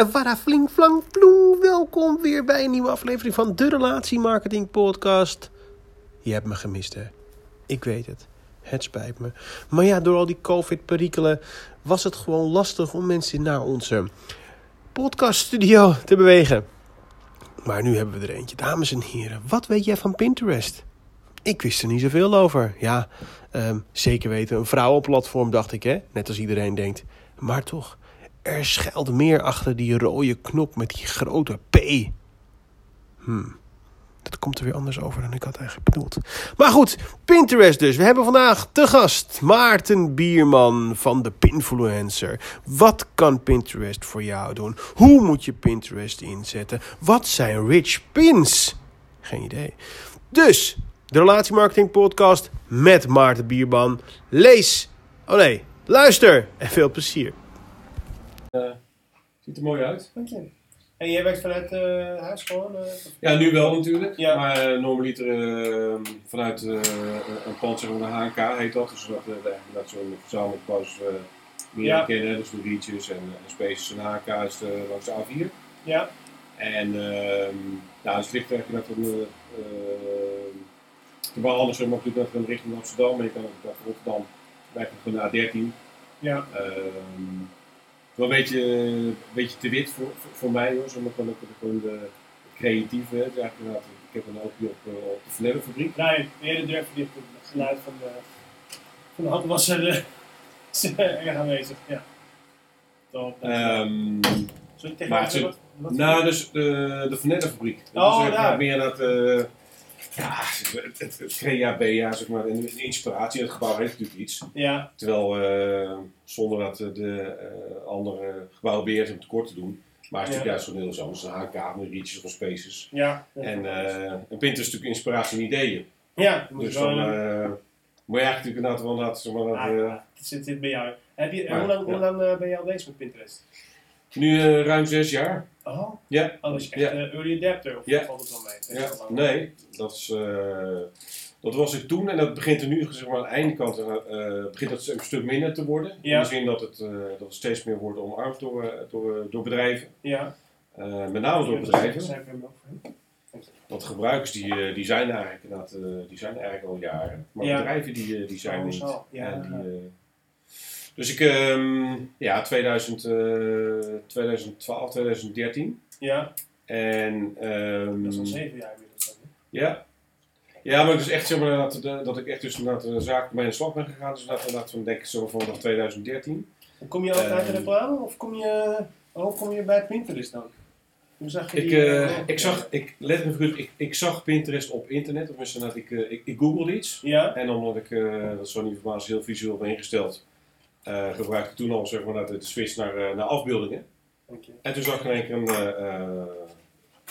En Vara Fling Flang Ploe, welkom weer bij een nieuwe aflevering van de Relatie Marketing Podcast. Je hebt me gemist, hè? Ik weet het. Het spijt me. Maar ja, door al die COVID-perikelen was het gewoon lastig om mensen naar onze podcaststudio te bewegen. Maar nu hebben we er eentje. Dames en heren, wat weet jij van Pinterest? Ik wist er niet zoveel over. Ja, ehm, zeker weten, een vrouwenplatform dacht ik, hè? Net als iedereen denkt. Maar toch, er schuilt meer achter die rode knop met die grote P. Hmm. Dat komt er weer anders over dan ik had eigenlijk bedoeld. Maar goed, Pinterest dus. We hebben vandaag te gast Maarten Bierman van de Pinfluencer. Wat kan Pinterest voor jou doen? Hoe moet je Pinterest inzetten? Wat zijn rich pins? Geen idee. Dus, de Relatiemarketing Podcast met Maarten Bierman. Lees, oh nee, luister en veel plezier. Ziet er mooi uit. Dank je. En jij werkt vanuit uh, huis gewoon? uh, Ja, nu wel natuurlijk. Ja. Maar uh, normaliter eh, vanuit eh, een pand, zeg maar, de HNK heet dat. Dus dat dat zo'n verzameld pas meer Ja. kennen. Dus de Reaches en, en Spaces en HNK is langs de A4. Ja. En ehm nou, dus het ligt eigenlijk van de wel anders, maar natuurlijk net richting Amsterdam. Maar je kan ook naar Rotterdam, eigenlijk van de A13. Ja. Ehm, wel een beetje, een beetje te wit voor, voor, voor mij hoor. Zo maar gewoon, ook gewoon de creatieve. Het is eigenlijk inderdaad, ik heb een oogje op, eh, op de Vernellenfabriek. Nee, eerder durf je het geluid van de, van de handwasser eh, is eh, erg aanwezig. Ja. Top. Ehm, Zullen we maar tegen is- wat, wat nou, dus de, de Vernellenfabriek. Dat Oh, is eigenlijk daar. meer dat, eh, ja, het, het, het crea bea, zeg maar, en de inspiratie. Het gebouw heeft natuurlijk iets. Ja, Terwijl, eh, zonder dat eh, de eh, andere gebouwbeheerders hem tekort te doen. Maar het is Ja. natuurlijk juist zo'n heel. Een HK, een Reaches of Spaces. ja. En eh een Pinterest is natuurlijk inspiratie en ideeën. ja, moet Dus dan eh moet je eigenlijk natuurlijk inderdaad wel laten zeg maar, dat, Ah, ja, het zit, zit bij jou. Heb je, en Maar, hoe lang, hoe lang ben je al bezig met Pinterest? Nu eh, ruim zes jaar. Oh, Ja. oh was je echt Ja. eh, early adapter of Ja. valt het wel mee? Is ja. Nee, dat, is, eh, dat was ik toen en dat begint er nu zeg maar, aan de ene kant eh, begint dat een stuk minder te worden. Ja. In de zin dat het, dat het steeds meer wordt omarmd door, door, door bedrijven. Ja. Met name door bedrijven. Want gebruikers die, die zijn er eigenlijk, inderdaad, eh, die zijn eigenlijk al jaren. Maar Ja. bedrijven die, die zijn Oh, niet. Ja. En die, dus ik, ehm, ja, 2000, eh, 2012, 2013. ja, En, ehm, dat is al zeven jaar inmiddels. ja. Ja, maar het is echt zeg maar, dat, dat, dat ik echt dus inderdaad de zaak aan de slag ben gegaan. Dus inderdaad, inderdaad van, denk ik zo vanaf 2013. En Kom je altijd uit de Ehm. reclame of kom je, hoe kom je bij Pinterest dan? Hoe zag je Ik, die? eh, eh, ik zag, ik, let me goed, ik, ik zag Pinterest op internet. Of misschien dat ik, eh, ik, ik googelde iets. Ja, En omdat ik, eh, dat is zo niet verbaasd, heel visueel ben ingesteld, eh, gebruikte ik toen al zeg maar, de switch naar, eh, naar afbeeldingen. En toen zag ik in één keer een, eh,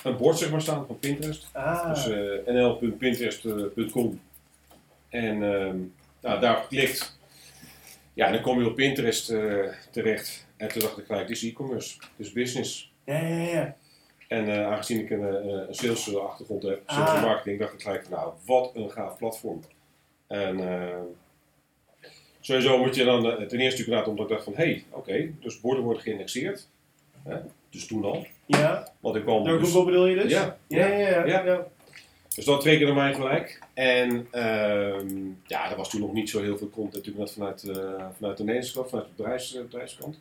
een bord zeg maar, staan van Pinterest. Ah, Dus nl.pinterest.com. En ehm, nou, daar geklikt. Ja, dan kom je op Pinterest terecht. En toen dacht ik gelijk, dit is e-commerce, dit is business. ja, ja, ja. En aangezien ik een, sales achtergrond heb, Ah. sales en marketing, dacht ik gelijk, nou, wat een gaaf platform. En sowieso moet je dan, eh, ten eerste natuurlijk omdat ik dacht van, hé, hey, oké, dus borden worden geïndexeerd. Hè? Dus toen al. Ja, Want ik kwam door dus, Google bedoel je dus? Ja, ja, ja. ja, ja. dus dat triggerde mij gelijk. En ehm, ja, er was toen nog niet zo heel veel content natuurlijk net vanuit, eh, vanuit de Nederlandse kant, vanuit de bedrijfs, eh, bedrijfskant.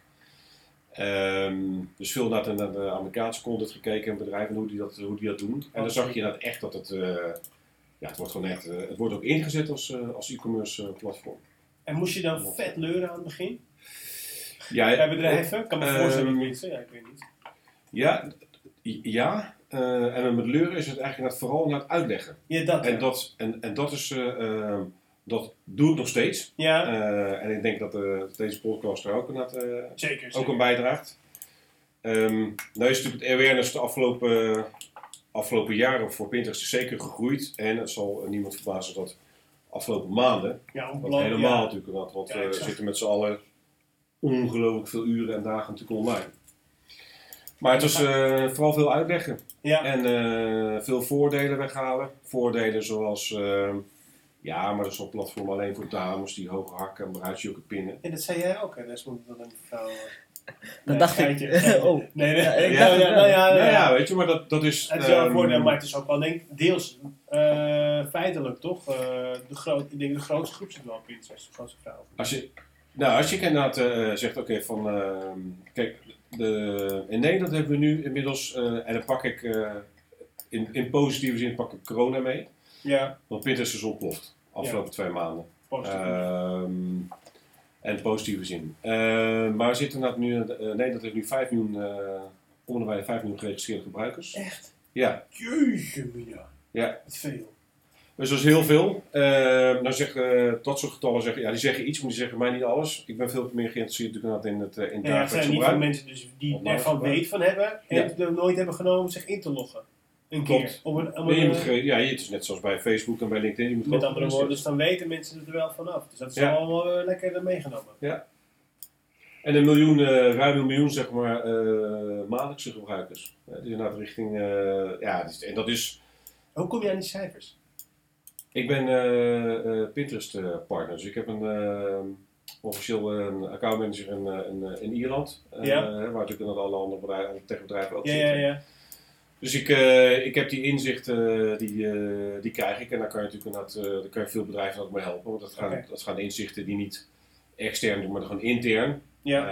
Ehm, dus veel naar de, naar de Amerikaanse content gekeken en bedrijven hoe die dat, hoe die dat doen. En dan zag je inderdaad echt dat het, ja, het wordt gewoon echt, het wordt ook ingezet als, als e-commerce platform. En moest je dan vet leuren aan het begin? Ja, Bij bedrijven? Ik kan me ehm, voorstellen dat mensen, ja, ik weet niet. Ja, ja. eh, en met leuren is het eigenlijk vooral naar het uitleggen. Ja, dat. En ja. dat, en, en dat is, eh, ehm, dat doe ik nog steeds. Ja, Eh, en ik denk dat eh, deze podcast er ook, eh, zeker. ook zeker. aan bijdraagt. Ehm nou is natuurlijk het awareness de afgelopen, afgelopen jaren voor Pinterest zeker gegroeid. En het zal niemand verbazen dat afgelopen maanden, Ja, wat helemaal Ja. natuurlijk, want Ja, we zitten met z'n allen ongelooflijk veel uren en dagen natuurlijk online. Maar het was eh, vooral veel uitleggen. Ja. En eh, veel voordelen weghalen. Voordelen zoals, eh, ja, maar dat is een platform alleen voor dames die hoge hakken en bruidsjokken pinnen. En dat zei jij ook, hè? Dat is een vrouw. Nee, dacht ik. Oh. Nee, nee. Ja, ik Ja, dacht ja, nou ja, Nou ja. ja, weet je, maar dat, dat is... Het is wel een ehm, voordeel, maar het is ook wel denk ik, deels eh, feitelijk, toch? Eh, de groot, ik denk de grootste groep zit wel op Pinterest, de grootste vrouw. Als je, nou, als je inderdaad eh, zegt, oké, van, ehm, kijk, de, in Nederland hebben we nu inmiddels, eh, en dan pak ik, eh, in, in positieve zin pak ik corona mee, Ja, want Pinterest is ontploft, afgelopen twee maanden. positief. En positieve zin. Ehm, maar zitten nu, eh, Nederland heeft nu 5 miljoen, eh de bij 5 miljoen geregistreerde gebruikers. Echt? Ja, Jeetje, mina. ja. Wat veel. Dus dat is heel veel. Ehm dan zeggen eh, dat soort getallen zeggen, ja, die zeggen iets, maar die zeggen mij niet alles. Ik ben veel meer geïnteresseerd natuurlijk in het, eh, in het Ja, dagelijks zijn niet van mensen dus die nou, ervan weet van hebben en Ja. het er nooit hebben genomen om zich in te loggen. Een Klopt. keer. Op een, op Nee, je een, moet ja, het is net zoals bij Facebook en bij LinkedIn. Je moet met andere woorden, dus dan weten mensen er wel vanaf. Dus dat is Ja. allemaal eh, lekker meegenomen. En een miljoen, eh, ruim een miljoen zeg maar, eh, maandelijkse gebruikers. Eh, die inderdaad richting, ja, dus- en dat is, Hoe kom je aan die cijfers? ik ben eh, eh, Pinterest eh, partner, dus ik heb een, officieel een accountmanager in, in, in Ierland. Ja. waar natuurlijk alle andere bedrijven, techbedrijven ook Ja, ja, zitten. ja. Dus ik, eh, ik heb die inzichten, die, eh, die krijg ik. En daar kan je natuurlijk inderdaad, eh, daar kan je veel bedrijven ook mee helpen. Want dat gaan, dat gaan inzichten die niet extern doen, maar gewoon intern. Ja,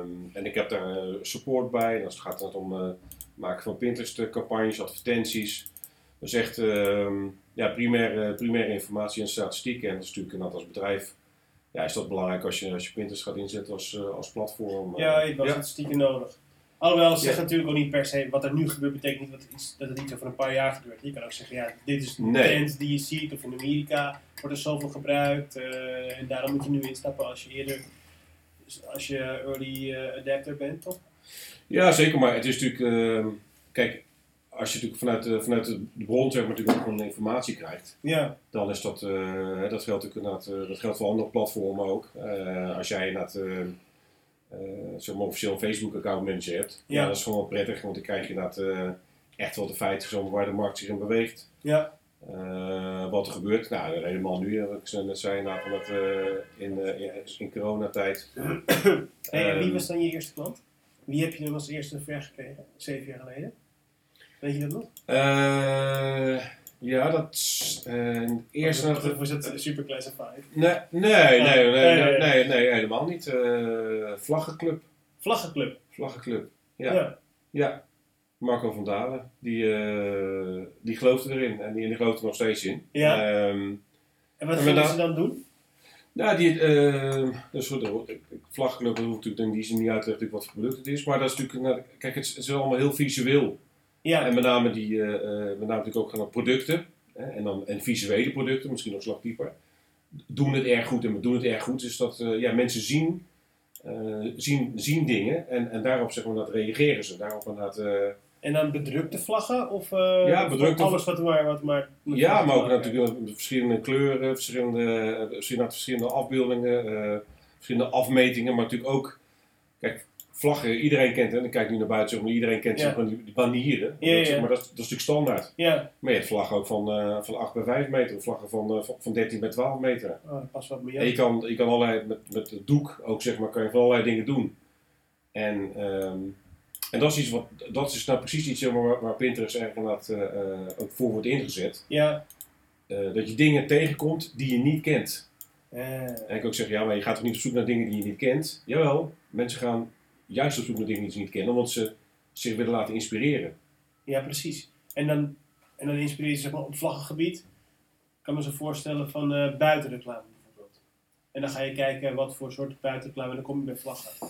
Ehm, en ik heb daar eh, support bij. En als het gaat het om eh, maken van Pinterest-campagnes, advertenties. Dus echt ehm, ja, primaire, primaire informatie en statistieken. En dat is natuurlijk inderdaad als bedrijf ja, is dat belangrijk als je, als je Pinterest gaat inzetten als, eh, als platform. ja Eh, je hebt wel ja. statistieken nodig. Alhoewel, ze Ja. zeggen natuurlijk ook niet per se wat er nu gebeurt, betekent niet dat het, iets, dat het iets over een paar jaar gebeurt. Je kan ook zeggen, ja, dit is de Nee. trend die je ziet, of in Amerika wordt er zoveel gebruikt. eh, en daarom moet je nu instappen als je eerder, als je early eh, adapter bent, toch? Ja, zeker. Maar het is natuurlijk, ehm, kijk, als je natuurlijk vanuit de, vanuit de bron zeg maar, natuurlijk ook gewoon informatie krijgt, Ja, dan is dat, eh, dat geldt natuurlijk dat geldt voor andere platformen ook. Als jij inderdaad, eh, eh, zeg maar officieel een Facebook-account manager hebt, Ja. dat is gewoon wel prettig, want dan krijg je inderdaad eh, echt wel de feiten zomaar waar de markt zich in beweegt. ja, Eh, wat er gebeurt, nou helemaal nu, wat ik zo net zei, omdat, eh, in, eh, in, coronatijd. Hey, en wie Ehm, was dan je eerste klant? Wie heb je dan als eerste ver gekregen, zeven jaar geleden? Weet je dat nog? Ja, dat is eh, eerst... Of was het super classified? Nee, nee, nee, nee, nee, nee, nee. helemaal niet. Eh vlaggenclub. Vlaggenclub. Vlaggenclub. Ja. Ja. ja. Marco van Dalen. Die, eh, die geloofde erin. En die, die gelooft er nog steeds in. Ja. Ehm, En wat En gingen ze dan doen? nou, die, eh dus de vlaggenclub, dat hoeft natuurlijk in die zin niet uit te leggen natuurlijk wat voor product het is. Maar dat is natuurlijk, nou, kijk, het is, het is allemaal heel visueel. Ja, En met name, die, eh, eh, met name natuurlijk ook gaan producten. Hè, en, dan, en visuele producten, misschien nog slag dieper. Doen het erg goed. En we doen het erg goed. Dus dat eh, ja, mensen zien, zien, zien dingen. En, en daarop zeg maar, dat reageren ze. Daarop inderdaad, en dan bedrukte vlaggen? Of Ja, of bedrukte alles wat maar... Wat maar ja, maar ook natuurlijk verschillende kleuren, verschillende, verschillende, verschillende afbeeldingen, verschillende afmetingen. Maar natuurlijk ook, kijk, vlaggen, iedereen kent, en ik kijk nu naar buiten, zeg maar, iedereen kent Ja. zeg die, die banieren. Ja, Dat, zeg maar, dat, is- dat is natuurlijk standaard. Ja, Maar je hebt vlaggen ook van, eh, van 8 bij 5 meter, of vlaggen van, eh, van, van 13 bij 12 meter. oh, past wat meer. En je kan, je kan allerlei, met, met het doek ook zeg maar, kan je van allerlei dingen doen. En, ehm, en dat is iets wat, dat is nou precies iets zeg maar, waar, waar Pinterest eigenlijk inderdaad, eh, ook voor wordt ingezet. Ja. Dat je dingen tegenkomt die je niet kent. En ik ook zeggen, ja, maar je gaat toch niet op zoek naar dingen die je niet kent? Jawel, mensen gaan juist op zoek naar dingen die ze niet kennen, omdat ze zich willen laten inspireren. ja, precies. En dan, en dan inspireer je zeg maar op vlaggengebied. Ik kan me zo voorstellen van eh buitenreclame bijvoorbeeld. En dan ga je kijken wat voor soort buitenreclame, en dan kom je bij vlaggen.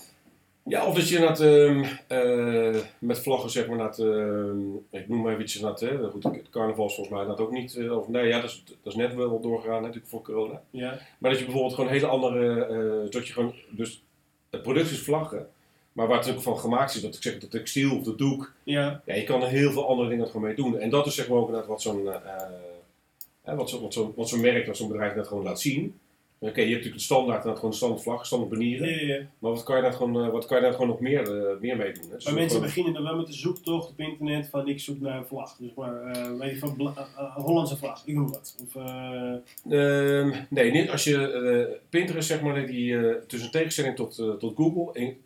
Ja, of dat je dat, eh, met vlaggen, zeg maar, dat, ehm, ik noem maar eventjes dat, hè, goed, het carnaval is volgens mij dat ook niet, eh, of nee, ja, dat is, dat is net wel doorgegaan natuurlijk voor corona. Ja, Maar dat je bijvoorbeeld gewoon hele andere, dat je gewoon, dus het product is vlaggen, maar waar het ook van gemaakt is, dat ik zeg, de textiel of de doek, ja, ja, je kan er heel veel andere dingen gewoon mee doen. En dat is zeg maar ook inderdaad wat zo'n, eh, eh, wat zo'n wat zo'n merk, wat zo'n bedrijf net gewoon laat zien. Je hebt natuurlijk de standaard, en gewoon standaard vlag, standaard banieren. Ja, ja, ja. Maar wat kan je daar gewoon, eh, wat kan je daar gewoon nog meer, eh, meer mee doen? Hè? Dus Maar mensen gewoon- beginnen dan wel met de zoektocht op internet van ik zoek naar een vlag. Dus maar, eh, weet je, van eh, Hollandse vlag, ik noem wat. Of, eh, Ehm, nee, niet als je Pinterest, zeg maar, die tussen tegenstelling tot, tot Google, in,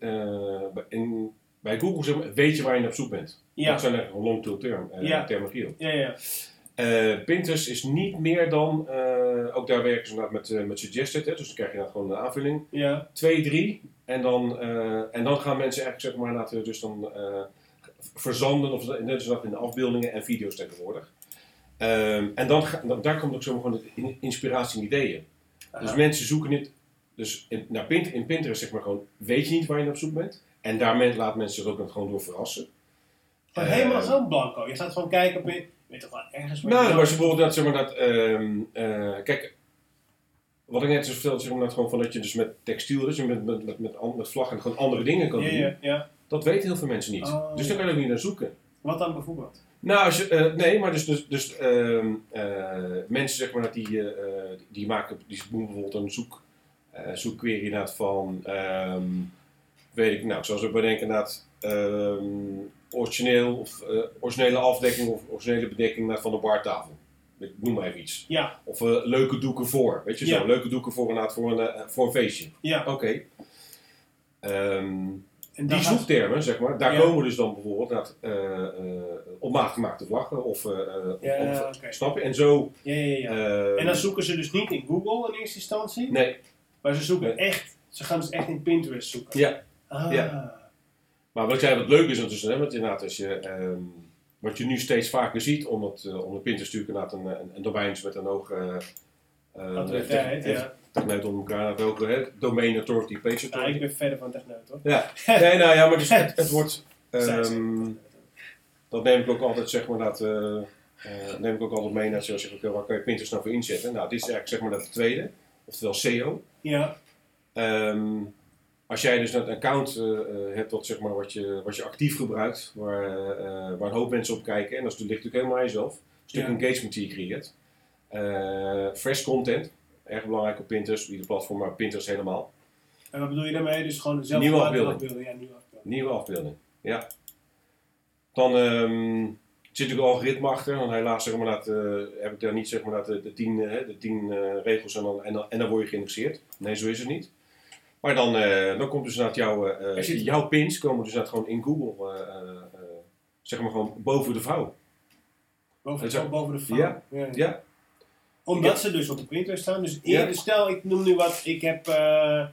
bij- in, bij Google zeg maar, weet je waar je naar op zoek bent. ja, Dat zijn eigenlijk long-tail term, eh Ja. Eh, Pinterest is niet meer dan, eh, ook daar werken ze met, eh, met suggested, hè, dus dan krijg je dan gewoon een aanvulling. ja. 2, 3 en dan, en dan gaan mensen eigenlijk zeg maar laten dus dan verzanden, of net als dat in de afbeeldingen en video's tegenwoordig. Ehm, en dan, daar komt ook zo gewoon de in- inspiratie en ideeën. Dus mensen zoeken niet, dus in, naar Pint, in Pinterest zeg maar gewoon, weet je niet waar je naar op zoek bent. En daarmee laat mensen zich ook gewoon door verrassen. Gewoon Eh, helemaal zo blanco. Je gaat gewoon kijken op... Weet toch wel ergens Nou, maar als je bijvoorbeeld dat, zeg maar, dat, ehm, eh, kijk, wat ik net zo vertelde, zeg maar, dat gewoon van dat je dus met textiel, dus je met, met, met, met, met vlag en gewoon andere dingen kan Ja, doen. ja, ja. Dat weten heel veel mensen niet. Oh, dus daar kan je ook niet naar zoeken. Wat dan bijvoorbeeld? Nou, als je, eh, nee, maar dus, dus, dus ehm, eh, mensen zeg maar dat die, die maken, die doen bijvoorbeeld een zoek, zoekquery inderdaad van, ehm, weet ik, nou, zoals we bedenken inderdaad, ehm, origineel of eh, originele afdekking of originele bedekking van de bartafel. Ik noem maar even iets. Ja, Of eh, leuke doeken voor, weet je Ja. zo, leuke doeken voor inderdaad voor een, eh, voor een feestje. ja. Oké. Ehm, En die gaat- zoektermen, zeg maar, daar Ja. komen dus dan bijvoorbeeld dat, eh, eh, op maat gemaakte vlaggen of, Ja, of snap je? En zo. Ja, ja, ja. eh, En dan zoeken ze dus niet in Google in eerste instantie, nee, maar ze zoeken Nee. echt, ze gaan dus echt in Pinterest zoeken. ja. Ah. Ja. Maar wat ik zei, wat leuk is ondertussen, hè, want inderdaad, als je, ehm, wat je nu steeds vaker ziet, omdat, uh, omdat Pinterest natuurlijk inderdaad een, een, een domein is met een hoge uh, Autoriteit, ja. Techneut onder elkaar, dat ook hè, domain authority, page Nou, authority. ik ben verder van techneut hoor. Ja, nee, nou ja, maar dus het, het wordt, ehm, dat neem ik ook altijd, zeg maar, dat, eh, neem ik ook altijd mee, net zoals je zegt, oké, waar kan je Pinterest nou voor inzetten? Nou, dit is eigenlijk, zeg maar, dat tweede, oftewel SEO. Ja, Ehm, als jij dus een account eh, eh, hebt dat, zeg maar, wat, je, wat je actief gebruikt, waar, eh, waar een hoop mensen op kijken, en dat is- ligt natuurlijk helemaal aan jezelf, een stuk Ja. engagement die je creëert. Fresh content, erg belangrijk op Pinterest, ieder platform, maar Pinterest helemaal. en wat bedoel je daarmee? Dus gewoon zelf Nieuwe gemaakte afbeelding. Ja, nieuwe afbeelding. Nieuwe afbeelding, ja. Dan ehm, zit natuurlijk een algoritme achter, want helaas zeg maar, dat, heb ik daar niet zeg maar, dat, de, de tien, de tien regels en dan, en, dan, en dan word je geïndexeerd. Nee, zo is het niet. Maar dan, eh, dan komt dus inderdaad jouw, eh, zit- jouw pins komen dus gewoon in Google, eh, eh, eh, zeg maar gewoon boven de vrouw. Boven, is ook- boven de vrouw. Ja. Ja. Ja, Omdat Ja. ze dus op de Pinterest staan. Dus Ja. eerder, stel ik noem nu wat, ik heb eh,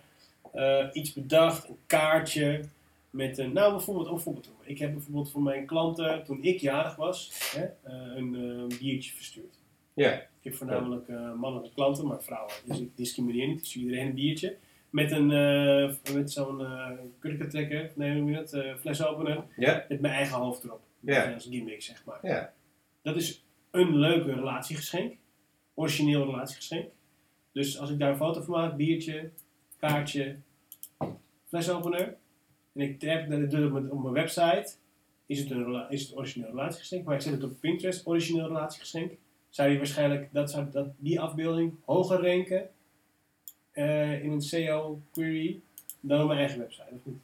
eh, iets bedacht, een kaartje met een, nou bijvoorbeeld, een voorbeeld noemen. Ik heb bijvoorbeeld voor mijn klanten, toen ik jarig was, hè, eh, een eh, biertje verstuurd. ja, Ik heb voornamelijk eh, mannelijke klanten, maar vrouwen. Dus ik discrimineer niet, stuur iedereen een biertje. Met, een, eh, met zo'n eh kurkentrekker, nee noem je dat, eh, flesopener, met mijn eigen hoofd erop. Ja. Als gimmick, zeg maar. Dat is een leuke relatiegeschenk. Origineel relatiegeschenk. Dus als ik daar een foto van maak, biertje, kaartje, flesopener. En ik trap naar de deur op mijn, website. Is het, een, is het origineel relatiegeschenk. Maar ik zet het op Pinterest, origineel relatiegeschenk. Zou je waarschijnlijk dat, zou, dat, die afbeelding hoger ranken eh, in een SEO-query dan op mijn eigen website, of niet?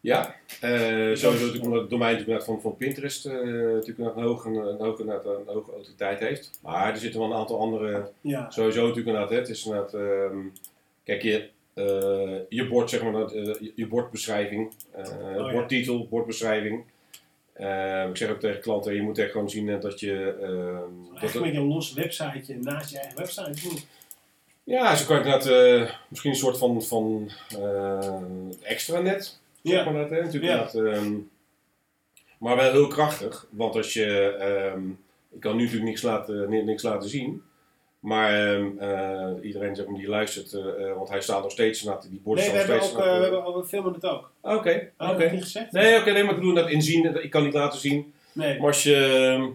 Ja, eh, sowieso natuurlijk omdat het domein natuurlijk van, van Pinterest eh, natuurlijk een hoge, een, hoge, een, hoge, een hoge autoriteit heeft. Maar er zitten wel een aantal andere Ja, Sowieso natuurlijk inderdaad, het is inderdaad, ehm, kijk je, je bord zeg maar, je, je bordbeschrijving, ja. bordtitel, bordbeschrijving. Ik zeg ook tegen klanten, je moet echt gewoon zien dat je, ehm, dat met een los websiteje naast je eigen website. Ja, zo kan je inderdaad eh, misschien een soort van, van eh, extranet, zeg Ja. maar dat, hè. Natuurlijk Ja. inderdaad, ehm, maar wel heel krachtig, want als je, ehm, ik kan nu natuurlijk niks laten, ni- niks laten zien, maar eh, iedereen zeg maar, die luistert, eh, want hij staat nog steeds, inderdaad, die borden Nee, we hebben ook, eh, we, hebben, we filmen het ook. eh, Oké, ik oké. dat niet gezegd? Nee, oké, nee, maar ik bedoel dat inzien, ik kan niet laten zien, Nee. maar als je,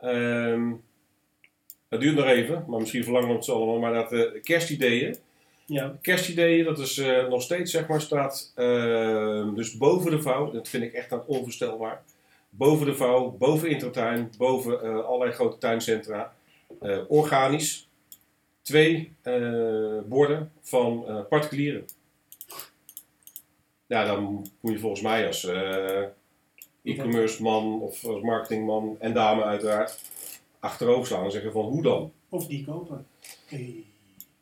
ehm, het duurt nog even, maar misschien verlangen we het zo allemaal, maar dat eh, kerstideeën, Ja. kerstideeën, dat is eh, nog steeds, zeg maar, staat ehm, dus boven de vouw. Dat vind ik echt aan onvoorstelbaar. Boven de vouw, boven Intratuin, boven eh, allerlei grote tuincentra. Organisch. twee borden van particulieren. Ja, dan moet je volgens mij als e-commerce man of als marketingman en dame uiteraard achterover staan en zeggen van hoe dan? Of die kopen. Hey.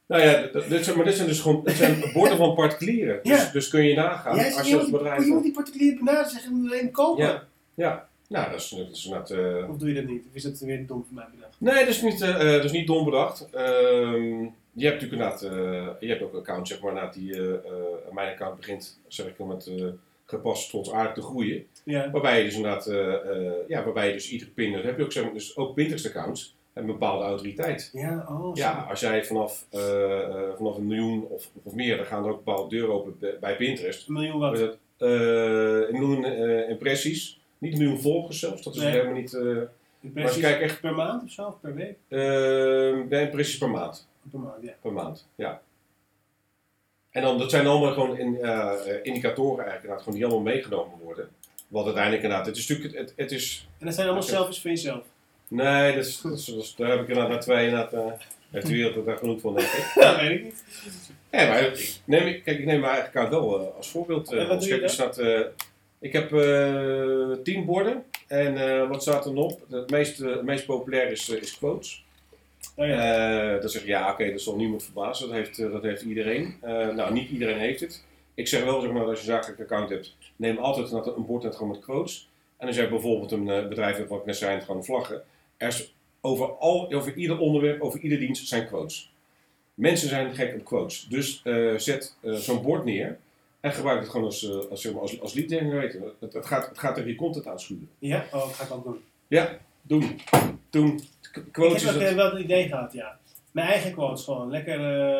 Nou ja, dit zijn, maar dit zijn dus gewoon dit zijn borden van particulieren. Dus, Ja. dus kun je nagaan Jij als je als bedrijf... je moet die particulier benaderen zeggen, moet alleen kopen. Ja, ja. Nou, dat is, dat is inderdaad... eh, Of doe je dat niet? Of is dat weer dom voor mij bedacht? Nee, dat is niet, eh, eh, dat is niet dom bedacht. Ehm, je hebt natuurlijk inderdaad, je hebt ook accounts, zeg maar, die, mijn account begint, zeg ik wel, met gepast trots aardig te groeien. Ja. Waarbij je dus inderdaad, eh, eh, ja, waarbij je dus iedere pin, dat heb je ook, zeg maar, dus ook Pinterest accounts, hebben een bepaalde autoriteit. Ja, oh, Ja, als jij vanaf, eh, vanaf een miljoen of, of meer, dan gaan er ook bepaalde deuren open bij- Pinterest. Een miljoen wat. dat? Een miljoen impressies, niet een miljoen volgers zelfs, dat is Nee. helemaal niet... Impressies kijk echt- per maand of zo? Per week? bij impressies per maand. Per maand, ja. Per maand, ja. En dan, dat zijn allemaal gewoon in, eh, indicatoren eigenlijk, inderdaad, gewoon die allemaal meegenomen worden. Want uiteindelijk inderdaad, het is natuurlijk, het, het is, En dat zijn allemaal selfies van jezelf. nee, dat is, dat is, dat is- daar heb ik inderdaad na twee, inderdaad, eh heeft de wereld er daar genoeg van, denk ik. Ja, weet ik niet. Ja, maar ik neem, kijk, ik neem mijn eigen account wel eh, als voorbeeld. wat Kijk, er staat, eh, ik heb tien borden en wat staat er op? Het meest, het meest populair is, is quotes. Oh ja. Eh, dan zeg je, ja, oké, dat zal niemand verbazen. Dat heeft, eh, dat heeft iedereen. Eh, nou, niet iedereen heeft het. Ik zeg wel, zeg maar, als je een zakelijk account hebt, neem altijd een een bord met gewoon met quotes. En als jij bijvoorbeeld een bedrijf hebt, wat ik net zei, gewoon vlaggen. Er is over, al, over ieder onderwerp, over ieder dienst zijn quotes. Mensen zijn gek op quotes. Dus zet zo'n bord neer en gebruik het gewoon als, als, zeg maar, als, als lead generator. Het, het, gaat, het gaat tegen je content aanschuren. Ja? Oh, dat ga ik ook doen. Ja, doen. Doen. Qu- Ik Quotes heb ook het. eh, wel het idee gehad, ja. Mijn eigen quotes gewoon. Lekker,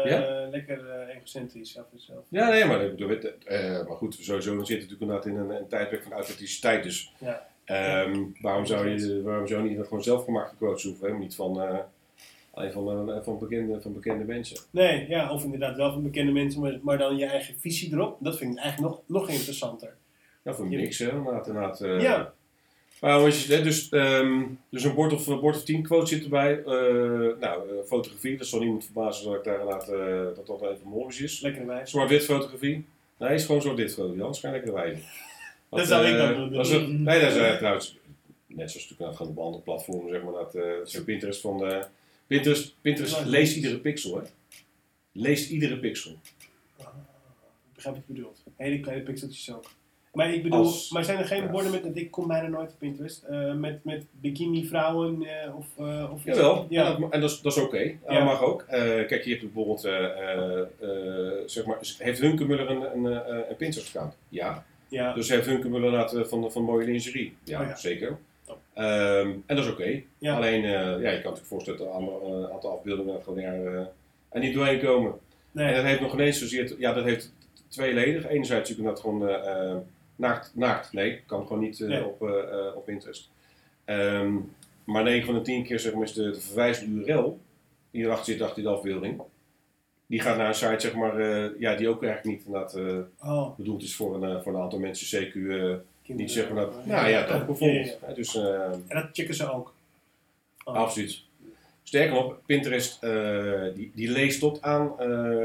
eh, Ja? lekker egocentrisch en zelf. Ja, nee, maar, ik bedoel, het, eh, maar goed, sowieso we zitten natuurlijk inderdaad in een, een tijdperk van authenticiteit. Dus Ja. ehm, waarom, zou je, waarom zou je niet gewoon zelfgemaakte quotes hoeven? Helemaal niet van, alleen van, van, bekende, van bekende mensen. Nee, ja, of inderdaad wel van bekende mensen, maar, maar dan je eigen visie erop. Dat vind ik eigenlijk nog, nog interessanter. Ja, voor niks, hè? Inderdaad, inderdaad. Ja. Maar hè, dus, ehm, dus een bord of, een bord of tien quotes zit erbij. Eh, nou, eh, fotografie, dat zal niemand verbazen dat ik daar inderdaad, eh, dat dat even mooi is. Lekker wijs. Zwart-wit fotografie? Nee, het is gewoon zwart-wit fotografie, anders kan ik lekker wijzen. Dat zou ik dan doen. een- Nee, dat is trouwens, net zoals natuurlijk gewoon op andere platformen, zeg maar, dat, zo'n Pinterest van, eh, Pinterest, Pinterest leest iedere pixel, hè. Leest iedere pixel. Ik begrijp wat je bedoelt. Hele kleine pixeltjes ook. Maar ik bedoel, Als- maar zijn er geen ja. borden met, ik kom bijna nooit op Pinterest, eh, met, met bikini vrouwen eh, of, eh, of? Jawel, Ja. en dat, en dat is, dat is oké. Ja. Dat mag ook. Kijk, je hebt bijvoorbeeld, zeg maar, heeft Hunkemuller een, een, eh, een Pinterest-account? Ja. ja. Dus heeft Hunkemuller inderdaad eh, van, van mooie lingerie? Ja, Oh zeker. Ehm, en dat is oké. Alleen, ja, je kan natuurlijk voorstellen dat een aantal, een aantal afbeeldingen gewoon er, er niet doorheen komen. En nee. dat heeft nog ineens zozeer, ja, dat heeft tweeledig. Enerzijds natuurlijk dat gewoon naakt, naakt, nee, kan gewoon niet eh, Nee. op, eh, eh, op Pinterest. Ehm, maar 9 van de 10 keer zeg maar, is de, de verwijzende URL die erachter zit, achter die afbeelding, die gaat naar een site zeg maar, ja, die ook eigenlijk niet inderdaad, Oh, bedoeld is voor een, voor een aantal mensen, CQ, kinderen. niet zeg maar dat, nou ja, dat bijvoorbeeld. ja, ja. Hè, Dus, eh, En dat checken ze ook. Oh. Absoluut. Sterker nog, Pinterest die, die, leest tot aan,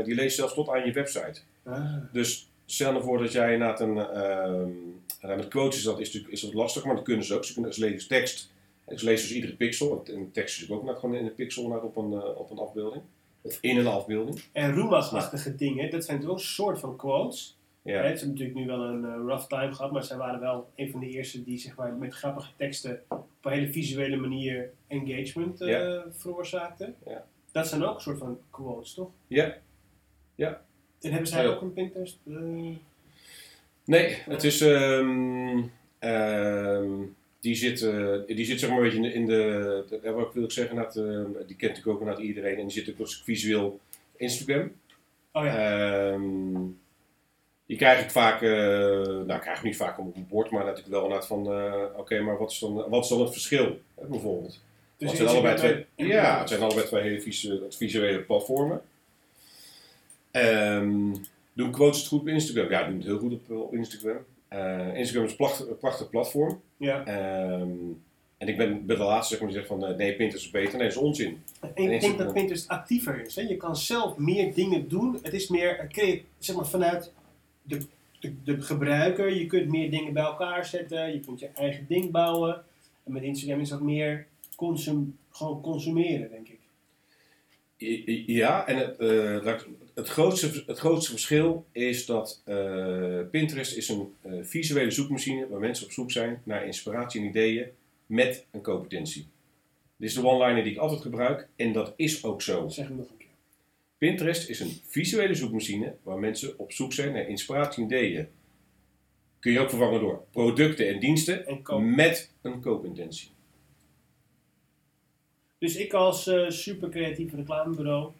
die leest zelfs tot aan je website. Ah. Dus stel nou voor dat jij inderdaad een. ehm met quotes is dat, is, natuurlijk, is dat lastig, maar dat kunnen ze ook. Ze, kunnen, ze lezen dus tekst. En ze lezen dus iedere pixel. En tekst is ook inderdaad gewoon in een pixel inderdaad op een, eh, op een afbeelding. Of in een afbeelding. En Roomba's-achtige dingen, dat zijn toch ook een soort van quotes. Ja. Ze hebben natuurlijk nu wel een eh, rough time gehad, maar zij waren wel een van de eerste die zeg maar, met grappige teksten op een hele visuele manier engagement eh, Ja. veroorzaakten. Ja. Dat zijn ook een soort van quotes, toch? Ja. Ja. En hebben zij Ja. ook een Pinterest? eh, Nee, het is. ehm, ehm, die zit, eh, die zit zeg maar een beetje in de. In de, wat wil ik zeggen? Dat, die kent natuurlijk ook inderdaad iedereen. En die zit ook als visueel Instagram. oh ja, Ehm, die krijg ik vaak, eh, nou krijg ik niet vaak op een bord, maar natuurlijk wel inderdaad van, eh, oké, maar wat is, dan, wat is dan het verschil, hè, bijvoorbeeld? dus het zijn allebei twee, ja, het zijn allebei twee hele visu- visuele platformen. Ehm, doen quotes het goed op Instagram? Ja, doen het heel goed op, op Instagram. Eh, Instagram is een prachtig, platform. Ja, Ehm, En ik ben, ben de laatste zeg maar, die zegt van eh, nee, Pinterest is beter. Nee, dat is onzin. En ik Instagram. denk dat Pinterest actiever is. Hè? Je kan zelf meer dingen doen. Het is meer zeg maar, vanuit de, de, de gebruiker. Je kunt meer dingen bij elkaar zetten. Je kunt je eigen ding bouwen. En met Instagram is dat meer consum, gewoon consumeren, denk ik. Ja, en het, eh, ik- het, grootste, het grootste verschil is dat eh, Pinterest is een eh, visuele zoekmachine waar mensen op zoek zijn naar inspiratie en ideeën met een competentie. Dit is de one-liner die ik altijd gebruik en dat is ook zo. Zeg hem nog een keer. Pinterest is een visuele zoekmachine waar mensen op zoek zijn naar inspiratie en ideeën. Kun je ook vervangen door producten en diensten En met een koopintentie. Dus ik als eh super creatief reclamebureau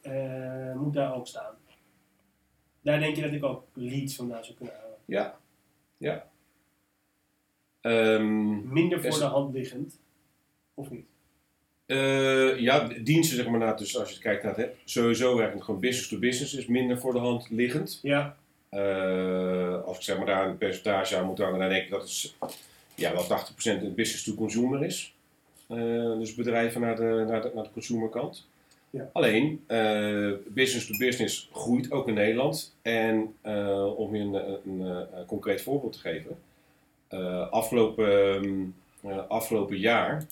eh, moet daar ook staan. Daar denk je dat ik ook leads vandaan zou kunnen halen. Ja, ja. Ehm, Minder voor Is- de hand liggend. Of niet? Eh, ja, diensten zeg maar, naar, dus als je het kijkt naar het hebt, sowieso eigenlijk gewoon business to business is minder voor de hand liggend. Ja, Eh, als ik zeg maar daar een percentage aan moet hangen, dan denk ik dat het ja, wel 80% een business to consumer is. Eh, dus bedrijven naar de, naar de, naar de consumerkant. Ja. Alleen, eh, business to business groeit ook in Nederland. En eh, om je een, een, concreet voorbeeld te geven. afgelopen, ehm, eh, afgelopen jaar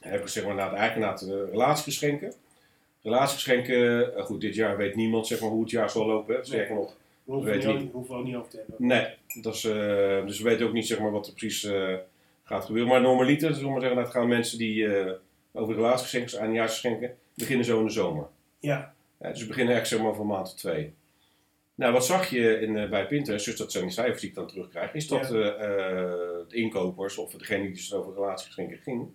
heb ik zeg maar naar de eigenaar relatiegeschenken. Relatiegeschenken, goed, dit jaar weet niemand zeg maar, hoe het jaar zal lopen. Hè. Sterker nog, we hoeven niet. niet, hoeven we ook niet over te hebben. Nee, dat is, dus we weten ook niet zeg maar, wat er precies gaat gebeuren. Maar normaliter, zullen we maar zeggen, dat gaan mensen die eh, over relatiegeschenken, eindejaarsgeschenken, beginnen zo in de zomer. Ja, Ja, dus we beginnen echt zeg maar een maand of twee. Nou, wat zag je in, eh, bij Pinterest, dus dat zijn die cijfers die ik dan terugkrijg, is dat Ja. eh, de inkopers, of degene die dus over relatiegeschenken ging,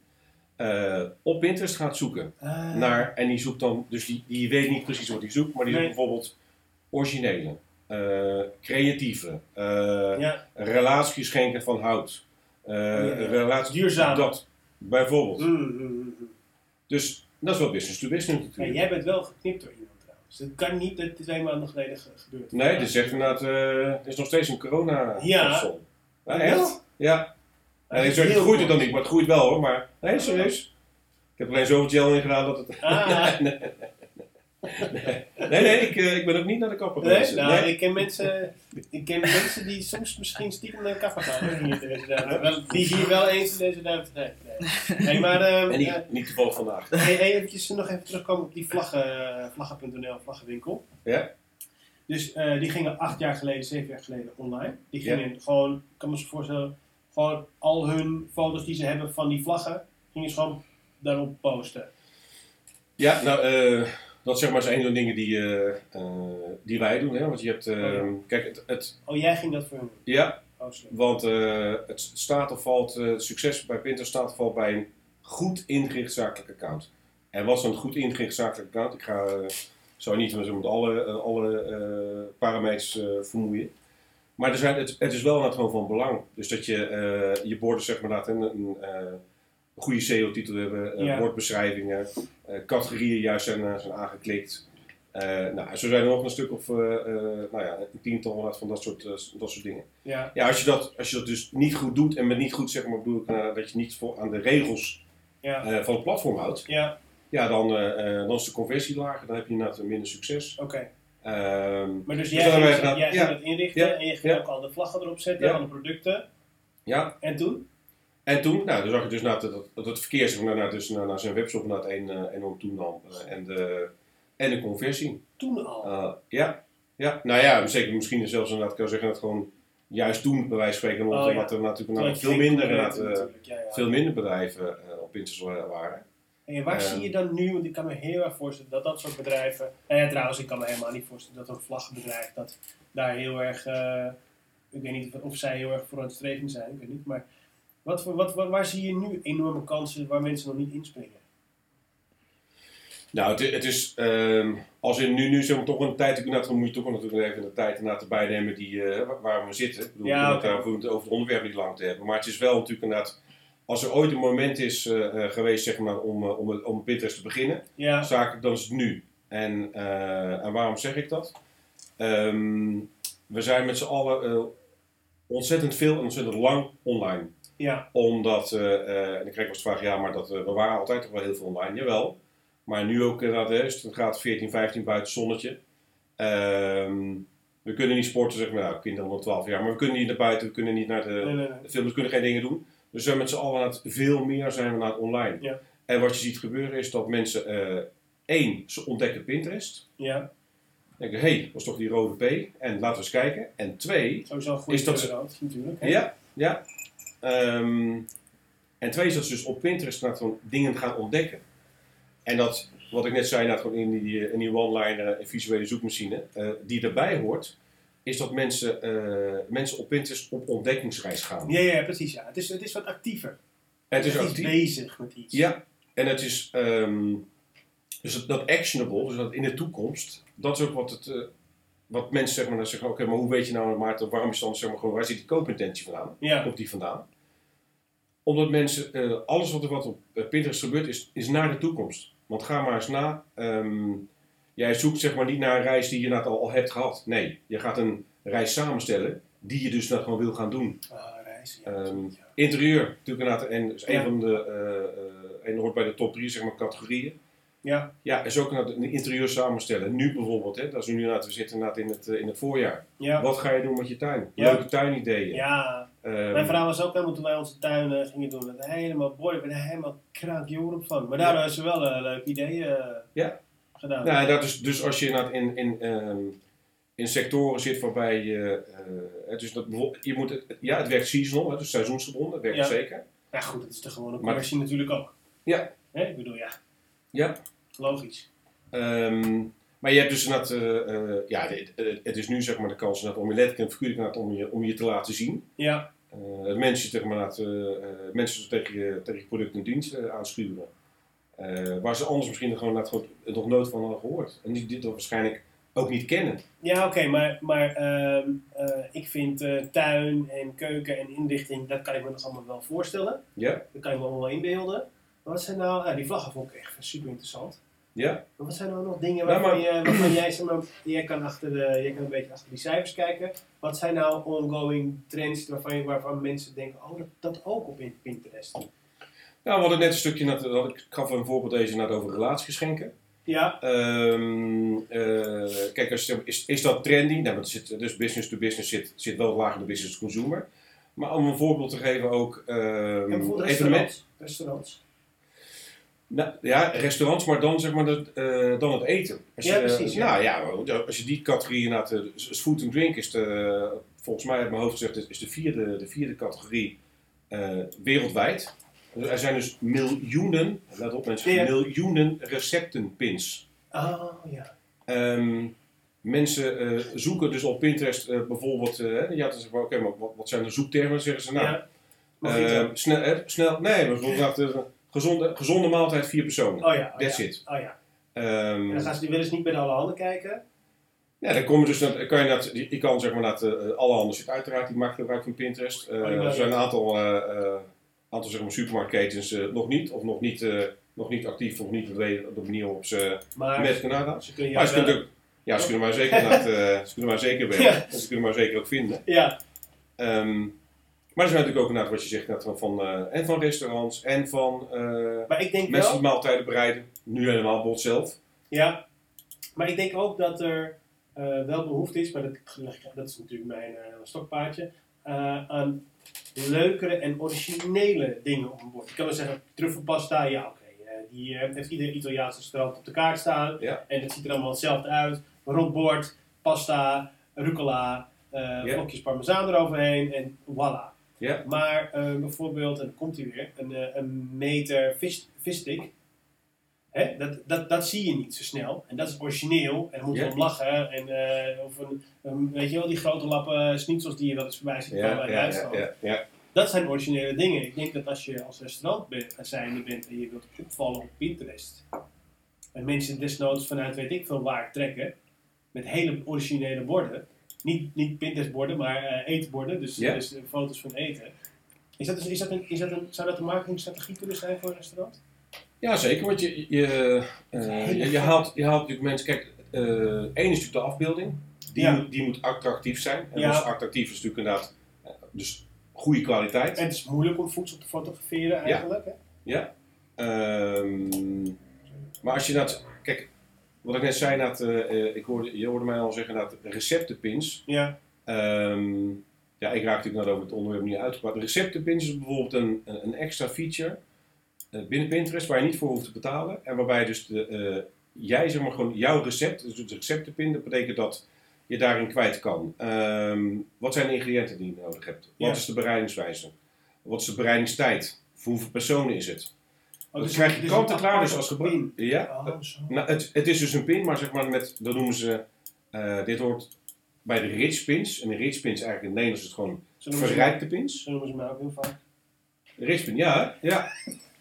op Pinterest gaat zoeken. Ah, Naar, en die zoekt dan, dus die, die weet niet precies wat hij zoekt, maar die Nee. zoekt bijvoorbeeld originele, creatieve, ja, relatiegeschenken van hout. Ja. relatie- Duurzaam. Dat, bijvoorbeeld. Mm, mm, mm. Dus dat is wel business to business Ja, natuurlijk. jij bent wel geknipt door iemand trouwens. Het kan niet dat dit twee maanden geleden ge- gebeurd Nee, dit is echt inderdaad, eh, er is nog steeds een corona Ja. Ja, Ja? echt? Ja. En is zeg, het groeit het dan niet, maar het groeit wel hoor. Maar nee, serieus. Ik heb alleen zoveel gel in gedaan dat het... Ah. nee, nee, nee, nee, ik, eh, ik ben ook niet naar de kapper Nee, geweest. nou, Nee. ik ken mensen, ik ken mensen die soms misschien stiekem naar de kaffer gaan. Hier deze. Wel- die hier wel eens in deze duim nee, nee. nee, maar ehm, En niet, eh, niet toevallig vandaag. hey, hey, eventjes nog even terugkomen op die vlaggen, vlaggen.nl, vlaggenwinkel. Ja? Dus eh, die gingen acht jaar geleden, zeven jaar geleden online. Die Ja. gingen gewoon, ik kan me zo voorstellen, gewoon al hun foto's die ze hebben van die vlaggen, gingen ze gewoon daarop posten. Ja, nou, eh, dat zeg maar is een van de dingen die, eh, eh, die wij doen. Hè? Want je hebt, Oh, ja. kijk, het, het, Oh, jij ging dat voor ja, Oh, want eh, het staat of valt, het succes bij Pinterest staat of valt bij een goed ingericht zakelijk account. En wat is een goed ingericht zakelijk account? Ik ga, zou niet zo met alle, alle parameters vermoeien. Maar er zijn, het, het is wel gewoon van belang. Dus dat je je borden zeg maar inderdaad een, een eh, goede SEO-titel hebben, eh, Ja. woordbeschrijvingen, eh, categorieën juist zijn, eh, zijn aangeklikt. Nou, zo zijn er nog een stuk of, eh, nou ja, een tiental van dat soort, dat soort dingen. Ja, Ja, als je, dat, als je dat dus niet goed doet, en met niet goed zeg maar bedoel ik dat je niet aan de regels ja, van het platform houdt, ja, ja, dan, dan is de conversie lager, dan heb je inderdaad minder succes. oké. Ehm, Maar dus Dus jij jij Ja. dat inrichten en je Ja. ook al de vlaggen erop zetten, Ja. alle producten. ja, En toen? En toen, nou, dan zag je dus dat, dat, dat het verkeer maar, naar, dus naar, naar zijn webshop naar één uh, enorm toenam eh, en, de, en de conversie. Toen al. Eh, ja, ja, nou ja, zeker misschien zelfs inderdaad kan zeggen dat gewoon juist toen bij wijze van spreken, omdat Oh, ja. er natuurlijk Toen nou, veel minder, eh, ja, ja. veel minder bedrijven eh, op Pinterest wa- waren. En waar Ehm. zie je dan nu, want ik kan me heel erg voorstellen dat dat soort bedrijven, nou ja trouwens ik kan me helemaal niet voorstellen dat een vlaggenbedrijf dat daar heel erg, eh, ik weet niet of, of zij heel erg vooruitstrevend zijn, ik weet niet, maar wat voor, wat, waar zie je nu enorme kansen waar mensen nog niet inspringen? Nou, het, het is, ehm, als in nu, nu zeg toch een tijd, ik dan moet je toch natuurlijk even de tijd inderdaad erbij nemen die, eh, waar- we zitten. Ik bedoel, Ja, het over het onderwerp niet lang te hebben. Maar het is wel natuurlijk inderdaad, als er ooit een moment is eh, eh, geweest zeg maar, om, om, om Pinterest te beginnen, Ja, zakelijk, dan is het nu. En, en waarom zeg ik dat? Ehm, we zijn met z'n allen ontzettend veel en ontzettend lang online. Ja, Omdat, eh, eh, en ik kreeg wel eens de vraag, ja, maar dat, eh, we waren altijd toch wel heel veel online. Jawel. Maar nu ook inderdaad, hè, het gaat 14, 15 buiten zonnetje. Ehm, we kunnen niet sporten, zeg maar, nou, kinderen onder 12 jaar. Maar we kunnen niet naar buiten, we kunnen niet naar de, nee, nee, nee. de films, we kunnen geen dingen doen. Dus we zijn met z'n allen aan het, veel meer zijn we naar het online. Ja. En wat je ziet gebeuren is dat mensen, één, ze ontdekken Pinterest. Ja, denken, hé, hey, dat is toch die rode P. En laten we eens kijken. En twee, Is dat ze- natuurlijk. hè. ja, ja. Ehm, en twee is dat ze dus op Pinterest gewoon dingen gaan ontdekken. En dat, wat ik net zei, inderdaad gewoon in die, in die one-liner en visuele zoekmachine, eh, die erbij hoort, is dat mensen, eh, mensen op Pinterest op ontdekkingsreis gaan. Ja, ja, precies. Ja. Het, is, het is wat actiever. Het is Het actief. bezig met iets. Ja, en het is ehm, dus dat, dat actionable, dus dat in de toekomst, dat is ook wat het, eh, wat mensen zeg maar, dan zeggen, oké, maar hoe weet je nou, Maarten, waarom is dan zeg maar gewoon, waar zit die koopintentie vandaan? Ja, Komt die vandaan? Omdat mensen, eh, alles wat er wat op eh, Pinterest gebeurt, is, is naar de toekomst. Want ga maar eens na, ehm, jij zoekt zeg maar niet naar een reis die je net al, al hebt gehad. Nee, je gaat een reis samenstellen, die je dus net gewoon wil gaan doen. Ah, reis. Ja, Ehm, ja. Interieur, natuurlijk en is een van de, eh, en hoort bij de top drie zeg maar categorieën. ja, Ja, is ook een interieur samenstellen. Nu bijvoorbeeld, hè, dat is nu we zitten in het, in het voorjaar. ja. Wat ga je doen met je tuin? Ja. Leuke tuinideeën. ja. Ehm, Mijn verhaal was ook helemaal toen wij onze tuin eh, gingen doen. Dat helemaal, boy, ik ben er helemaal krankjoren van. Maar daardoor hebben ze wel een leuk idee eh, Ja. gedaan. Nou, dat is dus als je inderdaad in, in, ehm, in sectoren zit waarbij je, eh, dus dat je moet, het- ja, het werkt seasonal, hè, dus seizoensgebonden, dat werkt Ja. zeker. Ja, goed, dat is een Maar- commercie natuurlijk ook. Ja. Hè? Ik bedoel, ja, Ja. logisch. Ehm, maar je hebt dus inderdaad, eh, eh, ja, het, is nu zeg maar de kans om je letterlijk en figuurlijk om je, om je te laten zien. Ja, Eh, mensen, zeg maar, eh, mensen tegen je, tegen je product en dienst aanschuren. Waar ze anders misschien gewoon, nog nooit van hadden gehoord. En die dit waarschijnlijk ook niet kennen. ja oké, maar, maar ehm, eh, ik vind tuin en keuken en inrichting, dat kan ik me nog allemaal wel voorstellen. Ja? Dat kan ik me allemaal wel inbeelden. Maar wat zijn nou, die vlaggen vond ik echt super interessant. Ja? Maar wat zijn nou nog dingen Nou, waarvan, maar- je, waarvan jij, zeg maar, jij, kan achter de, jij kan een beetje achter die cijfers kijken. Wat zijn nou ongoing trends waarvan, waarvan mensen denken, oh, dat, dat ook op in- Pinterest? Nou, we hadden net een stukje, net, ik gaf een voorbeeld deze net over relatiegeschenken. Ja, Ehm, eh, kijk, als je, is, is dat trendy? Nou, zit, dus business to business zit, zit wel in de business to consumer. Maar om een voorbeeld te geven ook ehm en bijvoorbeeld evenement. restaurants. Nou, ja, restaurants, maar dan zeg maar de, eh, dan het eten. Als Ja, je, precies, ja. Nou ja, als je die categorie inderdaad, eh, dus dus food and drink is de, volgens mij uit mijn hoofd gezegd, is de vierde, de vierde categorie eh, wereldwijd. Er zijn dus miljoenen, let op mensen, Ja. miljoenen receptenpins. Oh, ja. Ehm, mensen eh, zoeken dus op Pinterest eh, bijvoorbeeld, eh ja, dan zeg maar, oké, maar wat, wat zijn de zoektermen? Dan zeggen ze, nou, ja. Mojito. eh, snel, eh, snel, nee, bijvoorbeeld eh, gezonde, gezonde maaltijd, vier personen. oh ja, oh That's ja. it. Oh ja. Ehm, En dan gaan ze, willen ze niet bij de alle handen kijken. ja, dan kom je dus, dan kan je, dat, je kan zeg maar dat, eh, alle handen zitten uiteraard, die maken gebruik van Pinterest. Oh, die er zijn een aantal, eh, aantal zeg maar, supermarktketens nog niet, of nog niet, nog niet actief, of niet weten op de manier waarop ze met kunnen aangaan. ze kunnen Maar ze kunnen, ook, ja, ze kunnen maar zeker, eh, ze kunnen maar zeker werken. Ja. Ze kunnen maar zeker ook vinden. Ja, Ehm, maar er zijn natuurlijk ook inderdaad wat je zegt, van, van, eh, en van restaurants en van eh, maar ik denk mensen wel... die maaltijden bereiden. Nu helemaal bot zelf. Ja, maar ik denk ook dat er eh, wel behoefte is, maar dat, dat is natuurlijk mijn stokpaardje, aan leukere en originele dingen op een bord. Ik kan wel zeggen, truffelpasta, ja oké, eh, die heeft ieder Italiaans restaurant op de kaart staan. Ja. En het ziet er allemaal hetzelfde uit. Rond bord, pasta, rucola, Ja. vlokjes parmezaan eroverheen en voilà. Ja. Maar eh, bijvoorbeeld, en dan komt hij weer, een, eh, een meter vis, visstick. Hè? Dat, dat, dat zie je niet zo snel. En dat is origineel. En moet je Ja. om lachen. En, eh, of een, weet je wel, die grote lappen schnitzels die je wel eens voorbij ziet komen Ja, ja, Duitsland. ja, ja. Dat zijn originele dingen. Ik denk dat als je als restaurant bent, zijnde bent en je wilt opvallen op Pinterest. En mensen desnoods vanuit weet ik veel waar trekken. Met hele originele borden. Niet, niet maar eh eetborden. Dus, Ja. dus eh, foto's van eten. Is dat, dus- is dat een, is dat een, zou dat een marketingstrategie kunnen zijn voor een restaurant? Ja, zeker. Want je, je, eh, je, je haalt, je haalt natuurlijk mensen. Kijk, één is natuurlijk de afbeelding. Die, Ja. moet, die moet attractief zijn. En Ja. als attractief is natuurlijk inderdaad. Dus goede kwaliteit. En het is moeilijk om voedsel te fotograferen eigenlijk. Hè? Ja. Ehm, maar als je dat... Kijk, wat ik net zei, dat, eh, eh, ik hoorde, je hoorde mij al zeggen dat receptenpins... Ja. Ehm, ja, ik raak natuurlijk net over het onderwerp niet uitgepraat. Receptenpins is bijvoorbeeld een, een extra feature eh, binnen Pinterest waar je niet voor hoeft te betalen. En waarbij dus de, jij zeg maar gewoon jouw recept, dus het receptenpin, dat betekent dat je daarin kwijt kan. Ehm, wat zijn de ingrediënten die je nodig hebt? Wat Ja. is de bereidingswijze? Wat is de bereidingstijd? Voor hoeveel personen is het? Oh, dat krijg je dus kant en een klaar dus als gebruik. Ja, Oh, nou, het, het is dus een pin, maar zeg maar met, dat noemen ze, eh, dit hoort bij de rich pins. En de rich pins eigenlijk in het Nederlands is het gewoon Zo noemen ze- verrijkte pins. Zo noemen ze mij ook heel vaak. De rich pin, ja, hè? ja.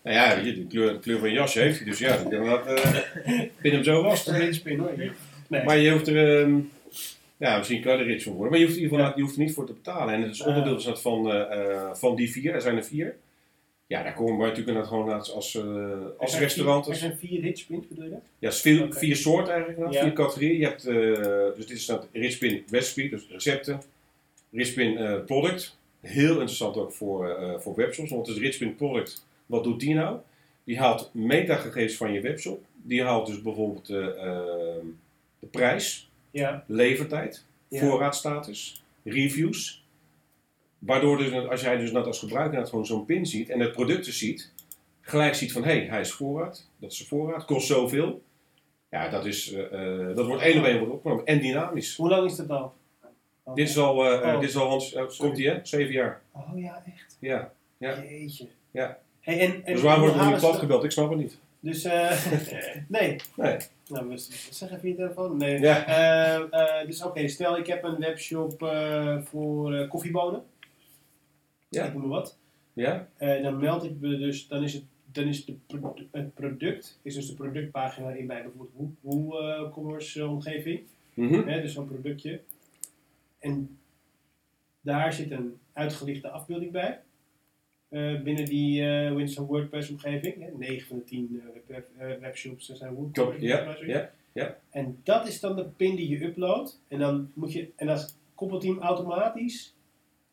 Nou ja, weet je, de kleur, de kleur van je jasje heeft hij, dus ja, ik denk dat eh pin hem zo was. Dat is een spin hoor. Nee. Maar je hoeft er, ehm, ja, misschien kan je er rich van worden, maar je hoeft, in ieder geval, je hoeft er niet voor te betalen. En het is onderdeel dus van, eh, eh, van die vier, er zijn er vier. Ja, daar komen we natuurlijk inderdaad gewoon als, als, eh, als zijn restaurant. vier- Er zijn vier rich pins, bedoel je dat? Ja, vier, Oké. vier soorten eigenlijk, Ja. vier categorieën. Je hebt, eh, dus dit is dat Richpin Recipe, dus recepten. Richpin eh, Product, heel interessant ook voor, voor webshops. Want het is Richpin Product, wat doet die nou? Die haalt metagegevens van je webshop. Die haalt dus bijvoorbeeld de, eh, de prijs, Ja. levertijd, Ja. voorraadstatus, reviews. Waardoor dus, als jij dus net als gebruiker net gewoon zo'n pin ziet en het producten ziet, gelijk ziet van hé, hey, hij is voorraad, dat is de voorraad, kost zoveel. Ja, dat, is, eh, eh, dat wordt één op één wordt opgenomen en dynamisch. Hoe lang is dat al? Dit is al, eh, eh, Oh. dit is al komt hij hè? Zeven jaar. Oh ja, echt? Ja. Ja. Jeetje. Ja. Hey, en, en Dus waarom wordt er ze plat gebeld? Ik snap het niet. Dus, eh nee. Nee. Nou, we- zeg even je telefoon. Nee. Ja. Dus oké, stel ik heb een webshop voor koffiebonen. Ja. Ik noem maar wat. Ja? Eh, dan meld ik me dus, dan is het, dan is de pro- het product, is dus de productpagina in bij bijvoorbeeld Hoe- WooCommerce eh, omgeving. Mhm. Hè, dus zo'n productje. En daar zit een uitgelichte afbeelding bij. Eh, binnen die uh, Winston WordPress omgeving. Hè. 9 van de 10 eh, web, eh, webshops zijn. Klopt, ja, websites. ja. En dat is dan de pin die je uploadt. En dan moet je, en dan koppelt hij hem automatisch.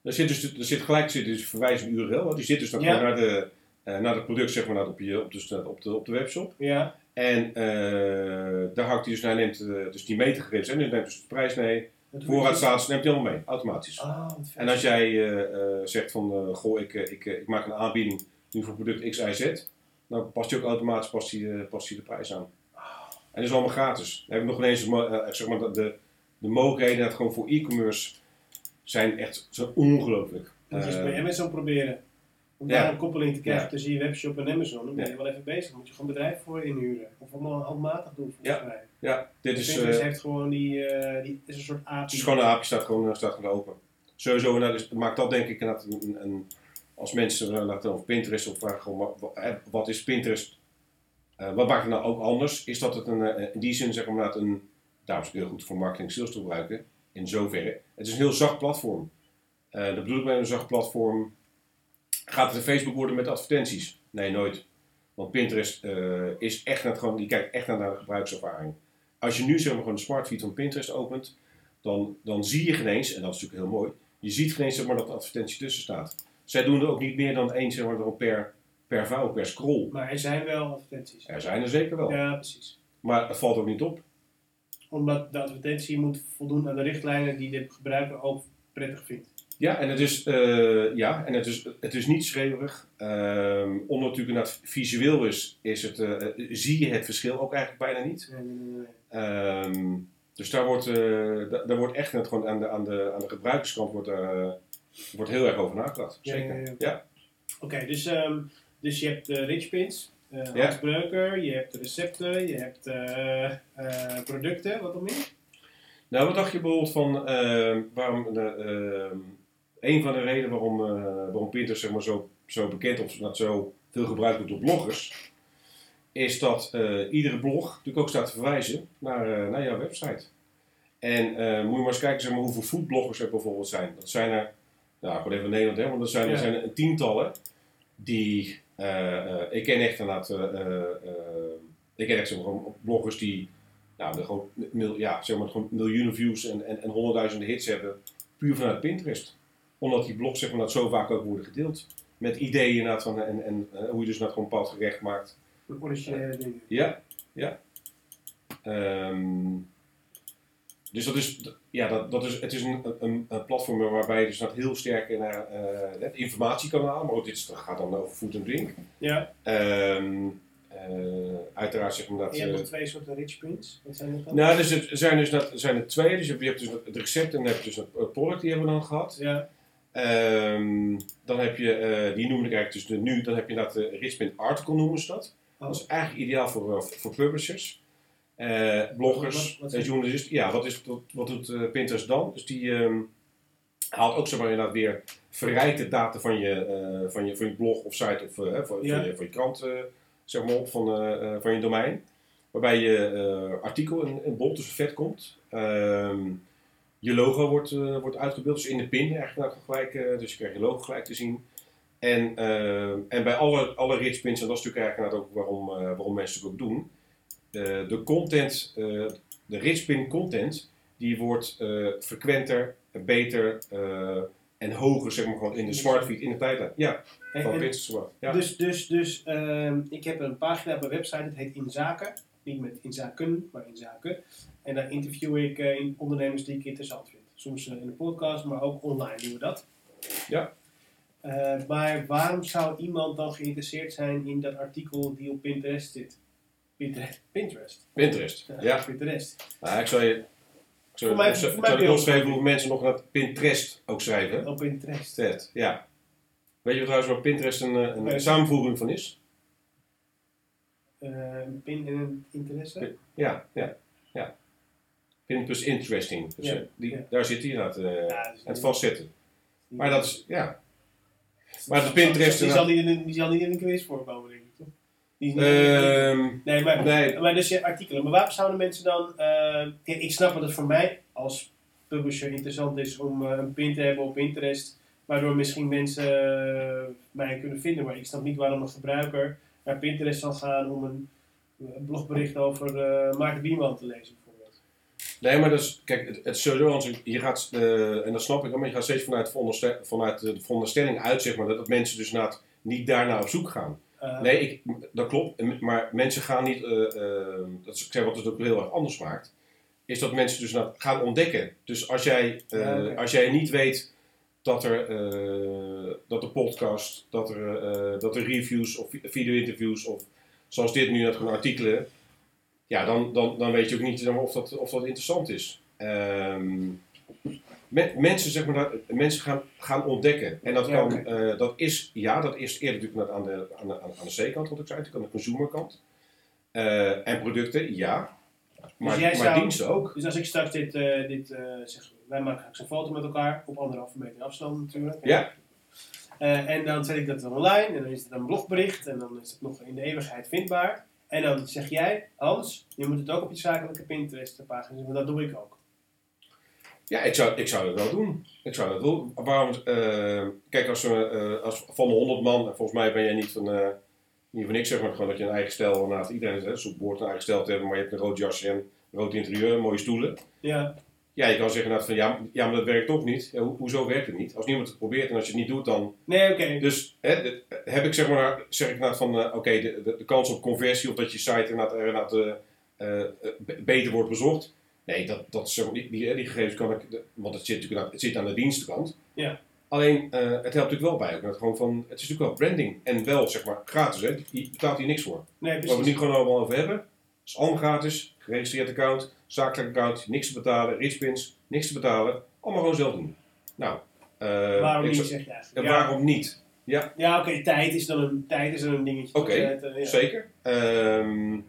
Er zit dus, er zit gelijk zit dus verwijzing URL. Die zit dus dan Ja. gewoon naar, de, eh, naar het product, zeg maar, naar op, je, op, de, op, de, op de webshop. Ja. En eh, daar houdt hij dus, hij neemt eh, dus die metergegevens en hij neemt dus de prijs mee, voorraadstatus neemt hij allemaal mee, automatisch. Ah, vet. En als jij zegt van, goh, ik, ik, ik maak een aanbieding nu voor product X, Y, Z, dan past hij ook automatisch past hij, past hij de prijs aan. En dat is allemaal gratis. Dan heb ik nog ineens zeg maar, de, de, de mogelijkheden dat gewoon voor e-commerce zijn echt zo ongelooflijk. Moet je eens Eh, bij Amazon proberen. Om daar een koppeling te krijgen tussen je webshop en Amazon. Dan ben je wel even bezig. Dan moet je gewoon bedrijf voor inhuren. Of allemaal handmatig doen volgens mij. ja, dit is, Pinterest eh, heeft gewoon die, eh, die is een soort API. het is gewoon een aapje, staat gewoon, staat gewoon open. Sowieso, nou, dus, maakt dat denk ik inderdaad een, een, als mensen laten over Pinterest of vragen gewoon, wat, is Pinterest? Wat maakt het nou ook anders? Is dat het een, in die zin zeg maar een, daarom is het heel goed voor marketing sales te gebruiken, in zoverre. Het is een heel zacht platform. Eh dat bedoel ik met een zacht platform. Gaat het een Facebook worden met advertenties? Nee, nooit. Want Pinterest eh, is echt net gewoon, die kijkt echt naar de gebruikservaring. Als je nu zeg maar gewoon de smartfeed van Pinterest opent, dan, dan zie je geen eens, en dat is natuurlijk heel mooi, je ziet geen eens zeg maar, dat de advertentie tussen staat. Zij doen er ook niet meer dan één zeg maar, per, per vouw, per scroll. Maar er zijn wel advertenties. Er zijn er zeker wel. Ja, precies. Maar het valt ook niet op. Omdat de advertentie moet voldoen aan de richtlijnen die de gebruiker ook prettig vindt. Ja, en het is, eh, ja, en het is, het is niet schreeuwerig. Ehm omdat natuurlijk inderdaad visueel is, is het, eh, eh, zie je het verschil ook eigenlijk bijna niet. Nee, nee, nee, nee. Ehm, dus daar wordt, da- daar wordt echt net gewoon aan de, aan de, aan de gebruikerskant wordt, wordt heel erg over nagedacht. Zeker. ja, ja. ja. Oké, dus, ehm, dus je hebt de rich pins, eh Ja. Breuker, je hebt de recepten, je hebt eh, eh, producten, wat nog meer? Nou, wat dacht je bijvoorbeeld van waarom de, een van de redenen waarom, waarom Pinterest zeg maar, zo, zo bekend of dat zo veel gebruikt wordt door bloggers, is dat iedere blog natuurlijk ook staat te verwijzen naar, naar jouw website. En moet je maar eens kijken zeg maar, hoeveel foodbloggers er bijvoorbeeld zijn. Dat zijn er, nou, gewoon even Nederland, hè, want er zijn, er zijn er tientallen die, ik ken echt inderdaad, eh, eh, eh, ik ken echt gewoon bloggers die nou, gewoon, mil, ja, zeg maar, gewoon miljoenen views en, en, en honderdduizenden hits hebben, puur vanuit Pinterest. Omdat die blogs zeg maar, dat zo vaak ook worden gedeeld. Met ideeën inderdaad van, en, en eh, hoe je dus dat gewoon bepaald gerecht maakt. Originele dingen. Ja, ja. Ehm, dus dat is, ja, dat, dat is, het is een, een, een platform waarbij je dus dat heel sterk naar eh, het informatiekanaal, maar ook dit gaat dan over food and drink. Ja. Ehm, eh, uiteraard zeg maar dat... En je hebt eh, nog twee soorten rich prints. Wat zijn dat dan? nou, dus het zijn dus dat, zijn er twee. Dus je hebt, dus het recept en dan heb je dus het product, die hebben we dan gehad. Ja. Ehm, dan heb je, eh, die noem ik eigenlijk dus de, nu, dan heb je dat de Richmond Article noemen ze dat. Oh. Dat is eigenlijk ideaal voor, eh, voor publishers, eh, bloggers, Wat- wat eh, is- journalisten. Ja, wat, is, wat, wat doet eh, Pinterest dan? Dus die ehm, haalt ook zeg maar inderdaad weer verrijkte data van je, van je, van je blog of site of van, Ja. van, je, van je krant zeg maar op van, van je domein. Waarbij je artikel in, in dus vet komt. Ehm, je logo wordt, wordt uitgebeeld, dus in de pin eigenlijk gelijk, dus je krijgt je logo gelijk te zien. En, eh, en bij alle, alle rich pins, en dat is natuurlijk eigenlijk ook waarom, waarom mensen het ook doen, de content, eh, de rich pin content, die wordt eh, frequenter, beter eh, en hoger, zeg maar gewoon in de smart feed, in de tijdlijn. Ja, van Pinterest. Ja. Dus, dus, dus ehm, ik heb een pagina op mijn website, het heet Inzaken. Niet met Inzaken, maar Inzaken. En daar interview ik eh, ondernemers die ik interessant vind. Soms eh, in de podcast, maar ook online doen we dat. Ja. Eh, maar waarom zou iemand dan geïnteresseerd zijn in dat artikel die op Pinterest zit? Pinterest. Pinterest. Pinterest, ja. Pinterest. Nou, ik zou je... Ik Voor mij- voor opschrijven hoeveel mensen nog naar Pinterest ook schrijven. Op Pinterest. Pinterest, ja. Weet je trouwens waar Pinterest een, eh, een Nee. samenvoeging van is? Een pin en interesse. Ja, ja, ja. Pin plus interesting. Dus Ja, eh, die, ja. daar zit hij inderdaad. eh Ja, dus het vastzetten. Maar dat is, ja. Maar de Pinterest... Die zal niet in een, die zal niet in een quiz voorkomen, denk ik. Die Ehm, Nee, maar, nee. maar dus je artikelen. Maar waarom zouden mensen dan... eh, ik snap dat het voor mij als publisher interessant is om eh, een pin te hebben op Pinterest. Waardoor misschien mensen eh, mij kunnen vinden. Maar ik snap niet waarom een gebruiker naar Pinterest zal gaan om een, een blogbericht over Maarten Bieman te lezen bijvoorbeeld. Nee, maar dat is, kijk, het, het is sowieso, je- gaat, en dat snap ik, maar je gaat steeds vanuit, vanuit de veronderstelling uit, zeg maar, dat, mensen dus niet daarna op zoek gaan. Eh, Nee, ik, dat klopt, maar mensen gaan niet, eh, eh, dat is ik zeg wat het ook heel erg anders maakt, is dat mensen dus gaan ontdekken. Dus als jij, Ja, als jij niet weet dat er, dat er podcast, dat er, dat er reviews of vi- video-interviews of zoals dit nu, dat gewoon artikelen, ja, dan, dan, dan weet je ook niet of, dat, of dat interessant is. Ehm, me- mensen, zeg maar, dat, mensen gaan, gaan ontdekken. En dat, Ja, kan, oké. eh, dat is, ja, dat is eerder natuurlijk aan de, aan de, aan de C-kant, wat ik zei, natuurlijk aan de consumerkant. Eh, en producten, ja. Maar, jij maar zou- diensten ook. Dus als ik straks dit, eh, dit zeg, wij maken straks een foto met elkaar, op anderhalve meter afstand natuurlijk. Ja. En dan zet ik dat online en dan is het een blogbericht en dan is het nog in de eeuwigheid vindbaar. En dan zeg jij, Hans, je moet het ook op je zakelijke Pinterest pagina zetten, want dat doe ik ook. Ja, ik zou, ik zou dat wel doen. Ik zou dat doen. Waarom, eh, kijk, als, we, eh, als van de 100 man, en volgens mij ben jij niet van, eh, niet van niks, zeg maar gewoon dat je een eigen stijl, naast iedereen is, zo behoort een eigen stijl te hebben, maar je hebt een rood jasje en een rood interieur, mooie stoelen. Ja, Ja, je kan zeggen van ja, ja maar dat werkt toch niet. Ja, ho- hoezo werkt het niet? Als niemand het probeert en als je het niet doet, dan. nee, oké. Dus hè, de- heb ik zeg maar, zeg ik inderdaad van oké, de, de, de kans op conversie of dat je site inderdaad, er inderdaad be- beter wordt bezocht. Nee, dat, dat, maar, die, die, die gegevens kan ik, want het zit natuurlijk aan, het zit aan de dienstkant. Ja. Alleen, eh, het helpt natuurlijk wel bij. Ook, dat gewoon van, het is natuurlijk wel branding en wel zeg maar gratis. Hè? Je, betaalt hier niks voor. Nee, Waar we het nu gewoon allemaal over hebben, is allemaal gratis. Geregistreerd account, zakelijk account, niks te betalen, richpins, niks te betalen. Allemaal gewoon zelf doen. Nou, eh, Waarom niet, zeg je en. Ja, waarom niet? Ja, ja oké, tijd is dan een, tijd is dan een dingetje. Oké, eh, ja. zeker. Ehm,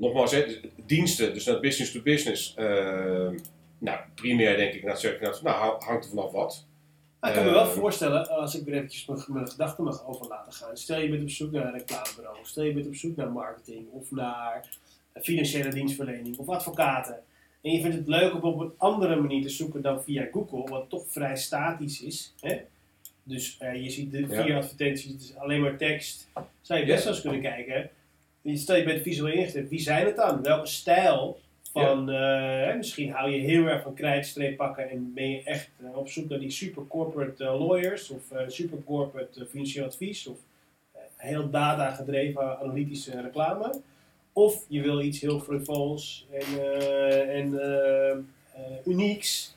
nogmaals, hè, diensten, dus naar business to business. ehm, nou, primair denk ik, nou, zeg ik, nou, nou, hangt er vanaf wat. Maar ik kan me wel Eh, voorstellen, als ik weer eventjes mijn, mijn gedachten mag over laten gaan. Stel je bent op zoek naar een reclamebureau, stel je bent op zoek naar marketing of naar financiële dienstverlening of advocaten. En je vindt het leuk om op een andere manier te zoeken dan via Google, wat toch vrij statisch is. Hè? Dus eh, je ziet de Ja. vier advertenties, het is alleen maar tekst. Zou je best wel eens kunnen kijken. Stel je bent visueel ingesteld, wie zijn het dan? Welke stijl Van, eh, misschien hou je heel erg van krijtstreep pakken en ben je echt eh, op zoek naar die super corporate eh, lawyers of super corporate financieel advies of heel data gedreven analytische reclame. Of je wil iets heel frivols en, en unieks.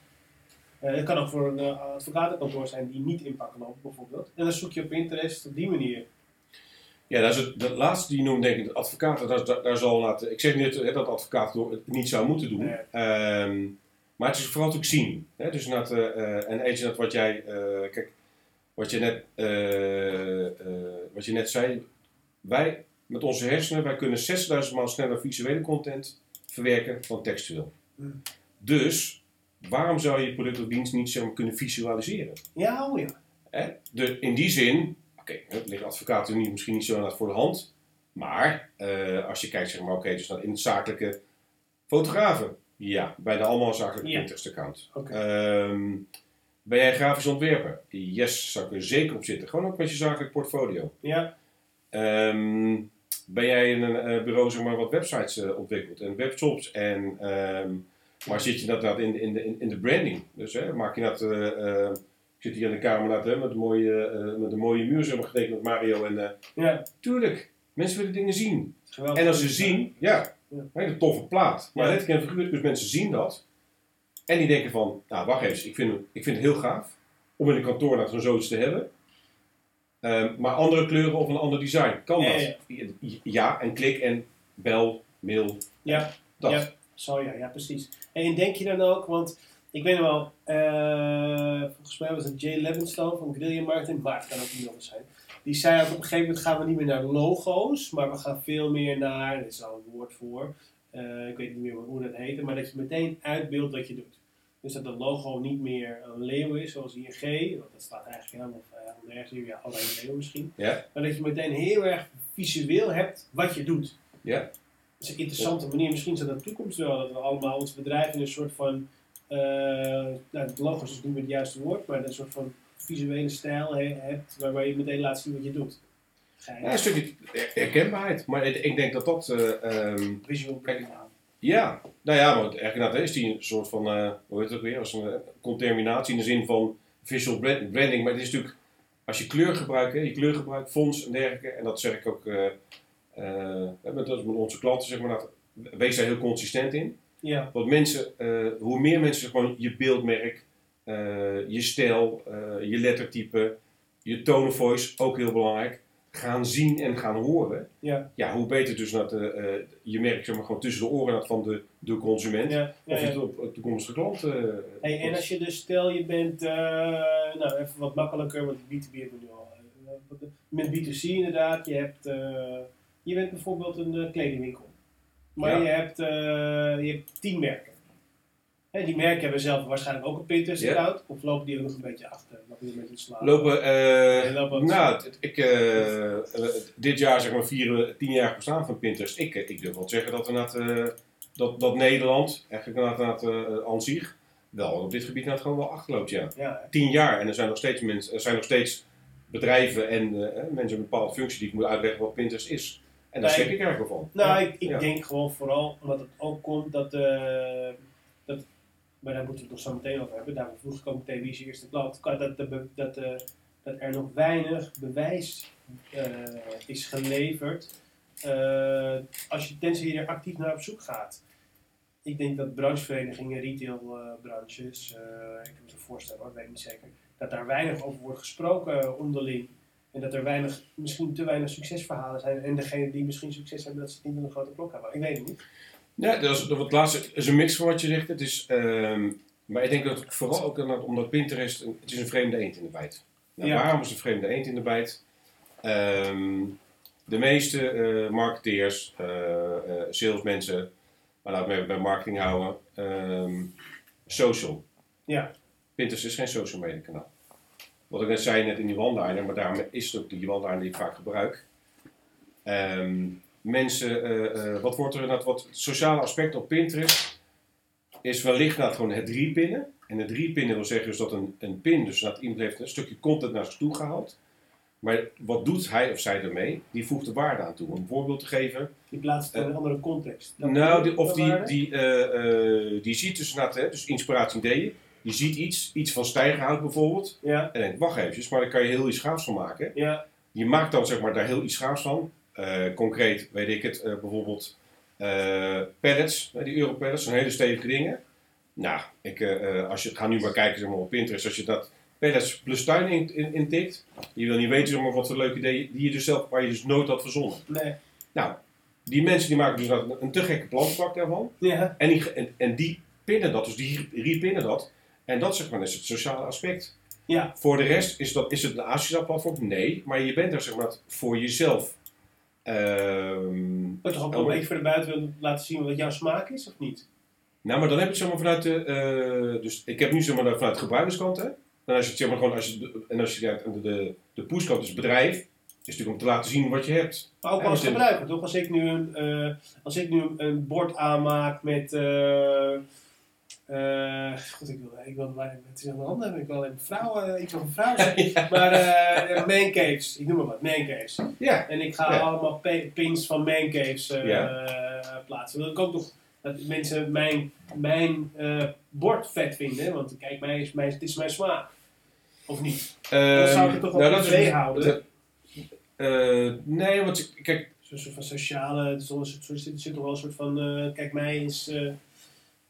Het kan ook voor een advocatenkantoor zijn die niet inpakken lopen bijvoorbeeld. En dan zoek je op Pinterest op die manier. Ja, dat is het, dat laatste die je noemt, denk ik, de advocaten, daar, daar, daar zal laten. Ik zeg niet hè, dat advocaten het niet zou moeten doen. Nee. Ehm, maar het is vooral natuurlijk zien. Hè? Dus inderdaad, eh, eh, en eentje dat wat jij, eh, kijk, wat je, net, wat je net zei, wij met onze hersenen, wij kunnen 6000 maal sneller visuele content verwerken dan textueel. Hmm. Dus, waarom zou je je product of dienst niet zeg maar, kunnen visualiseren? Ja, oh ja. Hè? De, in die zin, oké, het liggen advocaten niet, misschien niet zo voor de hand. Maar eh, als je kijkt, zeg maar, oké, dus naar in het zakelijke fotografen. Ja, bijna allemaal zakelijke Ja. Pinterest-account. Oké. Ehm, ben jij grafisch ontwerper? Yes, zou ik er zeker op zitten. Gewoon ook met je zakelijk portfolio. Ja, Ehm, ben jij in een eh, bureau zeg maar, wat websites eh, ontwikkelt en webshops en ehm, maar zit je dat in, in, de, in, de branding? Dus hè, maak je dat, zit hier in de kamer dat, hè, met, een mooie, eh, met een mooie muur zeg maar, getekend met Mario en eh, ja. tuurlijk, mensen willen dingen zien. Geweldig. En als ze zien, ja, een hele toffe plaat. Maar letterlijk en figuurlijk, dus mensen zien dat. En die denken van, nou wacht even, ik vind, het- ik vind het heel gaaf om in een kantoor dat gewoon zoiets te hebben. Ehm, maar andere kleuren of een ander design, kan Ja, dat? Ja, en klik en bel, mail, Ja, dat. Ja. Zo ja, ja, precies. En denk je dan ook, want ik weet nog wel, eh, volgens mij was het Jay Levinstone van Guerrilla Marketing, maar het kan ook niet anders zijn. Die zei ook op een gegeven moment gaan we niet meer naar logo's, maar we gaan veel meer naar, er is al een woord voor, eh, ik weet niet meer hoe dat heette, maar dat je meteen uitbeeldt wat je doet. Dus dat het logo niet meer een leeuw is, zoals ING, want dat staat eigenlijk helemaal helemaal nergens ja, alleen een leeuw misschien. Ja. Maar dat je meteen heel erg visueel hebt wat je doet. Ja. Dat is een interessante manier. Misschien is dat de toekomst wel. Dat we allemaal ons bedrijf in een soort van. Eh nou, het logo is dus niet meer het juiste woord, maar een soort van visuele stijl he- hebt. Waarbij je meteen laat zien wat je doet. Ja, een stukje herkenbaarheid. Maar ik, ik denk dat dat, eh, ehm, visual Kijk, branding ja, nou ja, maar eigenlijk inderdaad, is die een soort van, eh, hoe heet het ook weer, als een conterminatie in de zin van visual brand- branding. Maar het is natuurlijk, als je kleur gebruikt, hè, je kleur gebruikt, fonts en dergelijke, en dat zeg ik ook met, met onze klanten, zeg maar, dat, wees daar heel consistent in. Ja, Want mensen, eh, hoe meer mensen gewoon je beeldmerk, eh, je stijl, eh, je lettertype, je tone of voice, ook heel belangrijk, gaan zien en gaan horen. ja, Ja, hoe beter dus dat, je merk zeg maar, gewoon tussen de oren van de, de consument. ja. ja, Of je op op toekomstige klant. eh, Hey, en als je dus, stel je bent, nou even wat makkelijker, want B2B hebben we nu al. Met B2C inderdaad, je, hebt, je bent bijvoorbeeld een kledingwinkel. Maar Ja. je, hebt, eh, je hebt tien merken. Hè, die merken hebben zelf waarschijnlijk ook een Pinterest-account. Of lopen die ook nog een beetje achter? Lopen die een beetje slaan? lopen, ook nou, het- ik, eh, dit jaar zeg maar vieren we tien jaar bestaan van Pinterest. Ik, ik durf wel te zeggen dat, inderdaad, eh, dat, dat Nederland, eigenlijk inderdaad, inderdaad, eh, aan zich, wel op dit gebied inderdaad gewoon wel achterloopt, ja. Ja, tien jaar en er zijn nog steeds, mensen, er zijn nog steeds bedrijven en mensen met een bepaalde functie die ik moet uitleggen wat Pinterest is. En daar Nee. schrik ik eigenlijk van. Nou, ik, denk gewoon vooral omdat het ook komt dat, eh, dat maar daar moeten we het nog zo meteen over hebben. Daarom vroeg ik ook meteen wie is je eerste klant. Dat, dat, dat, eh, dat er nog weinig bewijs eh, is geleverd als je, tenzij je er actief naar op zoek gaat. Ik denk dat brancheverenigingen, retailbranches, ik kan me voorstellen hoor, weet ik niet zeker, dat daar weinig over wordt gesproken onderling. En dat er weinig, misschien te weinig succesverhalen zijn. En degene die misschien succes hebben, dat ze het niet met een grote klok hebben. Ik weet het niet. Ja, dat is, dat laatste is een mix van wat je zegt. Het is, ehm, maar ik denk dat het vooral ook omdat- Pinterest, een- het is een vreemde eend in de bijt. Nou, Ja. Waarom is het een vreemde eend in de bijt? Ehm, de meeste eh, marketeers, eh, salesmensen, maar laten we even bij marketing houden, ehm, social. Ja. Pinterest is geen social media kanaal. Wat ik net zei net in die one-liner, maar daarom is het ook die one-liner die ik vaak gebruik. Ehm, mensen, eh, eh, wat wordt er inderdaad, wat het sociale aspect op Pinterest is wellicht inderdaad gewoon het drie pinnen. En het drie pinnen wil zeggen dus dat een, een pin, dus dat iemand heeft een stukje content naar zich toe gehaald. Maar wat doet hij of zij ermee? Die voegt er waarde aan toe. Om een voorbeeld te geven. Die plaatst het in Eh, een andere context. Dat nou, die, of dat die, die, die ziet dus, hè, dus inspiratie ideeën. Die ziet iets, iets van stijgerhout bijvoorbeeld. Ja, En denkt, wacht even, maar daar kan je heel iets gaafs van maken. ja, Je maakt dan zeg maar daar heel iets gaafs van. Eh, concreet weet ik het, eh, bijvoorbeeld eh pallets, die Europallets, zijn hele stevige dingen. Nou, ik, als je, ga nu maar kijken zeg maar, op Pinterest, als je dat pallets plus tuin in- in- intikt, je wil niet weten zeg maar, wat voor leuke ideeën die je dus zelf, waar je dus nooit had verzonnen. nee. Nou, die mensen die maken dus een, een te gekke plantenbak daarvan. Ja, En die, en, en die pinnen dat, dus die repinnen dat. En dat zeg maar, is het sociale aspect. ja, Voor de rest, is, dat, is het een asociaal platform? Nee, maar je bent er zeg maar voor jezelf. Ehm, maar toch ook wel Oh. een beetje voor de buitenwereld laten zien wat jouw smaak is, of niet? nou, maar dan heb je het zeg maar vanuit de, eh, dus ik heb nu zeg maar vanuit de gebruikerskant hè. En als je het zeg maar gewoon, als je, de- en als je de, de, de pushkant, dus bedrijf, is natuurlijk om te laten zien wat je hebt. Maar ook als gebruiker, toch? Als ik nu een, eh, als ik nu een, een bord aanmaak met. eh eh, God, ik wil, ik wil het is aan de hand hebben. Ik wil een vrouw, eh, ik wil een vrouw zijn. Maar eh mancaves, ik noem maar wat, mancaves. Ja, En ik ga Ja. allemaal pins van mancaves eh Ja. plaatsen. Wil ik ook nog dat mensen mijn, mijn bord vet vinden, want kijk, mij is, mij, het is mijn smaak. Of niet? Dan zou ik het toch wel nou, privé houden. eh, nee, want kijk, Zo'n soort van sociale, er zit, zit, toch wel een soort van, kijk, mij is uh,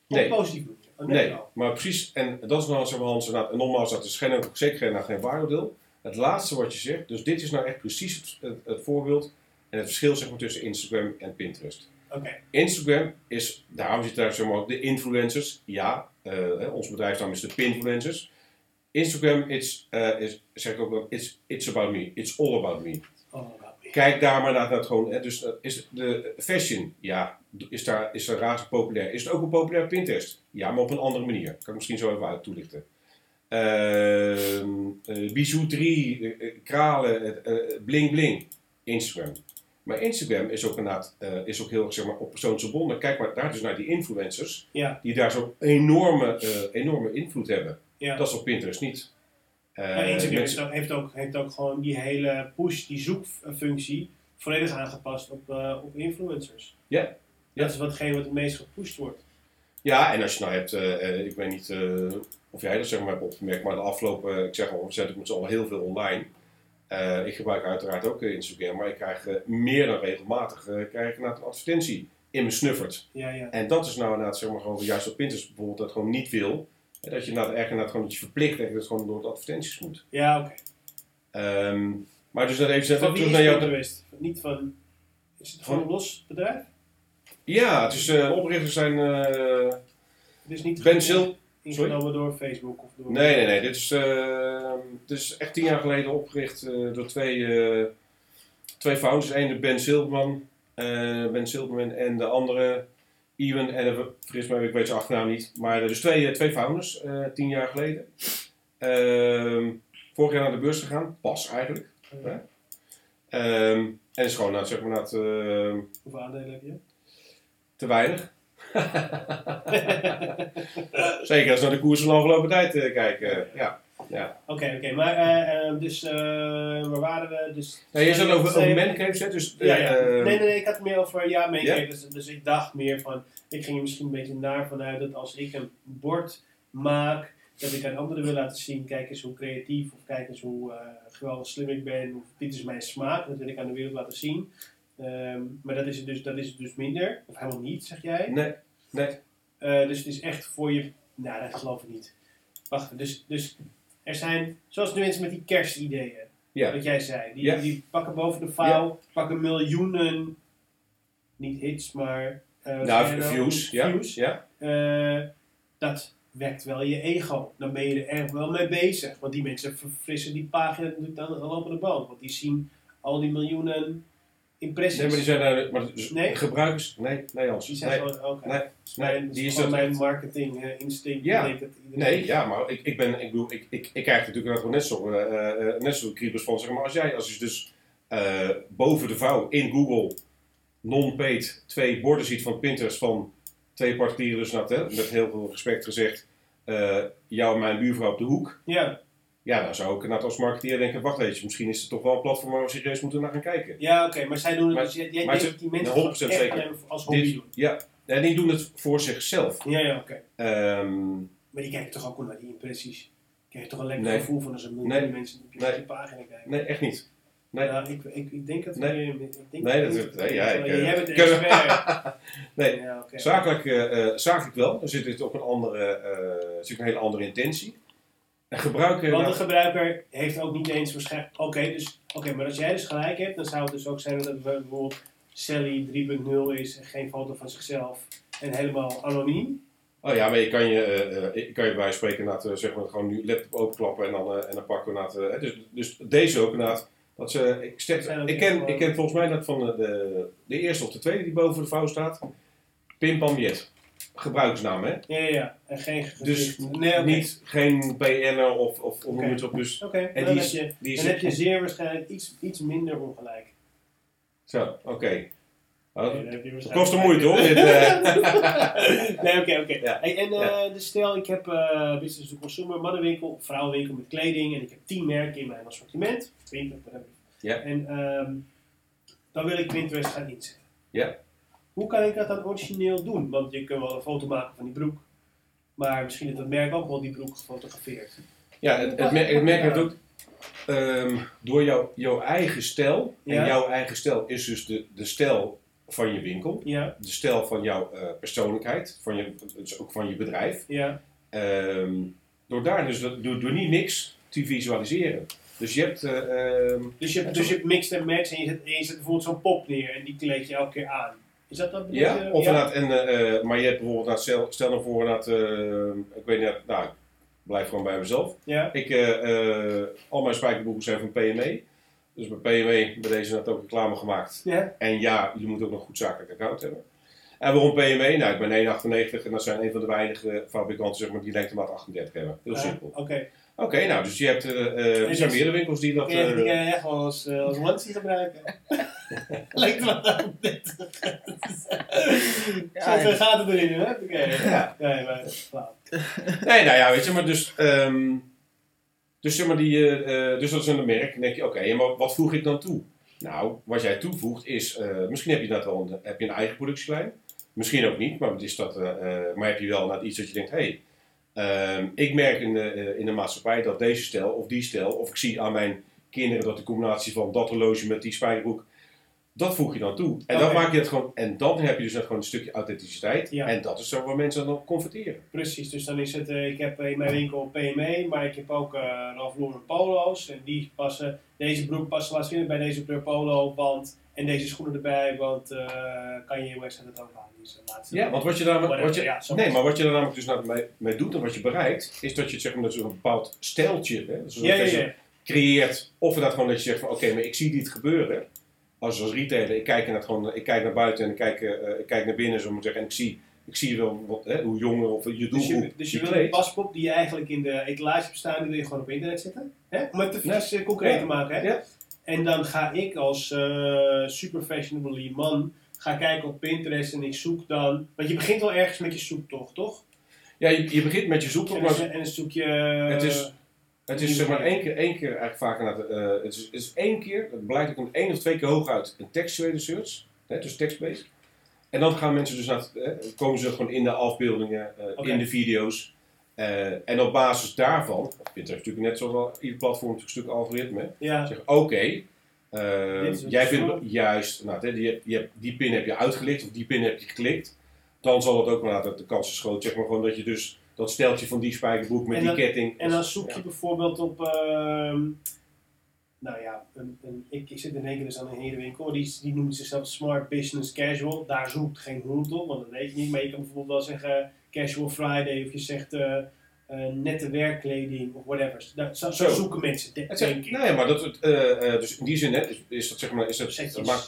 Nee. positief doen. Oh, Nee, maar precies, en dat is nou maar Hans, en nogmaals, dat is geen, zeker geen, nou, geen waardeoordeel. Het laatste wat je zegt, dus dit is nou echt precies het, het, het voorbeeld en het verschil zeg maar, tussen Instagram en Pinterest. Oké, Instagram is, daarom zit daar zeg maar, de influencers, ja, hè, ons bedrijfsnaam is de Pinfluencers. Instagram is, eh, is, zeg ik ook wel, it's, it's about me, it's all about me. all about me. Kijk daar maar naar, het gewoon. Hè, dus eh, is de fashion, ja, is daar, is daar razend populair. Is het ook een populair Pinterest? Ja, maar op een andere manier. Kan ik misschien zo even uit toelichten. Eh, bijouterie, eh, eh, kralen, bling bling. Instagram. Maar Instagram is ook inderdaad eh, is ook heel erg zeg maar, op persoonsgebonden. Kijk maar daar dus naar die influencers. Ja. Die daar zo'n enorme, enorme invloed hebben. Ja. Dat is op Pinterest niet. Instagram mensen- heeft, ook, heeft ook gewoon die hele push, die zoekfunctie, volledig aangepast op, op influencers. Ja. Ja. Dat is watgene wat het meest gepusht wordt. Ja, en als je nou hebt, eh, eh, ik weet niet eh, of jij dat zeg maar hebt opgemerkt, maar de afgelopen, ik zeg al, we zetten met z'n allen heel veel online. Ik gebruik uiteraard ook Instagram, maar ik krijg meer dan regelmatig krijg ik een advertentie in mijn snuffert. Ja, ja. En dat is nou inderdaad, zeg maar, gewoon juist op Pinterest bijvoorbeeld dat gewoon niet wil. En dat je inderdaad echt inderdaad gewoon dat je verplicht dat het gewoon door de advertenties moet. Ja, oké. Ehm, maar dus dat even zetten terug is naar jou. Niet van... Is het gewoon een los bedrijf? Ja, het is, de oprichters zijn eh, Het is niet Ben Sil. ingenomen door Facebook of door... Nee, nee, nee. Dit is, eh, dit is echt tien jaar geleden opgericht door twee, twee founders. Eén de Ben Silberman, ben Silberman en de andere Ewan. En vergis me, ik weet zijn achternaam niet. Maar dus twee, twee founders, tien jaar geleden. Ehm, vorig jaar naar de beurs gegaan, pas eigenlijk. Eh, Ehm, en is gewoon, nou, zeg maar, nou, ehm, hoeveel aandelen heb je? Te weinig. Zeker als we naar de koers van de afgelopen tijd eh, kijken. ja. ja. Oké, oké. Maar eh, eh, dus... waar waren we? Dus... Ja, je zat over, over hè? Dus, Ja, ja. nee, nee, nee, ik had het meer over ja. Ja? Dus, dus ik dacht meer van, ik ging er misschien een beetje naar vanuit dat als ik een bord maak, dat ik aan anderen wil laten zien, kijk eens hoe creatief of kijk eens hoe geweldig slim ik ben, of dit is mijn smaak, dat wil ik aan de wereld laten zien. Ehm, maar dat is, het dus, dat is het dus minder, of helemaal niet, zeg jij. Nee, nee. Eh, dus het is echt voor je. Nou, dat geloof ik niet. Wacht, dus, dus er zijn, zoals de mensen met die kerstideeën, Ja. wat jij zei, die, die pakken boven de vouw, pakken miljoenen, niet hits, maar. eh, Nou, views, ja. Views. ja. Eh, dat wekt wel je ego. Dan ben je er echt wel mee bezig. Want die mensen verfrissen die pagina natuurlijk aan de lopende band. Want die zien al die miljoenen impressies. Nee, maar die zijn daar, maar dus Nee? gebruikers, nee, nee Hans. Die zijn nee, gewoon, nee, nee, die is dat mijn marketing eh, instinct. Ja. dat Nee, ja, maar ik, ik ben, ik bedoel, ik, ik, ik krijg natuurlijk gewoon net zo, eh, eh, net zo kriebels van, zeg maar, als jij, als je dus eh, boven de vouw in Google non-paid twee borden ziet van Pinterest van twee particulieren, dus nou, hè, met heel veel respect gezegd, eh, jou en mijn buurvrouw op de hoek. Ja, Ja, dan zou ik inderdaad als marketeer denken, wacht even, misschien is het toch wel een platform waar we serieus moeten naar gaan kijken. Ja, oké, maar zij doen het Maar- dus. Jij, jij maar denkt ze- die mensen 100% gewoon echt zeker. als hobby Dit- doen. ja, en die doen het voor zichzelf. Ja, ja, oké. Ehm, Maar die kijken toch ook wel naar die impressies. Krijg je toch een lekker Nee. gevoel van als een miljoen Nee. mensen op je Nee. pagina kijken. nee, echt niet. Nee. Ja, ik, ik, ik denk dat Nee. ik denk Nee, dat dat- nee, ja, ik, eh, jij bent de kunnen- expert. Nee. Ja. Zakelijk, eh, eh, zakelijk wel. Er zit het op een andere, eh, zit een hele andere intentie. En gebruiken... Want de gebruiker heeft ook niet eens waarschijnlijk. Oké, dus, oké, maar als jij dus gelijk hebt, dan zou het dus ook zijn dat het bijvoorbeeld Sally 3.0 is en geen foto van zichzelf en helemaal anoniem. oh ja, maar je kan je, je kan je bij spreken inderdaad, eh, zeg maar, gewoon nu laptop openklappen en dan, en dan pakken we eh, dus, dus deze ook inderdaad. Dat ze, ik, ik, ken, ik ken volgens mij dat van de, de, de eerste of de tweede die boven de vouw staat. Pim Pam Jet. Gebruikersnaam, hè? Ja, ja, ja. En geen Dus nee, oké. niet, geen BN'er of, of hoe noem je het op. Dus, Oké, en dan, die heb is, je, die dan heb je zeer waarschijnlijk iets, iets minder ongelijk. Zo, oké. Oh, Nee, heb dat kost de moeite hoor. Dit, eh. nee, oké, oké. Ja. Hey, en Ja. dus stel, ik heb eh business to consumer, mannenwinkel, vrouwenwinkel met kleding en ik heb 10 merken in mijn assortiment. 20, whatever. Ja. En ehm, dan wil ik Pinterest gaan inzetten. Ja. Hoe kan ik dat dan origineel doen? Want je kunt wel een foto maken van die broek. Maar misschien heeft dat merk ook wel die broek gefotografeerd. Ja, het, het, merk- het merk heeft ook ehm, door jouw, jouw eigen stijl. Ja. En jouw eigen stijl is dus de, de stijl van je winkel. Ja, De stijl van jouw eh, persoonlijkheid. Van je, dus ook van je bedrijf. ja. Ehm, door daar dus, door, door niet niks te visualiseren. Dus je hebt... ehm, Dus je hebt, dus je hebt mixed and match en je zet, en je zet bijvoorbeeld zo'n pop neer en die kleed je elke keer aan. Is dat dat? ja, je? of inderdaad, en, eh, eh, maar je hebt bijvoorbeeld, nou, stel, stel nou voor, inderdaad, eh, ik weet niet, nou, ik blijf gewoon bij mezelf. Ja, Ik, al mijn spijkerbroeken zijn van PME. Dus bij PME, bij deze net ook reclame gemaakt. ja. En ja, jullie moeten ook nog een goed zakelijk account hebben. En waarom PME? Nou, ik ben 1,98 en dat zijn een van de weinige fabrikanten zeg maar, die lengtemaat 38 hebben. Heel simpel. Oké. Oké, nou, dus je hebt, eh, eh, er zijn dus- meerdere winkels die dat... Je die eh, kan je echt wel als, uh, als onesie gebruiken? Lijkt me dat net. Ja, Zo gaat het erin, hè? Oké. Ja. Nee, maar. Nee, nou ja, weet je, maar dus... ehm, dus zeg maar, die, dus dat is een merk. Dan denk je, oké, en maar wat voeg ik dan toe? Nou, wat jij toevoegt is... eh, misschien heb je dat wel een, heb je een eigen productielijn. Misschien ook niet, maar, het is dat, maar heb je wel iets dat je denkt... Hey, ehm, ik merk in de, eh, in de maatschappij dat deze stijl of die stijl... Of ik zie aan mijn kinderen dat de combinatie van dat horloge met die spijkerbroek... Dat voeg je dan toe. En, dan maak je het gewoon, en dan heb je dus net gewoon een stukje authenticiteit. Ja. En dat is zo waar mensen dan op converteren. Precies, dus dan is het, eh, ik heb in mijn winkel PME, maar ik heb ook eh Ralph Lauren polo's. En die passen, deze broek past waarschijnlijk bij deze kleur polo, want, en deze schoenen erbij, want uh, kan je website het ook halen. Dus de laatste. Ja, want wat je daar, Whatever, wat je, ja, nee, maar wat je daar namelijk dus nou mee, mee doet en wat je bereikt, is dat je zeg maar, dat je een bepaald stijltje hè, dus ja, ja, ja. creëert. Of dat gewoon dat je zegt van oké, maar ik zie dit gebeuren. Als, als retailer, ik kijk, naar het gewoon, ik kijk naar buiten en ik kijk, eh, ik kijk naar binnen zo maar zeggen, en ik zie, ik zie wel wat, hè, hoe jonger of je Dus doelgroep je, dus je wil een paspop die je eigenlijk in de etalage hebt staan, die wil je gewoon op internet zetten. Hè? Om het Ja. even concreet Ja. te maken. Hè? Ja. En dan ga ik als eh super fashionable man ga kijken op Pinterest en ik zoek dan. Want je begint wel ergens met je zoektocht, toch? Ja, je, je begint met je En zoektocht, dan, en dan zoek je. Het is- het is zeg maar één keer, één keer eigenlijk vaak naar de, eh, het, is, het is één keer, het blijkt ook een één of twee keer hooguit een textuele search, hè, dus text-based. En dan gaan mensen dus naar, eh, komen ze gewoon in de afbeeldingen, eh, in de video's. Eh, en op basis daarvan, Pinterest natuurlijk net zoals ieder platform natuurlijk een stuk algoritme, Ja, zeggen oké, eh, jij je vindt juist, nou, die, die, die pin heb je uitgelicht of die pin heb je geklikt. Dan zal het ook, nou, dat de kans is groot, zeg maar gewoon dat je dus dat steltje van die spijkerbroek met En die ketting. en dan zoek Ja. je bijvoorbeeld op. ehm, nou ja, een, een, ik, ik zit in één keer dus aan een herenwinkel, die, die noemt zichzelf Smart Business Casual. Daar zoekt geen hond op, want dat weet je niet. Maar je kan bijvoorbeeld wel zeggen Casual Friday of je zegt eh, nette werkkleding of whatever. Dat, zo, zo Zo. zoeken mensen, denk ik. nee, maar dat, eh, eh, dus in die zin, hè, is, is dat zeg maar, is dat, maar,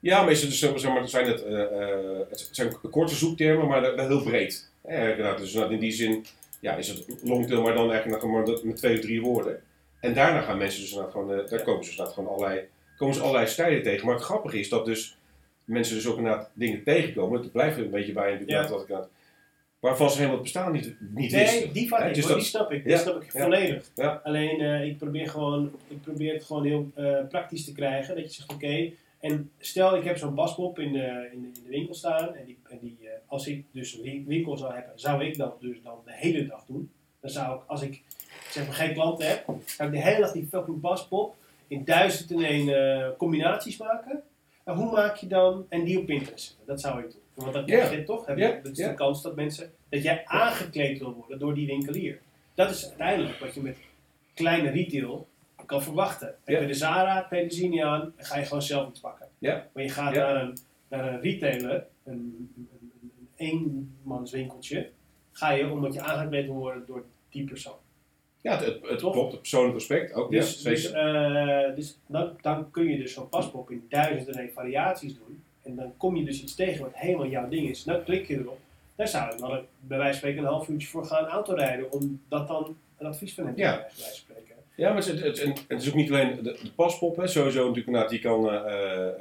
ja, maar is het dus, zeg maar, zijn het, eh, eh, het zijn korte zoektermen, maar wel heel breed. Eh, dus in die zin, ja, is het longtail, maar dan eigenlijk maar met twee of drie woorden. En daarna gaan mensen dus gewoon, eh, daar Ja. komen ze dus gewoon allerlei, komen ze allerlei stijlen tegen. Maar het grappige is dat dus mensen dus ook inderdaad dingen tegenkomen. Het blijft er een beetje bij natuurlijk Ja. wat ik waarvan ze helemaal het bestaan niet, niet Nee, wisten. die dus hoor, dat- die snap ik. Ja, Die snap ik ja. volledig. Ja. Alleen eh, ik probeer gewoon, ik probeer het gewoon heel eh, praktisch te krijgen. Dat je zegt, oké, en stel ik heb zo'n baspop in de, in, de, in de winkel staan. En, die, en die, eh, als ik dus een win- winkel zou hebben, zou ik dat dus dan de hele dag doen. Dan zou ik, als ik zeg maar geen klanten heb, zou ik de hele dag die fucking baspop in duizend en één combinaties maken. En hoe maak je dan, en die op Pinterest zetten. Dat zou ik doen. Want dat je toch, heb je, dat is de kans dat mensen, dat jij aangekleed wil worden door die winkelier. Dat is uiteindelijk wat je met kleine retail kan verwachten. Heb je de Zara, Zini aan, dan ga je gewoon zelf iets pakken. Maar je gaat naar, een, naar een retailer, een, een, een, een eenmanswinkeltje, ga je omdat je aangekleed wil worden door die persoon. Ja, het, het, klopt, het persoonlijke aspect ook. Dus, ja, dus, eh, dus dan, dan kun je dus zo'n paspop in duizenden variaties doen. En dan kom je dus iets tegen wat helemaal jouw ding is. Nou klik je erop. Daar zou ik dan bij wijze van spreken een half uurtje voor gaan autorijden. Om dat dan een advies van hem te Ja. krijgen, bij wijze van spreken. Ja, maar het, het, het, het is ook niet alleen de, de paspop, hè. sowieso natuurlijk die kan, eh, eh, eh,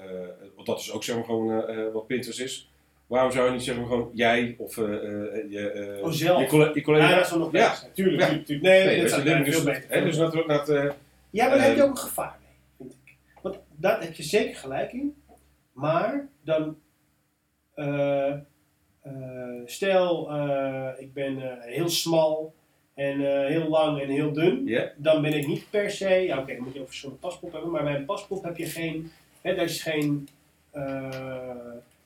want dat is ook zeg maar gewoon wat Pinterest is. Waarom zou je niet zeg maar gewoon jij of je, Oh, zelf. je, colle- je collega... Ja, dat is wel nog Ja. Tuurlijk, Ja. tuurlijk, tuurlijk. Nee, Nee, dat is veel dus, beter hè, dus dat, Ja, maar daar heb je ook een gevaar mee, vind ik. Want daar heb je zeker gelijk in. Maar dan, eh, eh, stel eh, ik ben heel smal en heel lang en heel dun. Dan ben ik niet per se, ja oké, dan moet je over zo'n paspop hebben. Maar bij een paspop heb je geen, hè, daar is geen,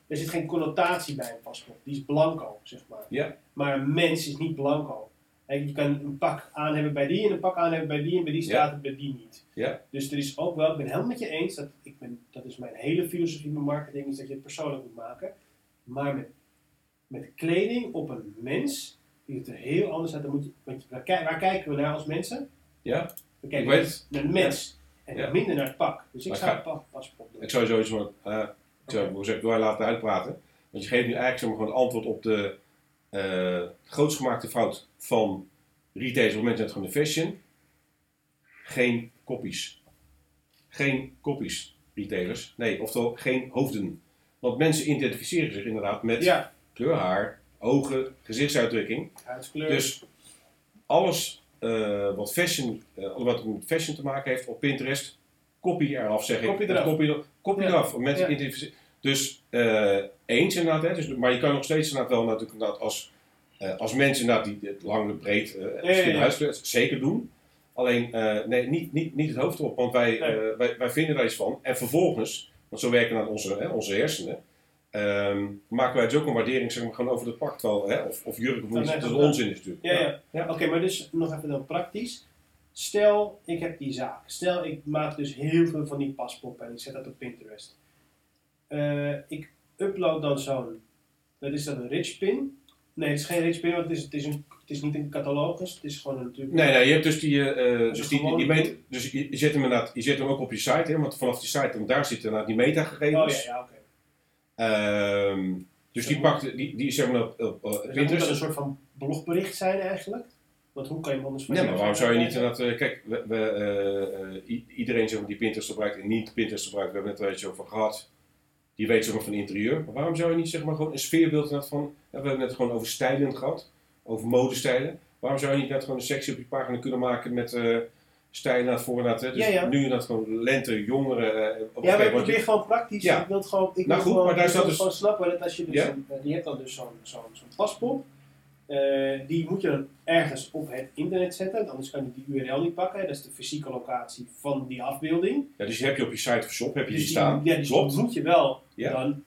er zit geen connotatie bij een paspop. Die is blanco, zeg maar. Ja. Maar een mens is niet blanco. Je kan een pak aan hebben bij die en een pak aan hebben bij die en bij die staat het bij die niet. Ja. Dus er is ook wel, ik ben het helemaal met je eens, dat, ik ben, dat is mijn hele filosofie met marketing, is dat je het persoonlijk moet maken. Maar met, met kleding op een mens, ziet het er heel anders uit. Dan moet je, want waar, ki- waar kijken we naar als mensen? ja, We ik kijken weet het. naar de mens. En Ja. minder naar het pak. Dus ik Maar zou ga- het pak pas op doen. Ik zou sowieso van, eh ik zou ik, door laten uitpraten. Want je geeft nu eigenlijk zeg maar, gewoon antwoord op de eh grootst gemaakte fout van retailers op het moment gewoon de fashion. Geen koppies. Geen koppies, retailers. Nee, oftewel geen hoofden. Want mensen identificeren zich inderdaad met Ja, kleur haar, ogen, gezichtsuitdrukking. huidskleur. Dus alles eh, wat, fashion, eh, wat met fashion te maken heeft op Pinterest, kopie eraf zeg ik. Kopie eraf. Kopie, er- kopie Ja. eraf. Mensen Ja. identificeren- Dus eh, eens inderdaad, hè, dus, maar je kan nog steeds inderdaad wel natuurlijk inderdaad als, eh, als mensen inderdaad die het lang, breed, eh verschillende ja. huidskleur, zeker doen. Alleen, eh, nee, niet, niet, niet het hoofd erop, want wij, Nee. eh, wij, wij vinden daar iets van. En vervolgens, want zo werken dan onze, hè, onze hersenen, ehm, maken wij dus ook een waardering zeg maar, gewoon over het pak. Terwijl, of, of jurk of dat is onzin is natuurlijk. Ja, ja. Ja. Oké, maar dus nog even dan praktisch. Stel, ik heb die zaak. Stel, ik maak dus heel veel van die paspoppen en ik zet dat op Pinterest. Eh, ik upload dan zo'n, dat is dan een rich pin. Nee, het is geen rich pin, want het is, het is, een, het is niet een catalogus. Het is gewoon een, natuurlijk... Nee, nee, je hebt dus die, eh, Dus die, die, die meta, dus je, je zet hem inderdaad, je zet hem ook op je site, hè, want vanaf die site, want daar zitten inderdaad die Oh metagegevens. ja, ja oké. Ehm, dus die pakt, die, die zeg maar op, op, op Dus dat moet Pinterest. dan een soort van blogbericht zijn eigenlijk. Want hoe kan je hem anders Nee, maar waarom zou je niet inderdaad, kijk, we, iedereen zeg maar, die Pinterest gebruikt en niet Pinterest gebruikt, we hebben het er eens over gehad, die weet zeg maar van interieur. Maar waarom zou je niet zeg maar gewoon een sfeerbeeld inderdaad van, we hebben het net gewoon over stijlen gehad, over modestijlen. Waarom zou je niet net gewoon een sectie op je pagina kunnen maken met eh stijlen naar voor hè? Dus Ja, ja. nu inderdaad gewoon lente, jongeren. eh, oké, Ja, maar ik je- probeer gewoon praktisch. Ja. Ik wil gewoon. Ik Nou wil goed, gewoon, maar daar staat dus- gewoon snappen dat als je dus. Ja. een- je hebt dan dus zo'n zo'n zo'n paspop. Eh, die moet je dan ergens op het internet zetten. Anders kan je die URL niet pakken. Dat is de fysieke locatie van die afbeelding. ja, dus die heb je op je site of shop, heb je Dus die staan. Ja, die Klopt. moet je wel Ja. dan.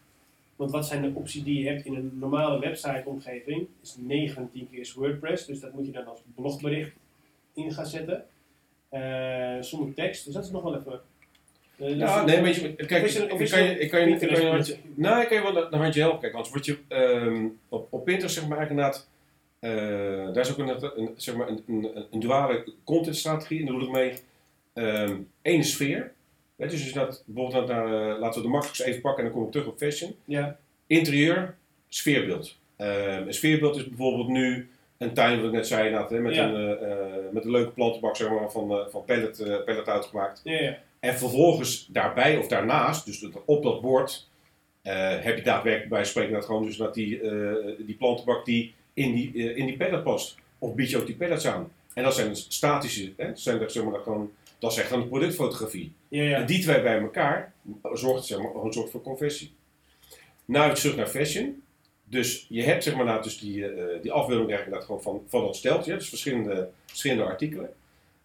Want wat zijn de opties die je hebt in een normale website-omgeving? Is 9 van 10 keer is WordPress. Dus dat moet je dan als blogbericht in gaan zetten. Eh, zonder tekst. Dus dat is nog wel even. eh, Ja, nee, maar je, kijk, is er- ik, kan je, ik kan je, ik kan je, nou, ik kan je wel een handje helpen. Kijk, want word je ehm, op, op Pinterest, zeg maar, inderdaad, eh, daar is ook een, een, zeg maar, een, een, een duale contentstrategie. En daar bedoel ik mee, ehm één sfeer. Hè, dus als dat, bijvoorbeeld, naar, eh, laten we de makkelijkste even pakken en dan kom ik terug op fashion. Ja, Interieur, sfeerbeeld. Ehm, een sfeerbeeld is bijvoorbeeld nu een tuin, wat ik net zei, hè, met, Ja. een, eh, met een leuke plantenbak zeg maar, van, van pellet, pellet uitgemaakt. ja, ja. En vervolgens daarbij of daarnaast, dus op dat bord, heb je daadwerkelijk bij spreken dat gewoon dus dat die, die plantenbak die in die, eh, in die padlet past. Of bied je ook die paddets aan. En dat zijn dus statische, hè, dat zijn dat, zeg maar, gewoon, dat is echt aan de productfotografie. Ja, ja. En die twee bij elkaar zorgt zeg maar, een soort van conversie. Nou, weer terug naar fashion. Dus je hebt zeg maar nou, dus die, eh, die afbeelding eigenlijk gewoon van, van dat steltje. Dus verschillende, verschillende artikelen.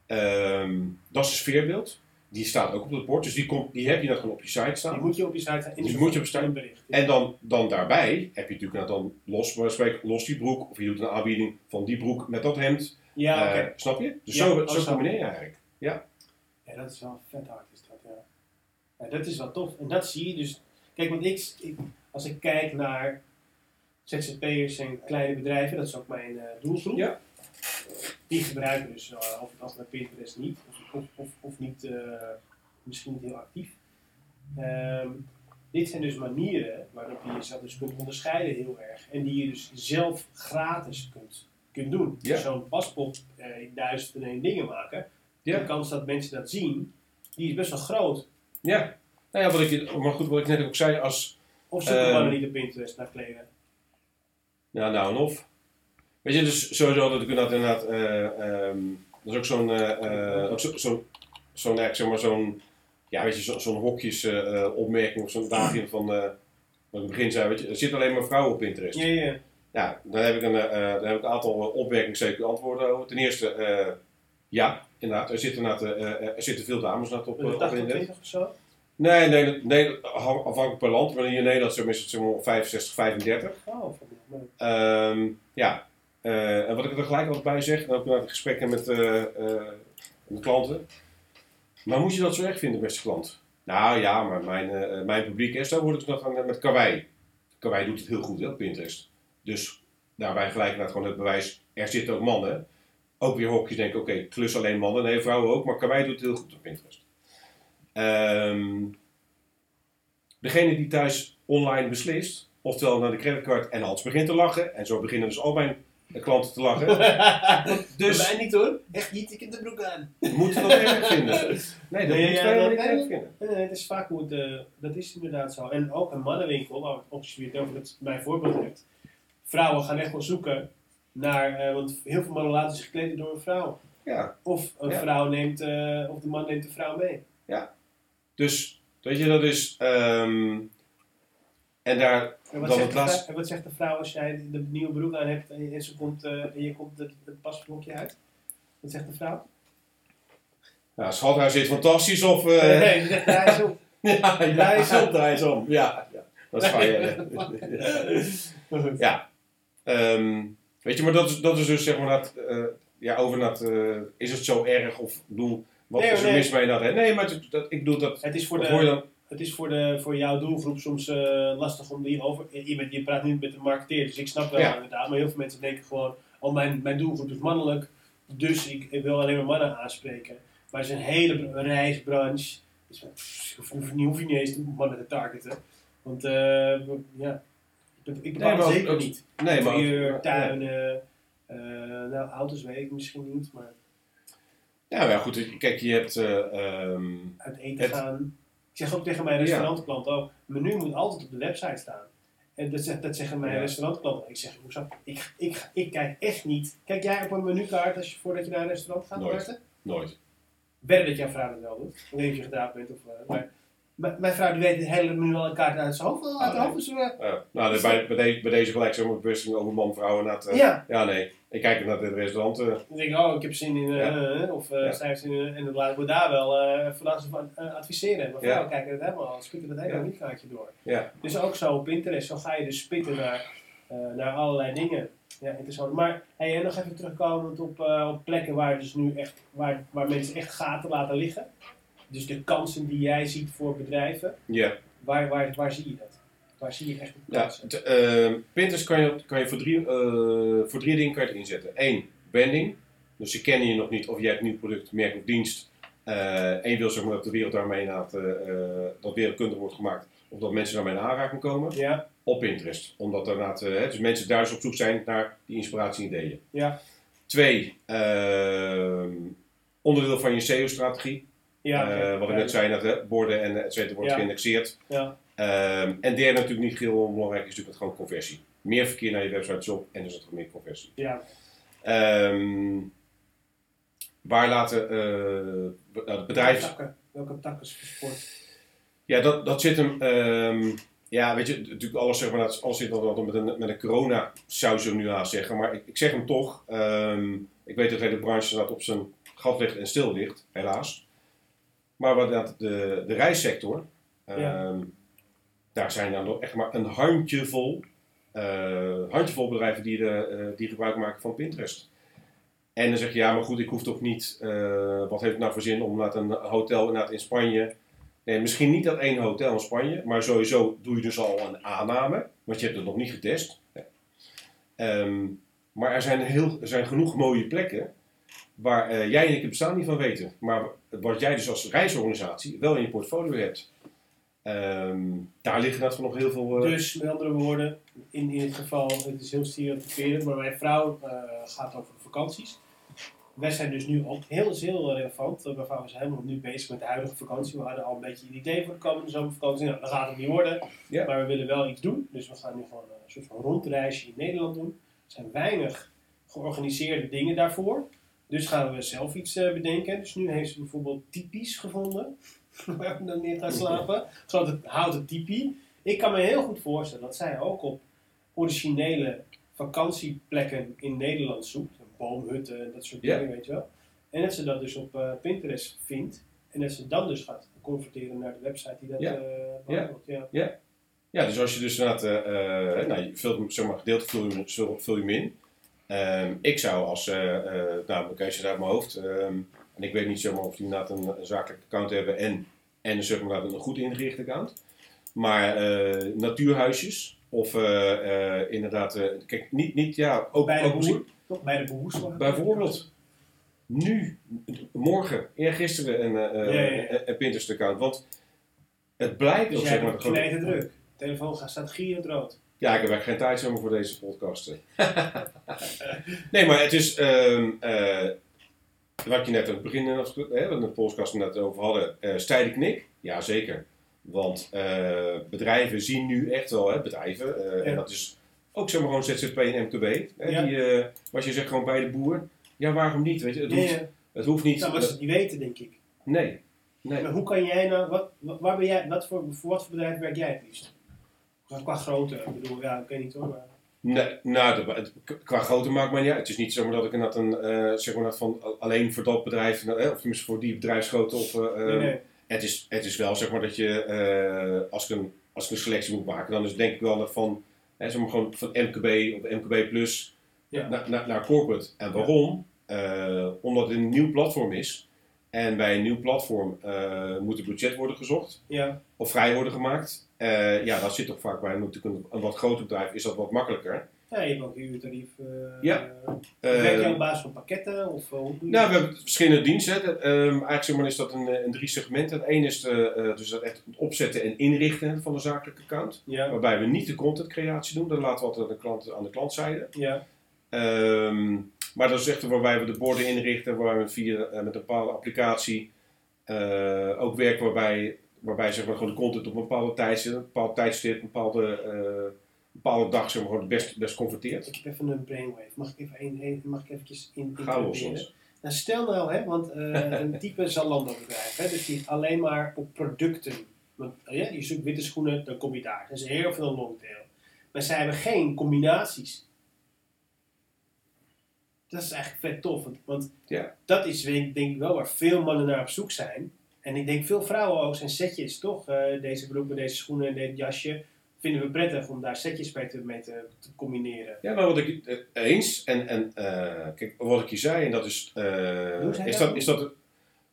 Ehm, dat is een sfeerbeeld. Die staat ook op het bord. Dus die, komt, die heb je dan gewoon op je site Die staan. moet je op je site staan. in Die moet je op bericht. En dan, dan daarbij heb je natuurlijk nou dan los, los die broek. Of je doet een aanbieding van die broek met dat hemd. Ja, Eh, snap je? Dus Ja, zo, oh, zo combineer je eigenlijk. Ja, dat is wel vet hard is dat, ja. ja. Dat is wel tof. En dat zie je dus. Kijk, want ik, ik- als ik kijk naar ZZP'ers en kleine bedrijven, dat is ook mijn eh, doelgroep. Ja. Die gebruiken dus uh, over het algemeen Pinterest niet. Of, of, of, niet, eh, misschien niet heel actief. Ehm, dit zijn dus manieren waarop je jezelf dus kunt onderscheiden heel erg. En die je dus zelf gratis kunt, kunt doen. Ja. Zo'n paspoort eh, in duizend en één dingen maken. Ja. De kans dat mensen dat zien, die is best wel groot. Ja. Nou ja, wat ik, maar goed, wat ik net ook zei, als Of zoeken Ehm. mannen niet op Pinterest naar kleden. Ja, nou en of. Weet je, dus sowieso dat ik inderdaad, inderdaad eh, ehm, dat is ook zo'n, ook zo, zo, zo'n, zeg maar zo'n, ja weet je, zo, zo'n hokjes opmerking of zo'n dagje van, wat ik in het begin zei, weet je, er zitten alleen maar vrouwen op Pinterest. Ja, ja. Ja, dan heb ik een, dan heb ik een aantal opmerkingen zeker antwoorden over. Ten eerste, ja, inderdaad, er zitten, inderdaad, er zitten veel dames inderdaad op, op 80 internet. 20 of zo. Nee, nee, nee, afhan- afhankelijk per land, maar in Nederland is het zeg maar 65, 35. Oh. Ehm, ja, en wat ik er gelijk altijd bij zeg, ook na de gesprekken met eh, eh, met klanten. Maar moet je dat zo erg vinden, beste klant? Nou ja, maar mijn, eh, mijn publiek is, daar wordt het nog met Karwei. Karwei doet het heel goed hè, op Pinterest. Dus daarbij gelijk naar gewoon het bewijs, er zitten ook mannen. Ook weer hokjes denken, oké, klus alleen mannen, nee vrouwen ook, maar Karwei doet het heel goed op Pinterest. Ehm, degene die thuis online beslist, oftewel naar de creditcard en Hans begint te lachen, en zo beginnen dus al mijn klanten te lachen, dus Dus- mij niet hoor. Echt niet, ik heb de broek aan. moeten dat erg vinden. Nee, dat Nee, moet ja, wij dat- niet erg vinden. Nee, nee, het is vaak hoe het, eh, dat is inderdaad zo. En ook een mannenwinkel, waar als je het over het, mijn voorbeeld hebt. Vrouwen gaan echt wel zoeken naar, eh, want heel veel mannen laten zich kleden door een vrouw. Ja, Of een Ja. vrouw neemt, eh, of de man neemt de vrouw mee. dus weet je, dat is. ehm, en daar, En wat, Dan zegt het de laatste- vrou- en wat zegt de vrouw als jij de nieuwe broek aan hebt en, je- en, ze komt, eh, en je komt het, het pasblokje uit? Wat zegt de vrouw? nou, schat, hij zit fantastisch of. eh, nee, zegt draai eens op. ja, ja, eens om. draai eens om. Ja, ja, dat is fijn. Ja. Ehm, weet je, maar dat is, dat is dus zeg maar dat. eh, ja, over dat. eh, is het zo erg of doen. Wat Nee, is er nee. mis mee dat? hè? Nee, maar het- dat, ik bedoel dat. Het is voor, hoor je de, dan? Het is voor, de, voor jouw doelgroep soms eh, lastig om die over... Je, je praat niet met de marketeer, dus ik snap wel Ja. inderdaad. Maar heel veel mensen denken gewoon... Oh, mijn, mijn doelgroep is mannelijk, dus ik, ik wil alleen maar mannen aanspreken. Maar het is een hele br- reisbranche. Dus pff, je hoef je niet eens mannen te targeten. Want eh, ja, ik, bepaal Nee, ook- zeker ook- niet. Nee, maar. Tuinen, eh, nou auto's weet ik misschien niet, maar Ja, maar goed. Kijk, je hebt. eh, ehm, uit eten Het- gaan. Ik zeg ook tegen mijn Ja. restaurantklanten ook, menu moet altijd op de website staan. En dat, zegt, dat zeggen mijn Ja. restaurantklanten. Ik zeg, hoezo? Ik, ik, ik kijk echt niet. Kijk jij op een menukaart als je, voordat je naar een restaurant gaat? Nooit. Nooit. Dat jouw vrouw dat wel doet. Of je gedaan bent. Of, maar, maar mijn vrouw die weet het hele al een kaart uit zijn hoofd. Uit Ah, nee. hoofd dus, eh, Ja, nou, dus bij, bij, deze, bij deze gelijk maar bewustzijn over man, vrouw en dat. eh, ja. ja, nee. Ik kijk naar het restaurant. eh, Dan denk ik, oh, ik heb zin in, Ja. of eh Ja. zij heeft zin in, en dan laat ik me daar wel van eh, adviseren. Maar vrouwen kijken het helemaal, spitten het helemaal niet kaartje door. ja. Dus ook zo op Pinterest, zo ga je dus spitten naar, naar allerlei dingen. Ja, interessant. Maar hey, en nog even terugkomend op, op plekken waar, dus nu echt, waar, waar mensen echt gaten laten liggen. Dus de kansen die jij ziet voor bedrijven, ja. waar, waar, waar zie je dat? Waar zie je echt de Ja, kansen? t- eh, Pinterest kan je, kan je voor, drie, eh, voor drie dingen kan je het inzetten. Eén, branding. Dus ze kennen je nog niet of jij hebt nieuw product, merk of dienst. eh en je wil zeg maar dat de wereld daarmee eh, dat wereldkundig wordt gemaakt. Of dat mensen daarmee in aanraking komen. Ja, Op Pinterest. Omdat hè, dus mensen daar dus op zoek zijn naar die inspiratie en ideeën. ja, Twee, ehm, onderdeel van je SEO-strategie. Ja. Eh, wat ik net zei, dat de borden en et cetera wordt geïndexeerd. Ja, Ehm, en derde natuurlijk niet heel onbelangrijk is natuurlijk het gewoon conversie. meer verkeer naar je website shop en dus ook meer conversie. Ja, Ehm, waar laten eh, nou, de bedrijven... Welke takken, welke takken sport? Ja, dat, dat zit hem. ehm, ja, weet je, natuurlijk alles, zeg maar, dat- alles zit dan met een, met een corona, zou nu aan zeggen. Maar ik, ik zeg hem toch. ik weet dat de hele branche staat op zijn gat ligt en stil ligt, helaas. Maar wat dat de, de reissector, ehm, daar zijn dan nog echt maar een handjevol, eh handjevol bedrijven die, de, eh, die gebruik maken van Pinterest. En dan zeg je, ja, maar goed, ik hoef toch niet, eh, wat heeft het nou voor zin om naar een hotel in Spanje Nee, misschien niet dat één hotel in Spanje, maar sowieso doe je dus al een aanname, want je hebt het nog niet getest. Ehm, maar er zijn, heel, er zijn genoeg mooie plekken waar eh, jij en ik het bestaan niet van weten. Maar wat jij dus als reisorganisatie wel in je portfolio hebt. Ehm, daar liggen van nog heel veel... eh, Dus met andere woorden, in, in dit geval, het is heel stereotyperend, maar mijn vrouw eh, gaat over vakanties. Wij zijn dus nu ook heel, heel relevant. Mijn vrouw is helemaal nu bezig met de huidige vakantie. We hadden al een beetje een idee voor de komende zomervakantie. Nou, dat gaat het niet worden. Ja. Maar we willen wel iets doen. Dus we gaan nu gewoon een soort van rondreisje in Nederland doen. Er zijn weinig georganiseerde dingen daarvoor. Dus gaan we zelf iets eh, bedenken. Dus nu heeft ze bijvoorbeeld typisch gevonden. Waar we dan neer gaan slapen. Zodat het houten tipi. Ik kan me heel goed voorstellen dat zij ook op originele vakantieplekken in Nederland zoekt. Boomhutten en dat soort dingen, weet je wel. En dat ze dat dus op eh, Pinterest vindt. En dat ze dan dus gaat converteren naar de website die dat eh behandelt. Ja. Ja, dus als je dus inderdaad, eh, nou, je vult hem, zeg maar, gedeelte vul je, vul, vul je hem in. Ehm, ik zou als, eh eh nou, uit mijn hoofd, ehm, en ik weet niet zomaar of die inderdaad een, een zakelijk account hebben en, en zeg maar, een goed ingericht account. Maar eh, natuurhuisjes, of inderdaad, kijk, niet, niet, ja, ook, Bij de ook boer. Toch bij de behoes. Bijvoorbeeld. nu, morgen, eergisteren een, Ja, ja, ja. een- een Pinterest-account. Want het blijkt Dus ook, zeg maar, knijten druk. telefoon gaat, staat gierend rood. Ja, ik heb echt geen tijd zomaar voor deze podcasten. nee, maar het is. ehm eh, wat je net aan het begin, eh, hè, wat de podcast net over hadden, eh stijde knik. Ja, zeker. Want bedrijven zien nu echt wel, hè, bedrijven, Ja. en dat is ook zeg maar gewoon ZZP en MKB. Hè, Ja. die, wat je zegt, gewoon bij de boer. Ja, waarom niet? Weet je, het, hoeft, ja. het hoeft niet. Nou, maar ze het niet weten, denk ik. nee. nee. Maar hoe kan jij nou, wat, wat- waar ben jij, wat voor, voor wat voor bedrijf werk jij het liefst? Qua- grootte, ik bedoel, ja, ik weet niet hoor. Maar, Nee, nou, de- het- qua grootte maakt mij niet uit. Het is niet zomaar dat ik een, eh, zeg maar dat van alleen voor dat bedrijf, eh, of tenminste voor die bedrijfsgrootte. Of, eh, nee, nee. Het, is, het is wel zeg maar dat je, als, ik een, als ik een selectie moet maken, dan is denk ik wel van, hè, zeg maar gewoon van MKB of MKB plus Ja. naar, naar, naar corporate. En waarom? Omdat het een nieuw platform is. En bij een nieuw platform eh, moet er budget worden gezocht Ja, of vrij worden gemaakt. Eh, ja, dat zit toch vaak bij een, natuurlijk een, een wat groter bedrijf, is dat wat makkelijker. ja, je hebt ook een uurtarief. eh Ja. werk je op basis van pakketten? Of, hoe Nou, we hebben verschillende diensten. Ehm, eigenlijk zeg maar, is dat een, een drie segmenten. Eén is de, dus dat echt het opzetten en inrichten van een zakelijke account. Ja, Waarbij we niet de contentcreatie doen. Dat laten we altijd aan de, klant, aan de klantzijde. ja, Ehm, maar dat is echt waarbij we de borden inrichten. Waarbij we via, eh, met een bepaalde applicatie eh, ook werken. Waarbij, waarbij zeg maar, gewoon de content op een bepaalde tijdstip, een bepaald tijdstip, een bepaalde, eh, bepaalde dag zeg maar, gewoon best, best converteert. ik heb even een brainwave. Mag ik even, een, een- mag ik eventjes in, soms. Nou, stel nou, hè, want een type Zalando bedrijf, hè, dus die alleen maar op producten. Want, eh, ja, je zoekt witte schoenen, dan kom je daar. Dat is heel veel longtail. Maar zij hebben geen combinaties. Dat is eigenlijk vet tof. Want, want Ja. dat is denk, ik wel waar veel mannen naar op zoek zijn. En ik denk veel vrouwen ook zijn setjes, toch? Eh, deze broek met deze schoenen en dit jasje. Vinden we prettig om daar setjes mee te, mee te, te combineren. Ja, maar wat ik eh, eens, en, en eh, kijk, wat ik je zei, en dat is, Hoe zei is, dat? is dat,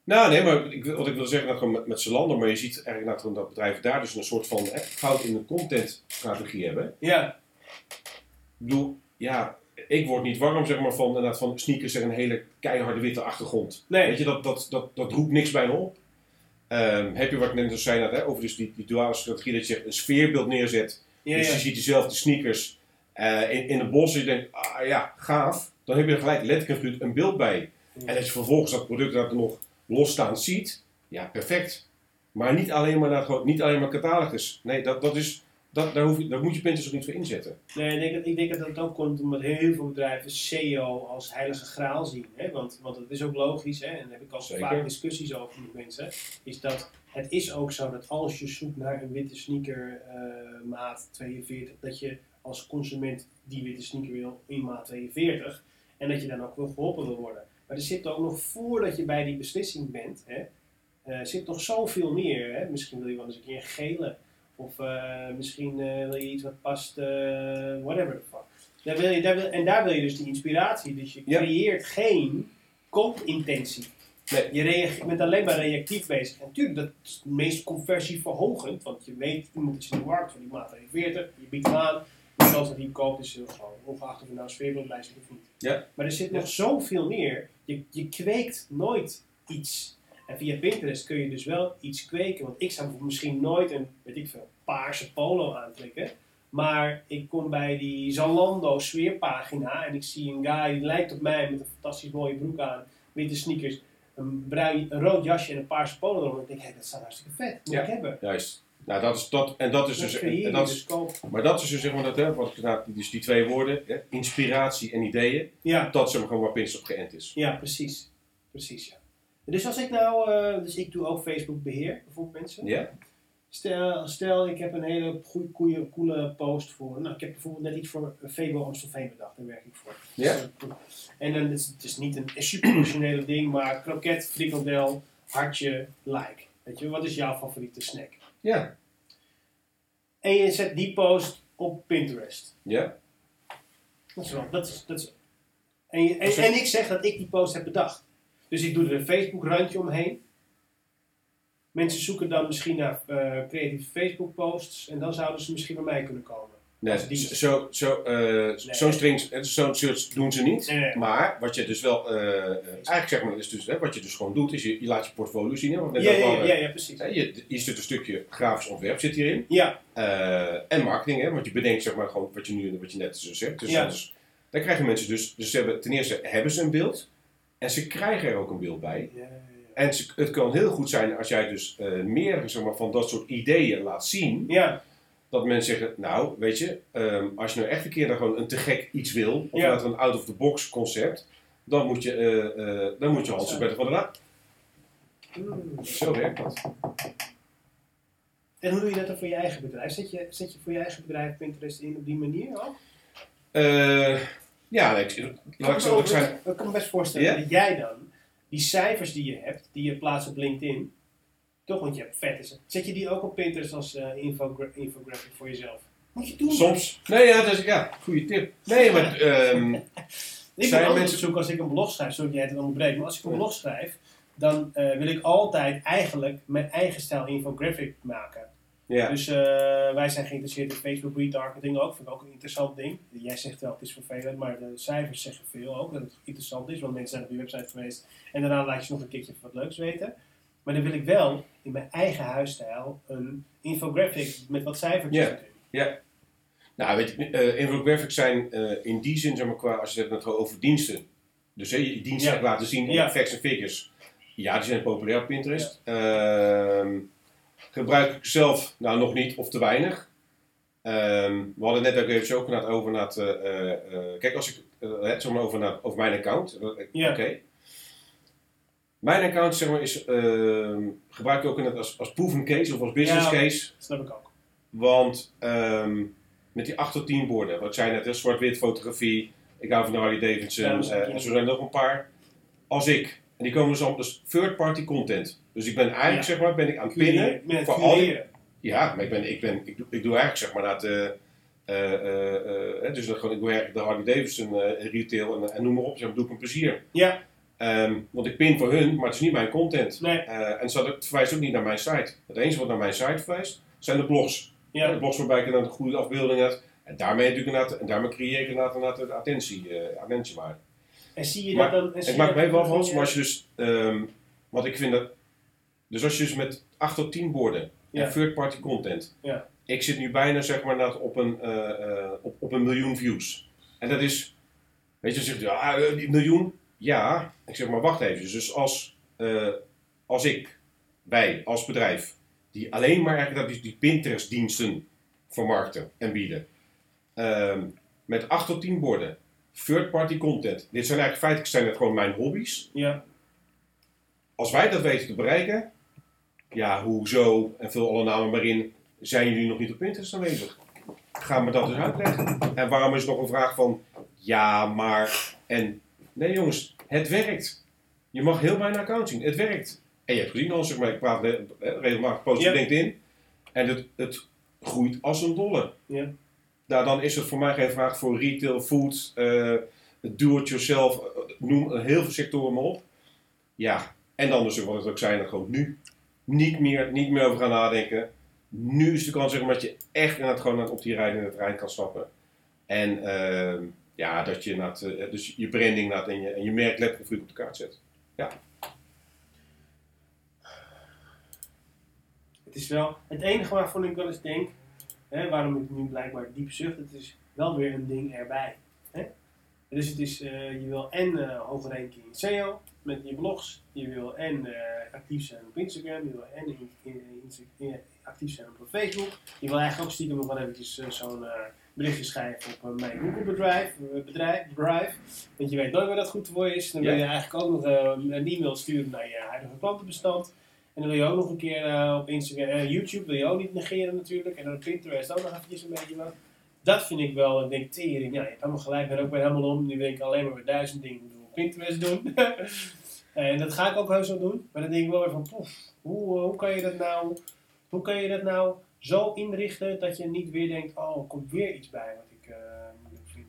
nou nee, maar ik, wat ik wil zeggen, dat gewoon met, met Zalando, maar je ziet eigenlijk dat, dat bedrijven daar dus een soort van fout in de contentstrategie hebben. Ja, Ik bedoel, ja, ik word niet warm zeg maar van, inderdaad, van sneakers en een hele keiharde witte achtergrond. nee. Weet je, dat, dat, dat, dat roept niks bij me op. Ehm, heb je wat ik net al zei, net, hè, over dus die, die duale strategie, dat je een sfeerbeeld neerzet ja, dus ja. je ziet dezelfde sneakers eh, in, in het bos en je denkt, ah ja, gaaf. Dan heb je er gelijk letterlijk een beeld bij. En als je vervolgens dat product dat er nog losstaan ziet, ja, perfect. Maar niet alleen maar, naar, gewoon- niet alleen maar catalogus. Nee, dat, dat is dat, daar, hoef je, daar moet je Pinterest ook niet voor inzetten. Nee, ik denk, dat, ik denk dat dat ook komt omdat heel veel bedrijven SEO als heilige graal zien. Hè? Want, want dat is ook logisch, hè? en daar heb ik al Zeker. vaak discussies over met mensen. Is dat het is ook zo dat als je zoekt naar een witte sneaker eh, maat 42, dat je als consument die witte sneaker wil in maat 42. En dat je dan ook wel geholpen wil worden. Maar er zit ook nog voordat je bij die beslissing bent, hè, eh, zit nog zoveel meer. Hè? Misschien wil je wel eens een keer een gele. Of eh, misschien eh, wil je iets wat past, eh, whatever the fuck. Daar wil je, daar wil, en daar wil je dus die inspiratie. Dus je Ja. creëert geen koopintentie. Nee. Je reage- bent alleen maar reactief bezig. En natuurlijk, dat is het meest conversieverhogend. Want je weet, iemand is in de markt van die maat 42. Je biedt hem aan. De kans dat hij hem koopt is heel groot. Ongeacht of je nou sfeerbeeld zit of niet. Ja. Maar er zit Ja. nog zoveel meer. Je, je kweekt nooit iets. En via Pinterest kun je dus wel iets kweken. Want ik zou misschien nooit een, weet ik veel, paarse polo aantrekken. Maar ik kom bij die Zalando sfeerpagina en ik zie een guy die lijkt op mij met een fantastisch mooie broek aan, witte sneakers, een, bruin, een rood jasje en een paarse polo eronder. Ik denk, hé, dat staat hartstikke vet. Moet Ja. ik hebben. Juist. Nou, dat is dat. En dat is Dat dus. En dat dus is, maar dat is dus zeg maar dat, hè, wat nou, dus die twee woorden, hè, inspiratie en ideeën, Ja, dat zeg maar gewoon waar Pinterest op geënt is. ja, precies. Precies, ja. Dus als ik nou, eh, dus ik doe ook Facebook beheer voor mensen. Ja? Stel, stel, ik heb een hele goede, goede, coole post voor. Nou, ik heb bijvoorbeeld net iets voor Febo Amstelveen bedacht, daar werk ik voor. Ja? Dus, eh, en dan is het is niet een super ding, maar kroket, frikandel, hartje, like. Weet je, wat is jouw favoriete snack? Ja. En je zet die post op Pinterest. Ja? Dat is wel, dat is, dat is, en, je, en ik zeg dat ik die post heb bedacht. Dus ik doe er een Facebook-randje omheen. Mensen zoeken dan misschien naar eh, creatieve Facebook-posts en dan zouden ze misschien bij mij kunnen komen. Nee, Als die- zo, zo, eh, zo'n strings, eh, zo'n search doen ze niet. Nee, nee. Maar wat je dus wel, eh, eh, eigenlijk zeg maar, is dus, hè, wat je dus gewoon doet, is je, je laat je portfolio zien. Hè, net Ja, ja, ja, ja, precies. Hè, je, je zit een stukje grafisch ontwerp zit hierin. Ja, Eh, en marketing, hè, want je bedenkt zeg maar gewoon wat je, nu, wat je net zo zegt. Dus, Ja. dus, dan krijgen mensen dus, dus ze hebben, ten eerste hebben ze een beeld. En ze krijgen er ook een beeld bij. ja, ja, En ze- het kan heel goed zijn als jij dus eh, meer zeg maar, van dat soort ideeën laat zien. ja. Dat mensen zeggen, nou weet je, ehm, als je nou echt een keer dan gewoon een te gek iets wil. Of laten we een out-of-the-box concept. Dan moet je, eh, eh, dan moet je Hans van de la. Mm. Zo werkt dat. En hoe doe je dat dan voor je eigen bedrijf? Zet je, zet je voor je eigen bedrijf Pinterest in op die manier ook? Ja, nee, ik, ik zo ook zijn. Ik kan me best voorstellen dat jij dan die cijfers die je hebt, die je plaatst op LinkedIn, toch, want je hebt vet. Zet je die ook op Pinterest als eh, infogra infographic voor jezelf? Moet je doen. Soms. Nee, ja, dat is, ja, goede tip. Nee, maar ehm, Ik Zijn mensen- op zoek als ik een blog schrijf, zodat jij het onderbreekt. Maar als ik een blog schrijf, dan eh, wil ik altijd eigenlijk mijn eigen stijl infographic maken. Ja. Dus eh, wij zijn geïnteresseerd in Facebook retargeting ook. Vind ik ook een interessant ding. Jij zegt wel, het is vervelend, maar de cijfers zeggen veel ook dat het interessant is. Want mensen zijn op je website geweest en daarna laat je nog een keertje wat leuks weten. Maar dan wil ik wel in mijn eigen huisstijl een infographic met wat cijfertjes Ja. erin. Nou, weet je, eh infographics zijn eh, in die zin, zeg maar, qua, als je het hebt over diensten. Dus hè, je diensten Ja. laten zien in Ja. facts en figures. Ja, die zijn populair op Pinterest. Ehm, gebruik ik zelf, nou nog niet, of te weinig. Ehm, we hadden net ook even ook naar over naar het, eh, kijk, als ik het zeg maar over, naar, over mijn account. Ja. Oké. Mijn account zeg maar, is, ehm, gebruik ik ook inderdaad als, als proven case of als business Ja. case. Dat snap ik ook. Want ehm, met die 8 tot 10 borden, wat zei net, zwart-wit fotografie, ik hou van Harley Davidson, Ja, en zo zijn er nog een paar. Als ik, en die komen dus allemaal, dus third-party content. Dus ik ben eigenlijk, Ja. zeg maar, ben ik aan het pinnen. Met voor al die-. Ja, maar ik, ben, ik, ben, ik, doe, ik doe eigenlijk, zeg maar, dat, eh, eh, eh, dus dan gewoon, ik doe eigenlijk de Harley Davidson retail en, en noem maar op, zeg maar, doe ik een plezier. Ja, Ehm, want ik pin voor hun, maar het is niet mijn content. nee. En zo, het verwijst ook niet naar mijn site. Het enige wat naar mijn site verwijst, zijn de blogs. De Ja, blogs waarbij ik inderdaad een goede afbeelding heb. En daarmee, natuurlijk en daarmee creëer ik inderdaad, inderdaad de attentie, attentiewaarde. en zie je Maar- dat dan... en Ik maak dat me wel van, maar als je dus, wat ik vind dat, dus als je dus met 8 tot 10 borden Ja. en third-party content, Ja. ik zit nu bijna zeg maar inderdaad op een, eh, eh, op, op een miljoen views. En dat is, weet je, dan zegt ja, eh, die miljoen, ja. Ik zeg maar, wacht even. Dus als, als ik, wij als bedrijf, die alleen maar eigenlijk dat die, die Pinterest-diensten vermarkten en bieden. Ehm, met 8 tot 10 borden. Third-party content. Dit zijn eigenlijk feitelijk zijn het gewoon mijn hobby's. Ja. Als wij dat weten te bereiken, ja, hoezo, en vul alle namen maar in, zijn jullie nog niet op Pinterest aanwezig? Ga me dat dus uitleggen. En waarom is nog een vraag van, ja, maar, en, nee jongens, het werkt. Je mag heel bijna account zien, het werkt. En je hebt gezien, als ik, maar ik praat eh, regelmatig post op Ja. LinkedIn, en het, het groeit als een dolle. Ja. Nou, dan is het voor mij geen vraag voor retail, food, eh, do-it-yourself, eh, noem heel veel sectoren maar op. Ja, en dan dus wat het ook zijn, dan gewoon nu. Niet meer, niet meer over gaan nadenken. Nu is de kans zeg maar, dat je echt inderdaad gewoon op die rijden in het trein kan stappen. En ehm, ja, dat je inderdaad, eh, dus je branding inderdaad en je, en je merk letterlijk op de kaart zet. Het is wel het enige waarvan ik wel eens denk, hè, waarom ik nu blijkbaar diep zucht, het is wel weer een ding erbij. Hè? Dus het is, eh, je wil en eh hoge ranking in SEO met je blogs, je wil en eh, actief zijn op Instagram, je wil en in, in, in- in- actief zijn op Facebook. Je wil eigenlijk ook stiekem nog wel eventjes zo'n berichtje schrijven op mijn Google bedrijf, bedrijf, Drive. Want je weet nooit waar dat goed voor is. Dan wil je eigenlijk ook nog een e-mail sturen naar je huidige klantenbestand. En dan wil je ook nog een keer op Instagram, YouTube wil je ook niet negeren natuurlijk. En dan op Pinterest ook nog eventjes een beetje wat. Dat vind ik wel, ik denk tering, ja, je hebt helemaal gelijk, ben ook weer helemaal om. Nu wil ik alleen maar weer duizend dingen doen op Pinterest doen. en dat ga ik ook heus wel doen. Maar dan denk ik wel weer van, poef, hoe, eh, hoe kan je dat nou, hoe kan je dat nou zo inrichten dat je niet weer denkt, oh, er komt weer iets bij wat ik eh moeilijk vind.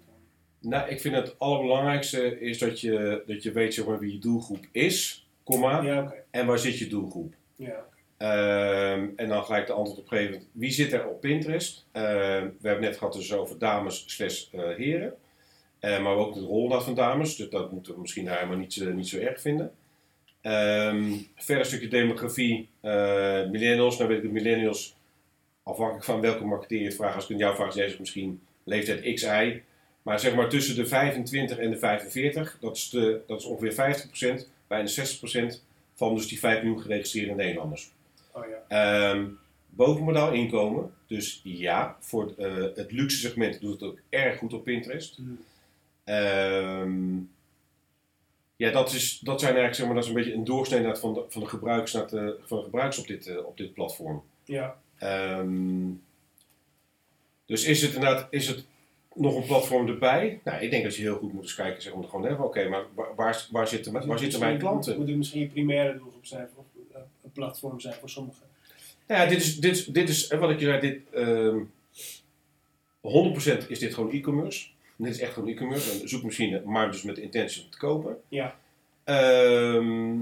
Nou, ik vind het allerbelangrijkste is dat je, dat je weet zeg maar, wie je doelgroep is, komma, Ja, en waar zit je doelgroep. Ja, Ehm, en dan gelijk de antwoord op geven. Wie zit er op Pinterest? Ehm, we hebben net gehad dus over dames slash eh, heren. Eh, maar ook de rol dat van dames. Dus dat moeten we misschien daar helemaal niet, zo- niet zo erg vinden. Ehm, verder stukje demografie. eh, millennials. Nou weet ik de millennials. Afhankelijk van welke marketeer je het vraagt. Als ik het jou vraag, het misschien leeftijd XI. Maar zeg maar tussen de 25 en de 45. Dat is, de, dat is ongeveer 50%. Bijna 60% van dus die 5 miljoen geregistreerde Nederlanders. Oh ja. Ehm bovenmodaal inkomen. Dus ja, voor eh, het luxe segment doet het ook erg goed op Pinterest. Ehm, ja, dat, is, dat zijn eigenlijk zeg maar, dat is een beetje een doorsnee inderdaad van de, van de gebruikers, naar de, van de gebruikers op, dit, eh, op dit platform. Ja, Ehm, dus is het inderdaad is het nog een platform erbij? Nou, ik denk dat je heel goed moet eens kijken. Zeg maar, gewoon, hè, oké, maar waar, waar, waar, zitten, waar zitten mijn klanten? Moet het misschien je primaire doelgroep zijn, eh, platform zijn voor sommigen. Nou ja, dit is, dit, dit is eh, wat ik je zei, dit, ehm 100% is dit gewoon e-commerce. Dit is echt gewoon e-commerce, een zoekmachine, maar dus met de intentie om te kopen. Ja. Ehm,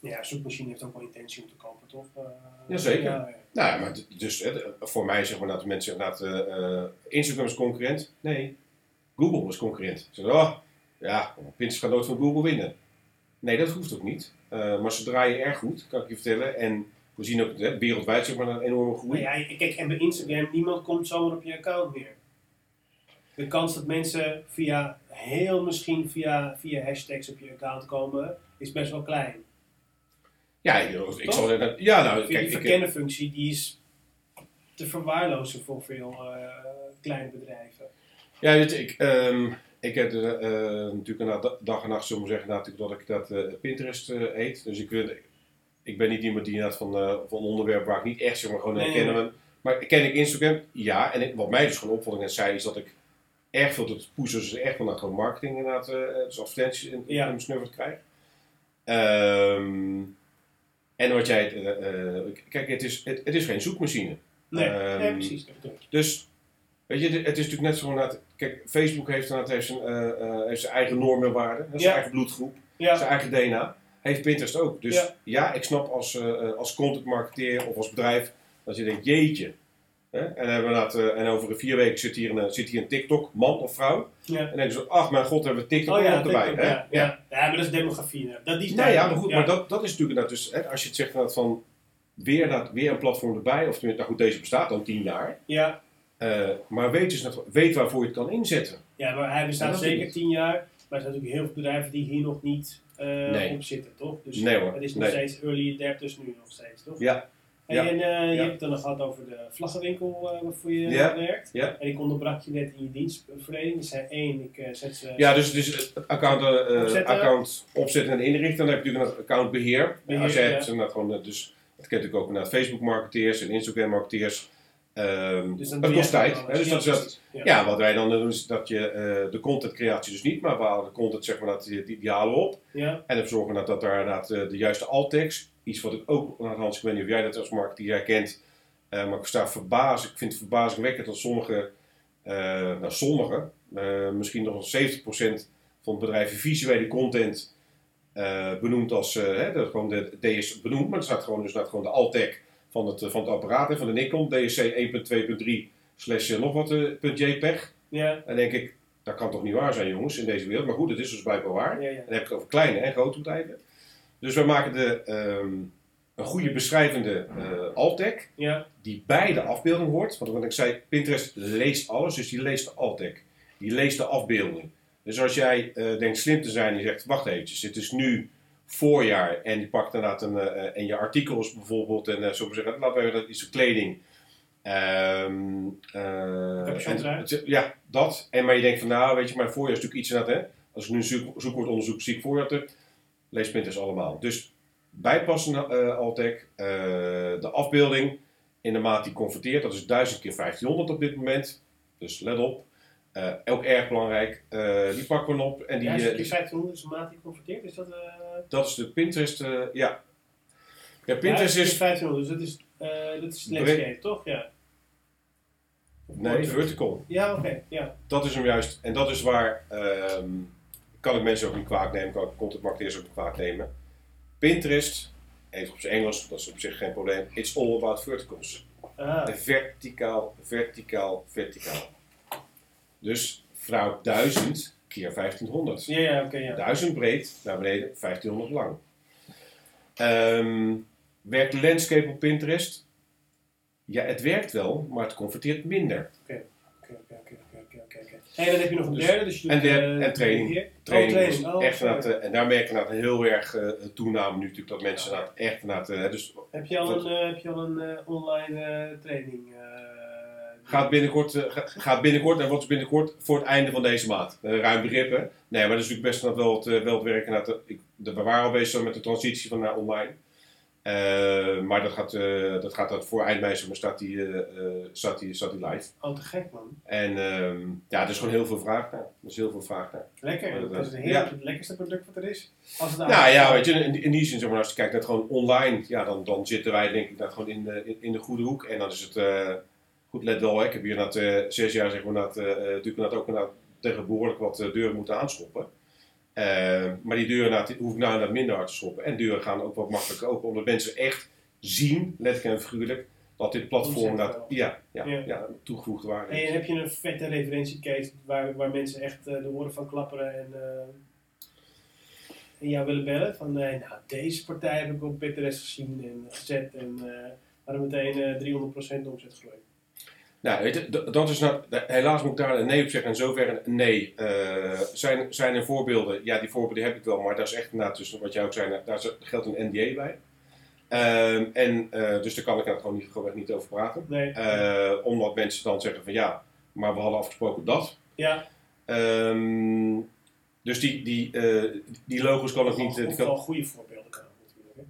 Ja, zoekmachine heeft ook wel intentie om te kopen, toch? Eh, Jazeker. Ja, ja. nou maar dus eh, voor mij zeg maar dat mensen inderdaad, eh, eh, Instagram is concurrent. Nee, Google is concurrent. Ze zeggen, oh, ja, Pinterest gaat nooit van Google winnen. Nee, dat hoeft ook niet. Eh, maar ze draaien erg goed, kan ik je vertellen. En we zien ook hè, wereldwijd zeg maar, een enorme groei. Maar ja, kijk, en bij Instagram, niemand komt zomaar op je account meer. De kans dat mensen via, heel misschien via, via hashtags op je account komen, is best wel klein. Ja, ik, zal zeggen, ja, nou, kijk, die ik, verkennen functie, die is te verwaarlozen voor veel eh, kleine bedrijven. ja, weet ik, ehm, ik heb er, eh, natuurlijk na da- dag en nacht, zullen we zeggen, natuurlijk dat ik dat eh, Pinterest eh, eet. Dus ik, weet- ik ben niet iemand die inderdaad van, eh van onderwerpen waar ik niet echt zeg maar gewoon Nee, herkennen. Maar ken ik Instagram? Ja. En ik- wat mij dus gewoon opvallend net zei, is dat ik erg veel tot pushen, dus echt van dat gewoon marketing inderdaad, eh, dus advertenties in, Ja. in mijn snuffert krijg. Ehm, en wat jij, eh, eh, kijk, het is, het, het is geen zoekmachine. Nee, Ehm, nee precies. Dus, weet je, het is natuurlijk net zo inderdaad, kijk, Facebook heeft inderdaad heeft zijn, eh, eh, heeft zijn eigen normen en waarden, zijn Ja. eigen bloedgroep, Ja, zijn eigen DNA. Heeft Pinterest ook. Dus ja, Ja. ik snap als, eh, als content marketeer of als bedrijf dat je denkt, jeetje. Hè? En, hebben we eh, en over vier weken zit hier, een, zit hier een TikTok, man of vrouw. ja. En dan denken ze, ach mijn god, hebben we TikTok Oh ook ja, erbij. TikTok, hè? ja, ja. maar dat is demografie. Dat die is Nou ja, maar goed, maar dat, dat is natuurlijk inderdaad dus, hè, als je het zegt inderdaad van, weer, inderdaad, weer een platform erbij, of tenminste, nou goed, deze bestaat al tien jaar. Ja, Eh, maar weet, dus, weet waarvoor je het kan inzetten. ja, maar hij bestaat zeker tien jaar. Maar er zijn natuurlijk heel veel bedrijven die hier nog niet eh, Nee. op zitten, toch? Dus Nee hoor, het is nog nee. steeds early adapters nu nog steeds, toch? Ja. En eh, je hebt het dan nog gehad over de vlaggenwinkel waarvoor je Ja. werkt. Ja. En ik onderbrak je net in je dienstverlening. Je zei één, ik zet ze... Ja, dus, dus het account, Opzetten. account opzetten en inrichten. Dan heb je natuurlijk een accountbeheer. Beheer, Als jij hebt, gewoon, eh, dus dat kent natuurlijk ook naar Facebook marketeers en Instagram marketeers. Ehm Dus dat kost tijd. Hè? Dus dat dat. Ja. ja, wat wij dan doen is dat je eh, de contentcreatie dus niet, maar we halen de content zeg maar dat halen we op. Ja. En dan zorgen dat, dat daar inderdaad eh, de juiste alt-text, iets wat ik ook, Hans, ik weet niet of jij dat als marketeer herkent, eh, maar ik sta verbaasd, ik vind het verbazingwekkend dat sommige, nou sommige, misschien nog wel 70% van het bedrijf visuele content benoemt als, hè, dat gewoon de is benoemd, maar er staat gewoon, dus staat gewoon de alt-tag van het, eh, van het apparaat, hè, van de Nikon, DSC 1.2.3 slash eh, nog wat eh, JPEG. Ja. En dan denk ik, dat kan toch niet waar zijn jongens in deze wereld, maar goed, het is dus blijkbaar waar. Ja, ja. Dan heb ik het over kleine en grote bedrijven. Dus wij maken de, ehm, een goede beschrijvende eh alt-tag Ja. die bij de afbeelding hoort. Want wat ik zei, Pinterest leest alles, dus die leest de alt-tag. Die leest de afbeelding. Dus als jij denkt slim te zijn en je zegt, wacht eventjes, het is nu voorjaar en je pakt inderdaad een, eh, en je artikels bijvoorbeeld en uh, zeggen, laten we dat iets van kleding. Eh, Capuchon en- ja, dat. En maar je denkt van, nou, weet je, mijn voorjaar is natuurlijk iets inderdaad, hè. Als ik nu zoek, zoekwoordonderzoek zie ik voorjaar te, lees Pinterest allemaal. Dus bijpassende eh alt-tag, eh, de afbeelding in de maat die converteert, dat is 1000 keer 1500 op dit moment. Dus let op. Eh, ook erg belangrijk. Eh, die pakken we op. En die, ja, eh, je die- 1500 is een maat die converteert, is dat... eh dat is de Pinterest. eh, ja. Ja, Pinterest ja, is. 1500, dus dat is, eh dat is landscape, toch? Ja. Of Nee, portrait. vertical. Ja, oké. Ja. Dat is hem juist. En dat is waar. ehm, kan ik mensen ook niet kwaad nemen. Kan ik content marketeers ook niet kwaad nemen. Pinterest heeft op zijn Engels, dat is op zich geen probleem. It's all about verticals. Ah, verticaal, verticaal, verticaal. Dus vrouw 1000 keer 1500. ja, ja, oké, ja. 1000 breed, naar beneden, 1500 lang. Ehm werkt de landscape op Pinterest? Ja, het werkt wel, maar het converteert minder. Oké, oké, oké. En dan heb je nog een Dus- derde, dus je en derde- eh, en training. hier. Training, Oh, training. Oh, echt inderdaad, eh, en daar merken we inderdaad heel erg eh, toename nu natuurlijk dat mensen inderdaad echt inderdaad, eh, dus Heb je al een, heb je al een online training? Gaat binnenkort, eh, ga- gaat binnenkort en wat is binnenkort voor het einde van deze maand. Eh, ruim begrip hè? Nee, maar dat is natuurlijk best wel het, eh, wel het werk inderdaad. eh, ik- de- we waren al bezig met de transitie van naar online. Maar dat gaat, dat gaat dat voor eind mei maar, staat die, staat die, staat die live. Oh, te gek man. En ehm, ja, er is gewoon heel veel vraag naar. Er is heel veel vraag naar. Lekker. Dat- Dat is een ja. heerlijk, het lekkerste product wat er is. Als het Nou ja, weet je, in, in die zin, zeg maar, als je kijkt naar het gewoon online, ja, dan, dan zitten wij denk ik dat gewoon in de, in, in de goede hoek. En dan is het, goed, let wel, ik heb hier inderdaad eh, zes jaar, zeg maar, inderdaad, eh, eh, natuurlijk ook tegen behoorlijk wat deuren moeten aanschoppen. Maar die deuren die hoef ik nou inderdaad minder hard te schoppen. En deuren gaan ook wat makkelijker open, omdat mensen echt zien, letterlijk en figuurlijk, dat dit platform Omzet wel. ja, ja, Ja. ja. toegevoegde waarde En is. heb je een vette referentiecase waar, waar mensen echt de oren van klapperen en, eh, en jou willen bellen? Van nee, nou, deze partij heb ik op Pinterest gezien en gezet en hadden meteen eh 300% omzetgroei. Nou, weet je, d- dat is nou, helaas moet ik daar een nee op zeggen. En zover een nee. Eh, zijn, zijn er voorbeelden? Ja, die voorbeelden heb ik wel, maar daar is echt inderdaad, dus wat jij ook zei, daar geldt een NDA bij. Ehm, en eh, dus daar kan ik nou gewoon niet, gewoon niet over praten. Nee. Eh, omdat mensen dan zeggen van ja, maar we hadden afgesproken dat. ja, Ehm, dus die, die, die logos kan ik niet. die kan- wel goede voorbeelden kan natuurlijk.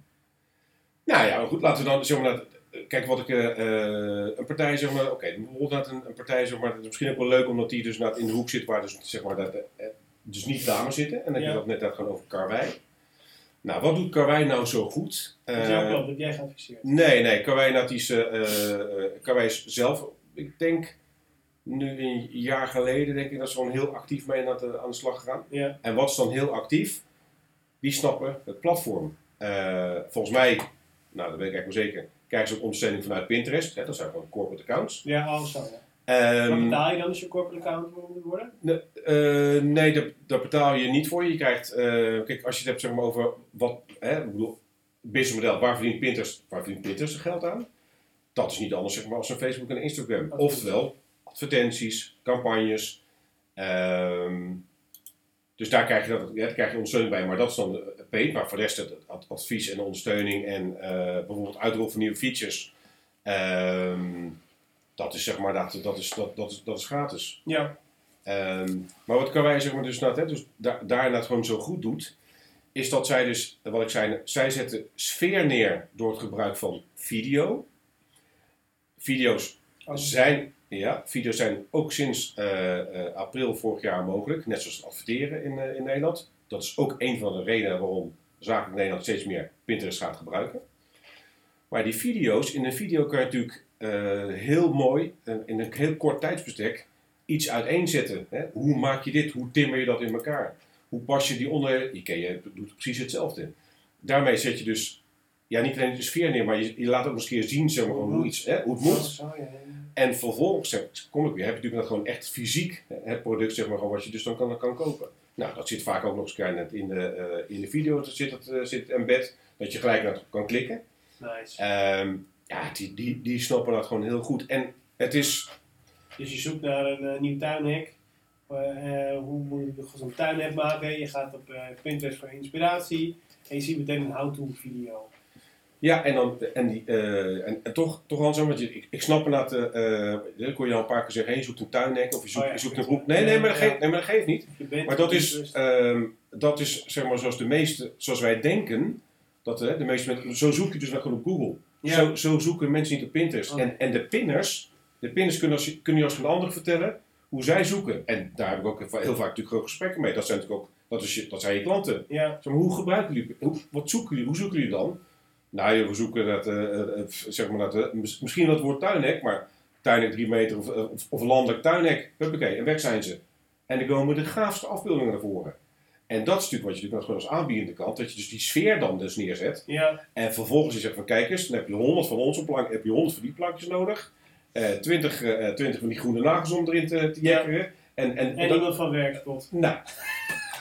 Nou ja, goed, laten we dan zeg maar. Kijk, wat ik. eh, eh, een partij, zeg maar. Oké, bijvoorbeeld dat een, een partij, zeg maar. Dat is misschien ook wel leuk omdat die dus in de hoek zit waar dus, zeg maar, dat, eh, dus niet dames zitten. En dan heb je dat net dat gewoon over Karwei. Nou, wat doet Karwei nou zo goed? Dat is jouw plan, dat jij geadviseerd. nee, nee, Karwei, nou, is, Karwei is zelf, ik denk, nu een jaar geleden, denk ik, dat ze gewoon heel actief mee aan de, aan de slag gegaan. Ja, En wat is dan heel actief? Die snappen het platform. Volgens mij, nou dat weet ik eigenlijk wel zeker, krijgen ze ook ondersteuning vanuit Pinterest. Hè, dat zijn gewoon corporate accounts. ja alles zo. Ja. Ehm, Wat betaal je dan als je corporate account moet worden? ne- eh, nee, daar, daar betaal je niet voor. Je krijgt, eh, kijk, als je het hebt zeg maar, over wat, hè, ik bedoel, businessmodel, waar verdient Pinterest, waar verdient Pinterest zijn geld aan? Dat is niet anders zeg maar, als een Facebook en Instagram. Oftewel, advertenties, campagnes. ehm, Dus daar krijg je, dat, ja, daar krijg je ondersteuning bij, maar dat is dan Maar voor de rest het ad- advies en ondersteuning en eh, bijvoorbeeld uitrollen van nieuwe features. ehm, dat is zeg maar, dat, dat, is, dat, dat, is, dat is gratis. Ja. Ehm, maar wat Karwei zeg maar dus, nou, hè, dus da daarna het gewoon zo goed doet, is dat zij dus, wat ik zei, zij zetten sfeer neer door het gebruik van video. Video's zijn, ja, video's zijn ook sinds eh, eh, april vorig jaar mogelijk, net zoals adverteren in, in Nederland. Dat is ook een van de redenen waarom zakelijk Nederland steeds meer Pinterest gaat gebruiken. Maar die video's, in een video kan je natuurlijk eh, heel mooi, eh, in een heel kort tijdsbestek, iets uiteenzetten. Hè? Hoe maak je dit? Hoe timmer je dat in elkaar? Hoe pas je die onder? Je, je doet precies hetzelfde. Daarmee zet je dus, ja, niet alleen de sfeer neer, maar je, je laat ook eens keer zien zeg maar, hoe, iets, hè, hoe het moet. Ja. En vervolgens zeg, kom ik weer, heb je natuurlijk gewoon echt fysiek hè, het product, zeg maar, gewoon wat je dus dan kan, kan kopen. Nou, dat zit vaak ook nog eens in de, eh, in de video, dat zit het, eh, zit embed, dat je gelijk naar kan klikken. Nice. Ehm, ja, die, die, die snappen dat gewoon heel goed. En het is, Dus je zoekt naar een eh, nieuw tuinhek. Hoe moet je zo'n tuinhek maken? Je gaat op eh, Pinterest voor inspiratie. En je ziet meteen een how-to video. Ja, en, dan, en, die, eh, en, en toch, toch wel zo, want je, ik, ik snap inderdaad, eh eh, ik hoor je al een paar keer zeggen, hey, je zoekt een tuinhek of je zoekt, Oh ja, je zoekt een het. Nee, nee, maar dat, geeft, nee, maar dat geeft niet. Maar dat is, ehm, dat is zeg maar zoals de meeste, zoals wij denken, dat de meeste mensen, zo zoek je dus wel gewoon op Google. Ja. Zo, zo zoeken mensen niet op Pinterest. Oh. En, en de pinners, de pinners kunnen, als, kunnen je als geen ander vertellen hoe zij zoeken. En daar heb ik ook heel vaak natuurlijk gewoon gesprekken mee. Dat zijn natuurlijk ook, dat, is je, dat zijn je klanten. Ja, Zeg maar, hoe gebruiken jullie, hoe, wat zoeken jullie, hoe zoeken jullie dan? Nou, we zoeken dat, eh, zeg maar dat, mis- misschien dat woord tuinhek, maar tuinhek 3 meter of, of, of landelijk tuinhek. Huppakee, en weg zijn ze. En dan komen de gaafste afbeeldingen naar voren. En dat is natuurlijk wat je natuurlijk gewoon als aanbiedende kant, dat je dus die sfeer dan dus neerzet. ja, En vervolgens je zegt van kijk eens, dan heb je 100 van onze plank, heb je 100 van die plankjes nodig. Eh 20, eh, 20 van die groene nagels om erin te, te Ja. En, en, en dat- iemand van werkspot. nou.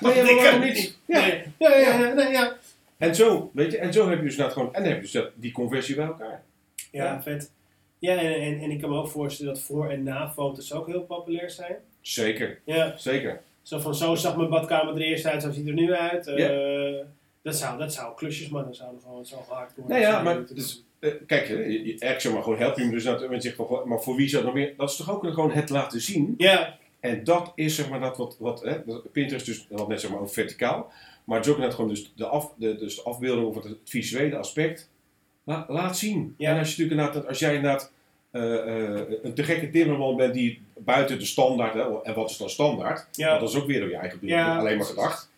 Nee, maar waarom niet? Ja. Nee. Ja, ja, ja, nee, ja. En zo, weet je, en zo heb je dus inderdaad gewoon, en dan heb je dus dat, die conversie bij elkaar. Ja, Ja. vet. Ja, en, en, en ik kan me ook voorstellen dat voor- en na-foto's ook heel populair zijn. Zeker, Ja, zeker. zo van zo zag mijn badkamer er eerst uit, zo ziet het er nu uit. Eh, dat, zou, dat zou klusjes, maar dat zouden gewoon zo hardcore Nou ja, zijn maar dus-. Eh, kijk, hè, je, je, eigenlijk zeg maar gewoon help je hem dus dat mensen zeggen van, maar voor wie zou het nog meer? Dat is toch ook gewoon het laten zien. Ja, En dat is zeg maar dat wat, wat hè, dat- Pinterest dus, hadden net zeg maar over verticaal, maar net gewoon dus de, af, de, dus de afbeelding of het, het visuele aspect. La- laat zien. Ja. En als je natuurlijk inderdaad, als jij inderdaad eh, een te gekke timmerman bent die buiten de standaard, hè, en wat is dan standaard? ja. Want dat is ook weer door je eigen beeld Ja, alleen maar gedacht.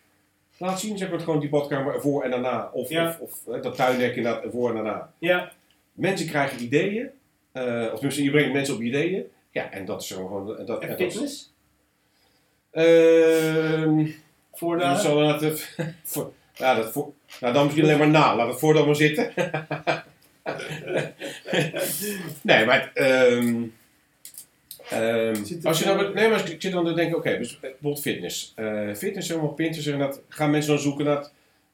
Laat zien, zeg maar, gewoon die badkamer ervoor en daarna. Of, Ja. of, of dat tuindek inderdaad ervoor en daarna. ja. Mensen krijgen ideeën. eh, of tenminste, je brengt mensen op ideeën. Ja, en dat is gewoon... Dat, en En dat, fitness? Ehm, Voor de... zal voor, ja, dat voor, nou, dan misschien alleen maar na. Laat het voor dan maar zitten. nee, maar... Zit er als je nou, nee, maar ik zit dan te denken, oké, dus eh, bijvoorbeeld fitness. Eh fitness, zeg maar, Pinterest, en dat gaan mensen dan zoeken naar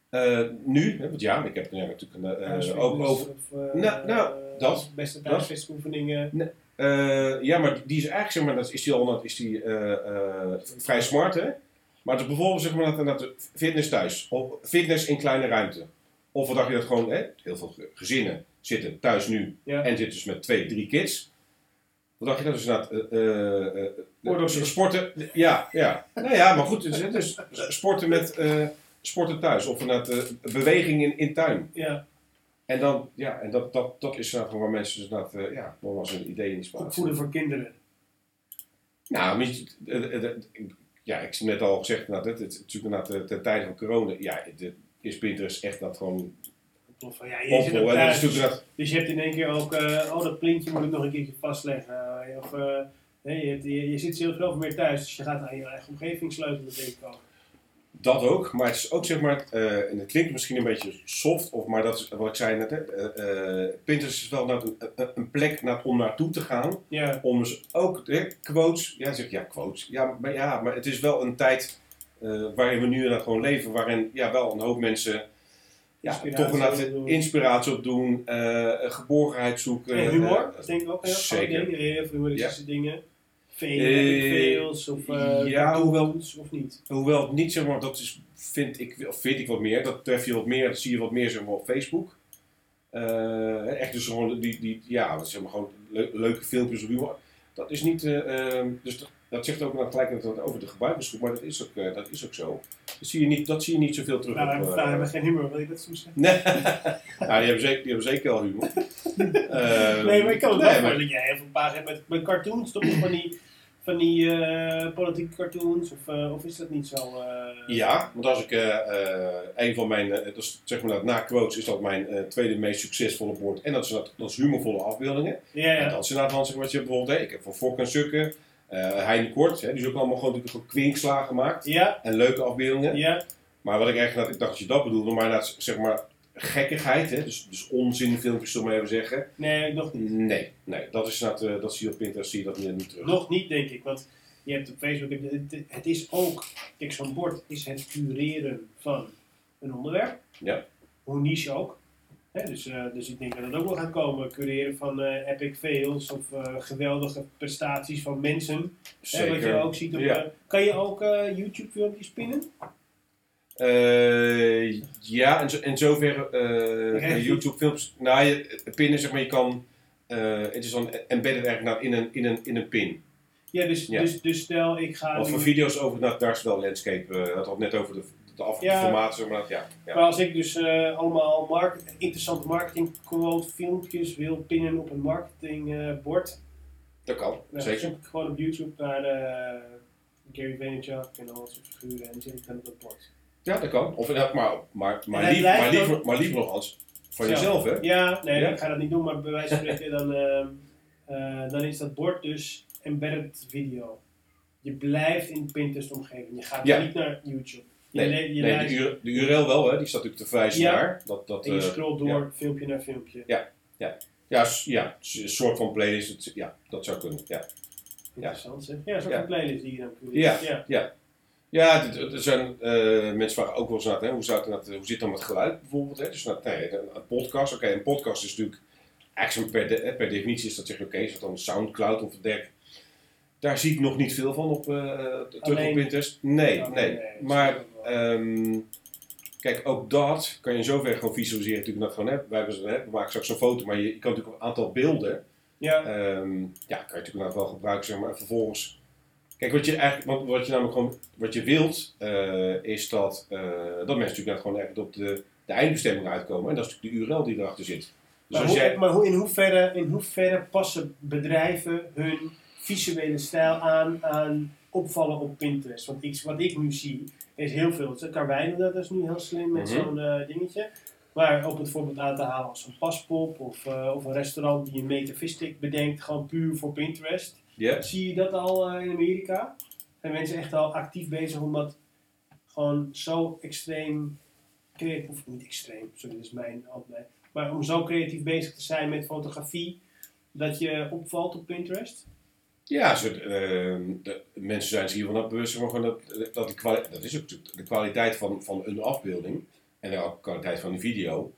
eh, nu, hè, want ja, ik heb ja, natuurlijk een, ook over, of, Nou, nou, dat- Beste thuisfitnessoefeningen. Eh, ja, maar die is eigenlijk, zeg maar, dat is die al is die, vrij smart, hè? Maar dus bijvoorbeeld, zeg maar, dat, dat fitness thuis. Of fitness in kleine ruimte. Of wat dacht je dat gewoon, hè? Heel veel ge- gezinnen zitten thuis nu Ja. en zitten dus met twee, drie kids. Wat dacht je dat dus inderdaad, eh, eh, eh, Oordopjes. sporten, ja, ja. Nou ja, maar goed, dus, dus sporten met, sporten thuis. Of inderdaad, beweging in, in tuin. Ja, En dan, ja, en dat, dat, dat is nou gewoon waar mensen dus inderdaad, eh, ja, dan was een idee in die opvoeden voor kinderen. Nou, eh, ja, ik heb net al gezegd, nou, dit, het, natuurlijk eh, ten tijde van corona, ja, dit is Pinterest echt dat gewoon ja, je zit dat dat, dus je hebt in één keer ook, eh, oh dat plintje moet ik nog een keertje vastleggen. Eh, of, eh, nee, je, hebt- je, je zit heel veel meer thuis, dus je gaat aan je eigen omgeving sleutelen, denk ik ook. Dat ook, maar het is ook zeg maar, eh, en het klinkt misschien een beetje soft, of, maar dat is wat ik zei net, hè, eh, eh, Pinterest is wel naar een, een- een plek naar, om naartoe te gaan, Ja, om dus ook hè, quotes, ja, zeg ja, quotes, ja, maar, ja, maar het is wel een tijd waarin we nu gewoon leven, waarin ja, wel een hoop mensen ja, toch opdoen. inspiratie opdoen, eh geborgenheid zoeken. en humor, dat denk ik ook heel veel zeker. dingen, heel veel humoristische dingen. Veel, Eh, of eh ja, hoewel- of niet? Hoewel het niet, zeg maar, dat is, vind ik, of vind ik wat meer, dat tref je wat meer, dat zie je wat meer, zeg maar, op Facebook. Eh, echt dus gewoon, die, die, ja, zeg maar, gewoon leu- leuke filmpjes of humor. Dat is niet, ehm, dus dat, dat zegt ook nou gelijk dat over de gebruikersgroep, maar dat is ook, eh, dat is ook zo. Dat zie je niet, dat zie je niet zoveel terug Nou, op... daar hebben geen humor, wil je dat zo zeggen? Nee, nou, die, hebben zeker, die hebben zeker wel humor. Eh, nee, maar ik kan het nee, wel maar- voor dat jij heel veel pagina's hebt met, met cartoons, toch? Van die, van die eh, politieke cartoons, of, eh, of is dat niet zo? eh? Ja, want als ik een van mijn, dat is, zeg maar dat, na quotes is dat mijn tweede meest succesvolle bord. En dat is, dat, dat is humorvolle afbeeldingen. Ja, En dat is inderdaad van, zeg maar, wat je bijvoorbeeld, hè, ik heb van Fok en Sukken, Heine Kort, hè, die is ook allemaal gewoon natuurlijk gewoon kwinkslagen gemaakt. Ja, En leuke afbeeldingen. ja. Maar wat ik eigenlijk, ik dacht dat je dat bedoelde, maar dat zeg maar gekkigheid, hè, dus, dus onzinfilmpjes, zullen we maar even zeggen. Nee, nog niet. Nee, nee, dat is inderdaad, eh, dat zie je op Pinterest, zie je dat niet, niet terug. Nog niet, denk ik. Want je hebt op Facebook, het, het- het is ook, kijk, zo'n bord is het cureren van een onderwerp. Ja. Hoe niche ook. Hè, dus, eh, dus ik denk dat het ook wel gaat komen. Cureren van eh, epic fails of geweldige prestaties van mensen. Hè, wat je ook ziet op. Ja. kan je ook eh, YouTube filmpjes pinnen? Eh, ja, en, zo, en zover Krijg eh je- YouTube films. Nou, je, pinnen zeg maar, je kan. eh, het is dan embedded eigenlijk nou in, een, in, een, in een pin. Ja, dus, Ja. Dus, dus stel ik ga. Want voor nu- video's over, nou, daar is wel landscape. had net over de, de af, Ja. formaten, zeg maar. Ja, ja. Maar als ik dus allemaal market, interessante marketing quote filmpjes wil pinnen op een marketingbord, dat kan, dan zeker. zoek ik gewoon op YouTube naar Gary Vaynerchuk en al dat soort figuren en zet ik dan op dat bord. Ja, dat kan. Of maar, maar, maar, lief, blijft maar, liever, maar liever nog als van jezelf, hè? Ja, nee, Ja? ik ga dat niet doen, maar bij wijze van spreken dan, ehm, eh, dan is dat bord dus embedded video. Je blijft in Pinterest-omgeving. Je gaat Ja. niet naar YouTube. Je, Nee, je nee de, URL, de URL wel, hè? Die staat natuurlijk te verwijzen Ja. naar. Dat, dat, en je eh, scrolt door ja. filmpje naar filmpje. Ja, s- ja, s- een soort van playlist. Ja, dat zou kunnen. Ja. Interessant zeg. Ja, zo'n Ja. playlist die je dan kunt Ja. ja. Ja, er zijn, eh, mensen vragen ook wel eens naar, hè, hoe, zou het, inderdaad- hoe zit het dan met geluid bijvoorbeeld? Hè? Dus nou, nee, een, een podcast, oké, een podcast is natuurlijk, eigenlijk per, de- per definitie is dat zeg je, oké, is dat dan Soundcloud of dergelijke? Daar zie ik nog niet veel van op, eh terug op Pinterest. Nee, Oh, nee. dat Maar, ehm, kijk, ook dat kan je in zoverre gewoon visualiseren. Natuurlijk dat gewoon, hè, wij hebben, hè, we maken straks zo'n foto, maar je, je kan natuurlijk een aantal beelden ja. Ehm, ja, kan je natuurlijk inderdaad wel gebruiken, zeg maar. En vervolgens. Kijk, wat je eigenlijk, wat je namelijk gewoon, wat je wilt, eh, is dat, eh, dat mensen natuurlijk net gewoon echt op de, de eindbestemming uitkomen. En dat is natuurlijk de URL die erachter zit. Dus Maar, als hoe, jij, maar hoe, in, hoeverre, in hoeverre passen bedrijven hun visuele stijl aan aan opvallen op Pinterest? Want iets wat ik nu zie is heel veel. Dus doet dat is nu heel slim met Mhm. zo'n eh, dingetje. Maar op het voorbeeld aan te halen als een paspop of, of een restaurant die een metavistic bedenkt, gewoon puur voor Pinterest. Zie je dat al eh, in Amerika? Zijn mensen echt al actief bezig om dat gewoon zo extreem creatief, of niet extreem, sorry, dat is mijn altijd, maar om zo creatief bezig te zijn met fotografie dat je opvalt op Pinterest? ja soort, ehm, de, mensen zijn zich hiervan ook bewust, maar, gewoon dat, dat, de dat is ook natuurlijk de kwaliteit van, van een afbeelding en de kwaliteit van een video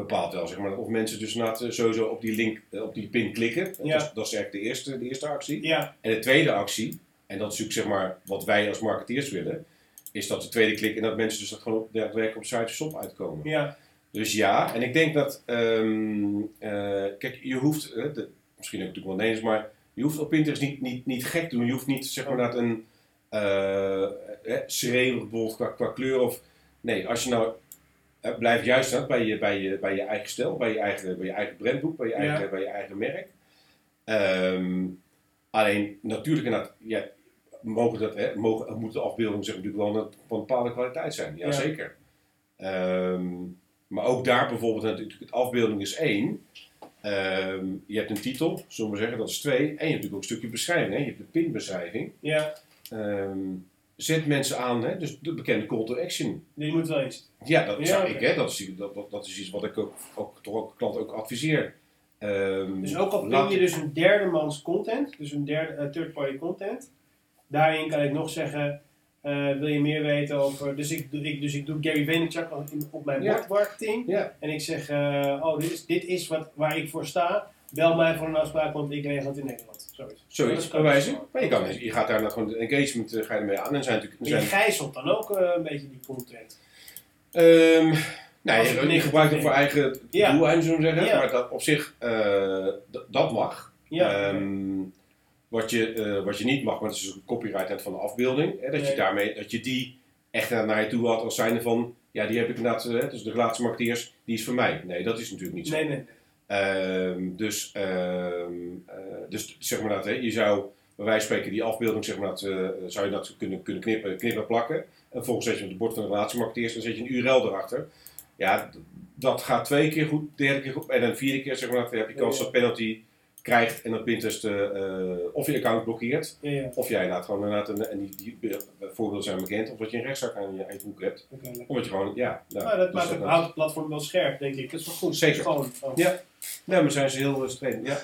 bepaalt wel, zeg maar, of mensen dus inderdaad eh, sowieso op die link, eh, op die pin klikken. Ja. Dat, is, dat is eigenlijk de eerste, de eerste actie. Ja, En de tweede actie, en dat is natuurlijk zeg maar wat wij als marketeers willen, is dat de tweede klik en dat mensen dus dat gewoon op, daadwerkelijk op site shop uitkomen. ja, Dus ja, en ik denk dat, ehm, eh, kijk, je hoeft, de, misschien ook natuurlijk wel Nederlands, maar je hoeft op Pinterest niet, niet, niet gek te doen. Je hoeft niet zeg maar dat een eh eh, schreeuwig bijvoorbeeld qua, qua kleur of, nee, als je nou eh, blijft juist staan bij je, bij, je, bij je eigen stijl, bij je eigen, bij je eigen brandboek, bij je eigen, Ja. bij je eigen merk. Ehm, alleen natuurlijk inderdaad, ja, mogen dat, hè, mogen, moet de afbeelding zeg, natuurlijk wel een, van een bepaalde kwaliteit zijn. Ja. Jazeker. Ehm maar ook daar bijvoorbeeld, natuurlijk, de afbeelding is één. Ehm, je hebt een titel, zullen we zeggen, dat is twee. En je hebt natuurlijk ook een stukje beschrijving. Hè? Je hebt de pinbeschrijving. ja, zet mensen aan, hè? dus de bekende call to action. die moet wel iets. Ja, dat Ja, zou ik, hè? Dat, is, dat, dat, dat is iets wat ik ook, ook, toch ook klanten ook adviseer. Ehm, Dus ook al laat- pin je dus een derdemans content, dus een derde eh, third party content, daarin kan ik nog zeggen, eh, wil je meer weten over, dus ik, doe- ik, dus ik doe Gary Vaynerchuk op mijn Ja. bordmarketing Ja, en ik zeg, eh, oh dit is, dit is wat, waar ik voor sta, bel mij voor een afspraak, want ik regel het in Nederland. Zoiets. Zoiets, bij wijze. Maar je, kan, je gaat daar gewoon de engagement eh, ga je ermee aan. En zijn natuurlijk... Maar je zijn, gijzelt dan ook eh, een beetje die content. Ehm nou, je, je gebruikt het voor eigen Ja. doeleinden, zullen we zeggen. Ja. Maar dat op zich, eh, dat mag. Ja. Ehm, wat, je, wat je niet mag, maar dat is dus een copyright van de afbeelding. Hè, dat je daarmee, dat je die echt naar, je toe had als zijnde van, ja, die heb ik inderdaad, dus de relatiemarketeers, die is voor mij. Nee, dat is natuurlijk niet zo. nee, nee. Ehm, dus, ehm, eh, dus zeg maar dat, hè, je zou bij wijze van spreken die afbeelding, zeg maar dat, eh, zou je dat kunnen, kunnen knippen, knippen en plakken. En vervolgens zet je op het bord van de relatiemarketeers en zet je een URL erachter. Ja, dat gaat twee keer goed, derde keer goed. En dan vierde keer zeg maar dat, heb je kans dat penalty krijgt en dat Pinterest eh, eh, of je account blokkeert. Ja, ja. Of jij inderdaad gewoon inderdaad, een, en die, die eh, voorbeelden zijn bekend, of dat je een rechtszaak aan je, aan je broek hebt. Lekker. Omdat je gewoon, ja. Nou, Nou, dat dus maakt het, platform wel scherp, denk ik. Dat is wel goed. Zeker. Gewoon, oh. Ja. Nee, maar zijn ze heel uh, streng. Ja.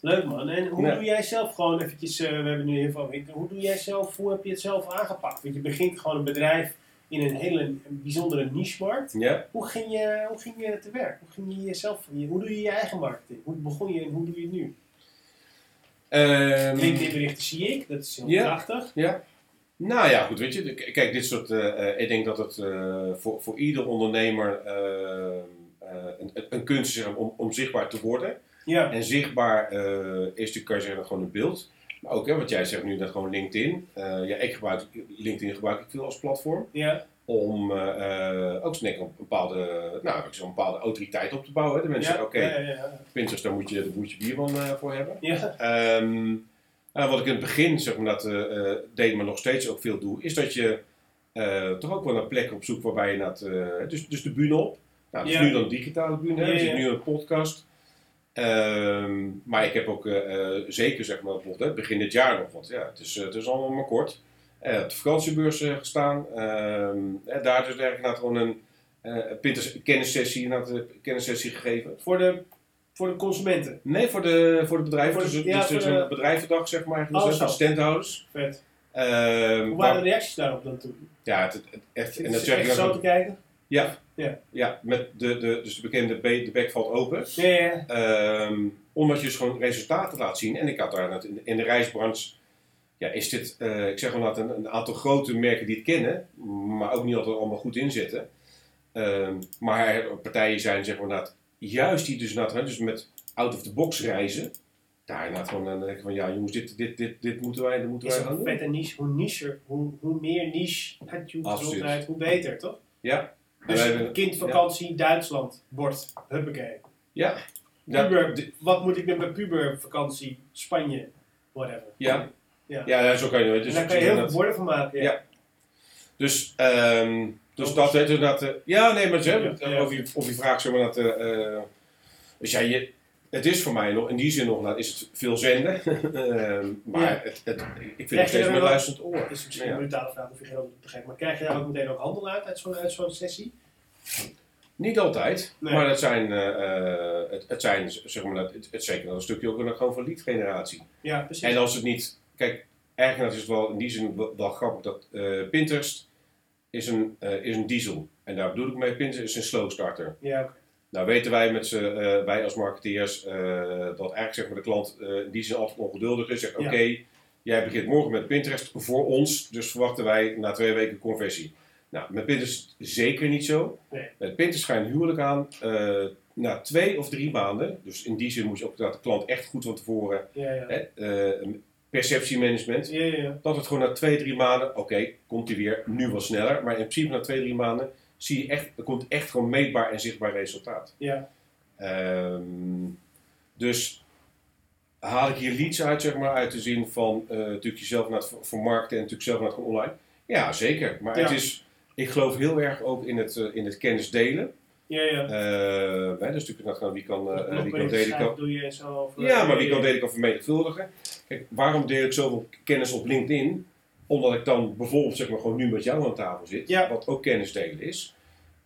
Leuk man. En hoe doe jij zelf gewoon eventjes, eh, we hebben nu heel veel, hoe doe jij zelf, hoe heb je het zelf aangepakt? Want je begint gewoon een bedrijf in een hele bijzondere niche-markt. ja. Hoe ging je, hoe ging je te werk? Hoe, ging je jezelf, hoe doe je je eigen marketing? Hoe begon je en hoe doe je het nu? Ehm, LinkedIn berichten zie ik, dat is heel Ja. krachtig. Ja. Nou ja, goed, weet je. Kijk, dit soort. eh, eh, ik denk dat het eh, voor, voor ieder ondernemer een, een kunst is om, om zichtbaar te worden. Ja, En zichtbaar is natuurlijk, kan je zeggen, gewoon een beeld. Maar ook, hè, wat jij zegt nu, dat gewoon LinkedIn. Eh, ja, ik gebruik LinkedIn gebruik ik veel als platform. ja, Om eh, ook snel een bepaalde, nou, een bepaalde autoriteit op te bouwen. Hè. De mensen ja, oké, ja, ja, ja. Pinterest, daar moet je, daar moet je bierman eh, voor hebben. Ja, Ehm, nou, wat ik in het begin zeg maar, dat, deed, maar nog steeds ook veel doe, is dat je toch ook wel naar plekken op zoek waarbij je dat, dus, dus de bühne op. Nou, dat is nu dan digitale bühne, hè. Zitten ja. nu een podcast. Ehm, maar ik heb ook eh, eh, zeker, zeg maar, bijvoorbeeld, begin dit jaar nog, want ja, het is, eh, het is allemaal maar kort. Op de vakantiebeurs gestaan. Ehm, eh, daar dus eigenlijk gewoon een Pinterest kennissessie, kennissessie gegeven. voor de, voor de consumenten. Nee, voor de, voor de bedrijven. Voor de- dus ja, dus, dus voor de- een bedrijvendag, zeg maar. Dus Oh, dat zo. de standhouders. Vet. Ehm, Hoe waren de reacties daarop dan toen? ja, het, het- echt. En Is dat het zeg ik echt zo te kijken? Ja, Ja. ja, met de, de, dus de bekende be- de bek valt open. Ja, ja, ja. Ehm, omdat je dus gewoon resultaten laat zien. En ik had daar in, in de reisbranche. Ja, is dit, eh, ik zeg wel dat een, een aantal grote merken die het kennen, maar ook niet altijd allemaal goed inzetten. Ehm, maar partijen zijn, zeg maar, dat juist die dus, hè, dus met out of the box reizen. Daar inderdaad gewoon dan denk ik van ja, jongens, dit, dit, dit, dit moeten wij, dit moeten Is wij een gaan doen. vette niche. Hoe nicher, hoe, hoe meer niche het je opdraait, hoe beter, toch? Ja. Dus hebben- kindvakantie Duitsland, bord, huppakee. Ja. Puber, wat moet ik met mijn pubervakantie, Spanje, whatever. ja. Ja. Ja, zo kan je het. Dus daar kan je heel veel borden van maken. Ja. Ja. dus, ehm, dus dat, dus inderdaad, eh, ja, nee, maar ze hebben ja. over je, over je vraag, zeg maar, dat, eh, eh, dus ja, je, het is voor mij nog, in die zin nog, nou, is het veel zenden, Ehm, maar Ja. het, het, ik vind Krijg het steeds er meer luisterend oor. Dat is misschien Ja. een brutale vraag of je antwoord begrijpt. Maar krijg je daar ook meteen ook handel uit, uit zo'n sessie? Niet altijd, Nee. maar het zijn, eh, eh, het, het zijn, zeg maar, het, het zeker wel een stukje ook gewoon van lead generatie. Ja, precies. En als het niet, kijk, eigenlijk is het wel in die zin wel, wel grappig dat eh, Pinterest is een, eh, is een diesel. En daar bedoel ik mee, Pinterest is een slow starter. Ja, oké. Nou weten wij, met z'n, eh, wij als marketeers eh, dat eigenlijk zeg maar, de klant eh, in die zin altijd ongeduldig is. Zegt oké, jij begint morgen met Pinterest voor ons, dus verwachten wij na twee weken conversie. Nou, met Pinterest zeker niet zo. Nee. Met Pinterest ga je een huwelijk aan na twee of drie maanden. Dus in die zin moet je ook dat de klant echt goed van tevoren Ja, ja. hè, perceptiemanagement. Ja. Dat het gewoon na twee, drie maanden, oké, komt hij weer, nu wat sneller. Maar in principe na twee, drie maanden zie je echt, er komt echt gewoon meetbaar en zichtbaar resultaat. Ja, Ehm, dus haal ik hier leads uit, zeg maar, uit de zin van uh, natuurlijk jezelf naar het vermarkten en natuurlijk zelf naar het online? Ja, zeker. Maar Ja. het is, ik geloof heel erg ook in het, eh, in het kennis delen. ja, ja. Hè, dus natuurlijk wie kan, wie kan delen, kan, doe je zo. Of, ja, maar wie kan delen kan vermenigvuldigen. Kijk, waarom deel ik zoveel kennis op LinkedIn? Omdat ik dan bijvoorbeeld zeg maar, gewoon nu met jou aan tafel zit, Ja. wat ook kennis delen is.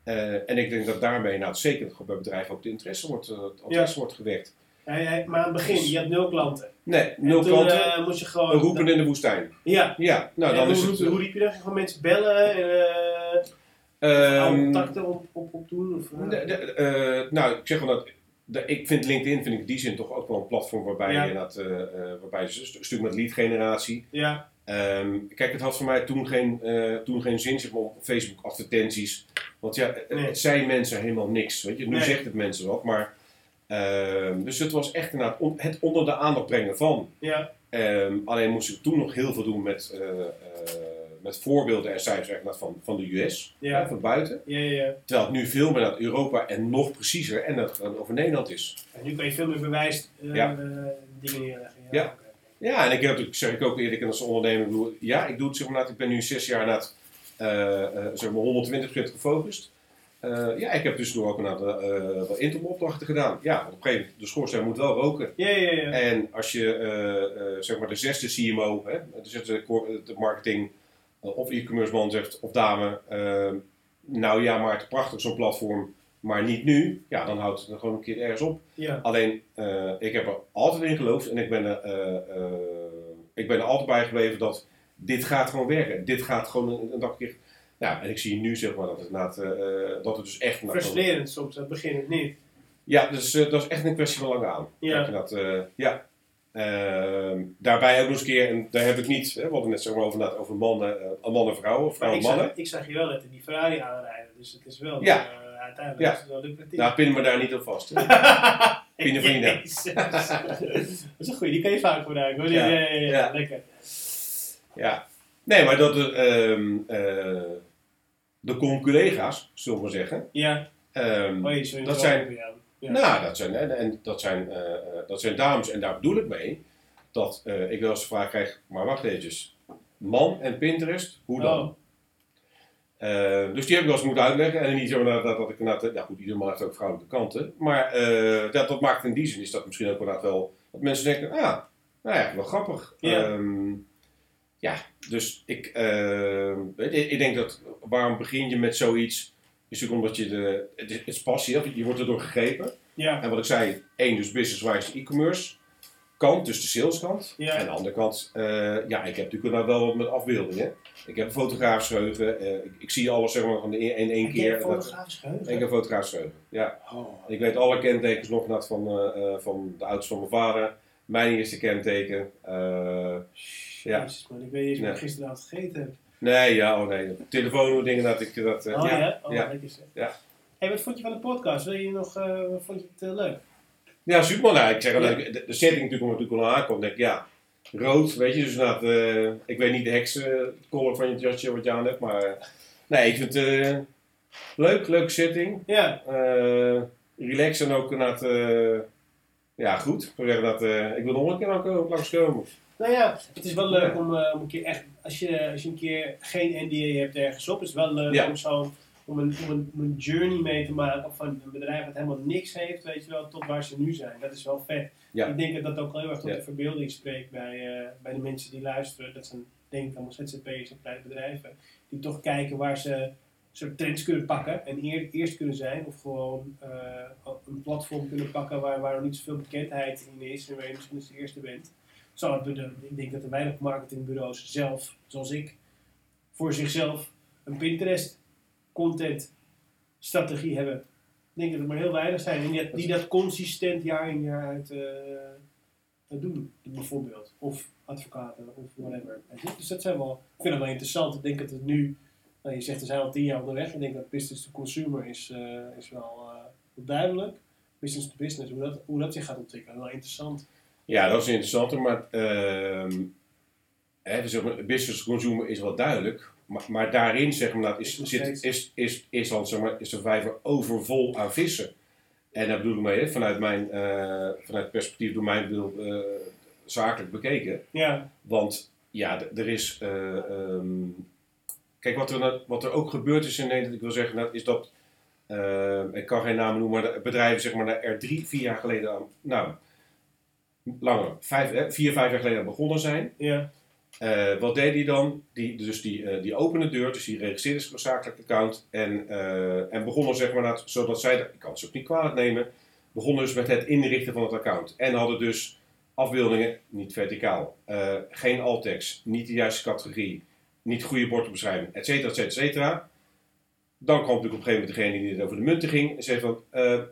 Eh, en ik denk dat daarmee nou, zeker dat bij bedrijven ook de interesse wordt, eh, het interesse wordt gewekt. Ja, ja, maar aan het begin, je had nul klanten. Nee, nul En toen, klanten, eh, moest je gewoon... een roepen in de woestijn. Ja. Ja, nou En dan hoe, is het... hoe, riep je dat? Gewoon mensen bellen en uh, ehm, contacten op, op, op doen? Of, eh? de- de- eh, nou, ik zeg wel dat de- ik vind LinkedIn vind ik in die zin toch ook wel een platform waarbij Ja. je eh, eh, waarbij je een stuk met lead generatie. Ja, Ehm, kijk, het had voor mij toen geen, eh, toen geen zin zeg maar, op Facebook advertenties. Want ja, het, Nee. het zei mensen helemaal niks. Weet je? Nu Nee. zegt het mensen wat, maar. ehm, dus het was echt inderdaad on- het onder de aandacht brengen van. ja, Ehm, alleen moest ik toen nog heel veel doen met, eh, eh, met voorbeelden en cijfers van, van de US, Ja. van buiten. ja, ja, ja. Terwijl het nu veel meer naar Europa en nog preciezer en dat het over Nederland is. En nu kan je veel meer bewijs eh, eh, dingen neerleggen. Ja. Ja, en ik heb natuurlijk, zeg ik ook eerlijk als ondernemer, ik bedoel, ja, ik doe het zeg maar, ik ben nu zes jaar na het, eh, eh, zeg maar 120% gefocust. Eh, ja, ik heb tussendoor ook een aantal eh, wat gedaan. Ja, op een gegeven moment, de schoorsteen moet wel roken. Ja, ja, ja. En als je, zeg maar, de zesde CMO, hè, de zesde de marketing of e-commerce man zegt, of dame, nou ja, maar het prachtig zo'n platform, maar niet nu. Ja, dan houdt het er gewoon een keer ergens op. ja. Alleen, eh, ik heb er altijd in geloofd en ik ben, er, eh, eh, ik ben er altijd bij gebleven dat dit gaat gewoon werken. Dit gaat gewoon een, een keer. Ja, en ik zie nu zeg maar dat het, eh, dat het dus echt... Frustrerend soms, dat begin het niet. Ja, dus dat is echt een kwestie van lang aan. Ja. Dat, ja. Ehm, daarbij ook nog eens een keer, en daar heb ik niet, hè, we hadden net zeg maar over, over mannen, mannen en vrouwen, Maar vrouwen ik en mannen. zag, ik zag je wel net in die Ferrari aanrijden, dus het is wel, Ja. Uiteindelijk Ja. is het wel lucratief. Nou, pin me daar niet op vast. Nina. Jezus. dat is een goeie, die kan je vaak gebruiken hoor. Ja, Ja. ja, lekker. Ja. Nee, maar dat, eh, de con-collega's, zullen we maar zeggen. Ja, ehm, oh, je dat zijn- ja. Nou, dat zijn, en, en dat, zijn, eh, eh, dat zijn dames, en daar bedoel ik mee, dat ik wel eens de vraag krijg, maar wacht eventjes, man en Pinterest, hoe dan? Oh. Eh, dus die heb ik wel eens moeten uitleggen. En niet zo dat, dat, dat ik inderdaad, ja goed, ieder man heeft ook vrouwelijke kanten. Maar eh, dat, dat maakt in die zin, is dat misschien ook inderdaad wel, dat mensen denken, ah, nou ja, wel grappig. Ja. Ehm, ja, dus ik, eh, je, ik denk dat, waarom begin je met zoiets, is natuurlijk omdat je de, het is, het is passie, je wordt erdoor gegrepen. Ja, En wat ik zei, één dus business-wise e-commerce kant, dus de saleskant. Ja. En aan de andere kant, eh, ja, ik heb natuurlijk wel wat met afbeeldingen. Ik heb een fotografisch geheugen. eh, ik, ik zie alles zeg maar van in, in één keer. een fotografisch geheugen? ik heb fotografisch geheugen, ja. Oh. Ik weet alle kentekens nog net van, eh, van de auto's van mijn vader. Mijn eerste kenteken. ja. Man, ik weet niet eens wat ik gisteravond gegeten heb. nee, ja, oh nee. Telefoon, dingen dat ik dat... oh ja? ja. Oh, ja. lekker zeg. Ja. Hey, wat vond je van de podcast? Wil je nog, wat vond je het leuk? Ja, super. Nou, ik zeg dat ik- de, de setting natuurlijk, natuurlijk al aankomt, denk ik, ja, rood, weet je, dus inderdaad, eh, ik weet niet de heksencolor van je jasje wat je aan hebt, maar eh, nee, ik vind het eh, leuk, leuke setting, Ja, relax en ook inderdaad, ja, goed. Ik dat, ik wil nog een keer ook langskomen. nou ja, het is wel leuk Ja. om, om een keer echt, als je, als je een keer geen NDA hebt ergens op, is het wel leuk Ja. om zo'n om een, om, een, om een journey mee te maken van een bedrijf dat helemaal niks heeft, weet je wel, tot waar ze nu zijn. Dat is wel vet. Ja. Ik denk dat dat ook heel erg tot Ja. de verbeelding spreekt bij, eh, bij de mensen die luisteren. Dat zijn denk ik allemaal ZZP'ers en kleine bedrijven. Die toch kijken waar ze soort trends kunnen pakken en eer, eerst kunnen zijn. Of gewoon eh, een platform kunnen pakken waar, waar nog niet zoveel bekendheid in is. En waar je misschien eens de eerste bent. Zo, ik denk dat er weinig marketingbureaus zelf, zoals ik, voor zichzelf een Pinterest content strategie hebben. Ik denk dat er maar heel weinig zijn die dat, die dat consistent jaar in jaar uit eh, doen, bijvoorbeeld. Of advocaten, of whatever. Dus dat zijn wel, ik vind het wel interessant. Ik denk dat het nu, nou, je zegt er zijn al tien jaar onderweg. Ik denk dat business to consumer is, eh, is wel eh, duidelijk. Business to business, hoe dat, hoe dat zich gaat ontwikkelen, wel interessant. Ja, dat is interessant, maar ehm hè, dus business consumer is wel duidelijk. Maar, maar daarin zeg maar, dat is, zit, is, is, is, dan, zeg maar, is de vijver overvol aan vissen. En daar bedoel ik mee, vanuit mijn eh, vanuit het perspectief door mijn bedoel, eh, zakelijk bekeken. Ja, Want ja, er is. eh, ehm, kijk, wat er, wat er ook gebeurd is in Nederland, ik wil zeggen, dat is dat. ik kan geen namen noemen, maar bedrijven zeg maar, er drie, vier jaar geleden aan. Nou, langer, vijf, vier, vijf jaar geleden begonnen zijn. ja, Eh, wat deed hij dan? Die, dus die, eh, die opende de deur, dus die registreerde zijn zakelijk account. En, eh, en begonnen zeg maar, dat, zodat zij, ik kan ze ook niet kwalijk nemen, begonnen dus met het inrichten van het account. En hadden dus afbeeldingen, niet verticaal, geen alt-text, niet de juiste categorie, niet goede bordbeschrijving, et cetera, et cetera, et cetera. Dan kwam natuurlijk op een gegeven moment degene die het over de munten ging en zei van,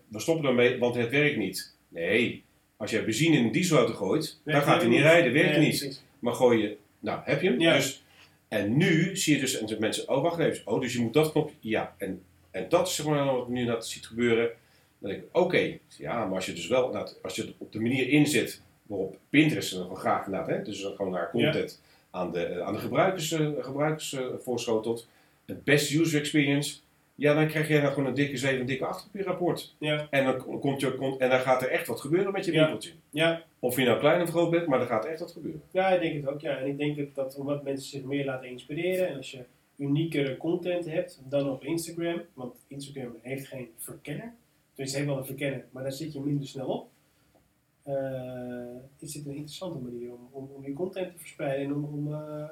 we stoppen ermee, want het werkt niet. Nee, als je benzine in een dieselauto gooit, dan gaat hij niet rijden, werkt Nee, niet. Maar gooi je, nou heb je hem. Ja. Dus, en nu zie je dus, en de mensen, oh wacht even, oh dus je moet dat knopje, ja. En, en dat is zeg maar wat nu net ziet gebeuren. Dan denk ik, oké, ja, maar als je dus wel, inderdaad, als je het op de manier inzet waarop Pinterest er gewoon graag inderdaad, hè, dus dan gewoon naar content aan de, aan de gebruikers, eh, gebruikers voorschotelt, het best user experience, ja, dan krijg je inderdaad gewoon een dikke 7, een dikke 8 op je rapport. Ja, En dan, komt je, komt, en dan gaat er echt wat gebeuren met je winkeltje. ja. Of je nou klein of groot bent, maar er gaat echt wat gebeuren. Ja, ik denk het ook. Ja. En ik denk dat, dat omdat mensen zich meer laten inspireren en als je uniekere content hebt dan op Instagram, want Instagram heeft geen verkenner, dus het heeft wel een verkenner, maar daar zit je minder snel op. eh, is dit een interessante manier om, om, om je content te verspreiden en om, om eh,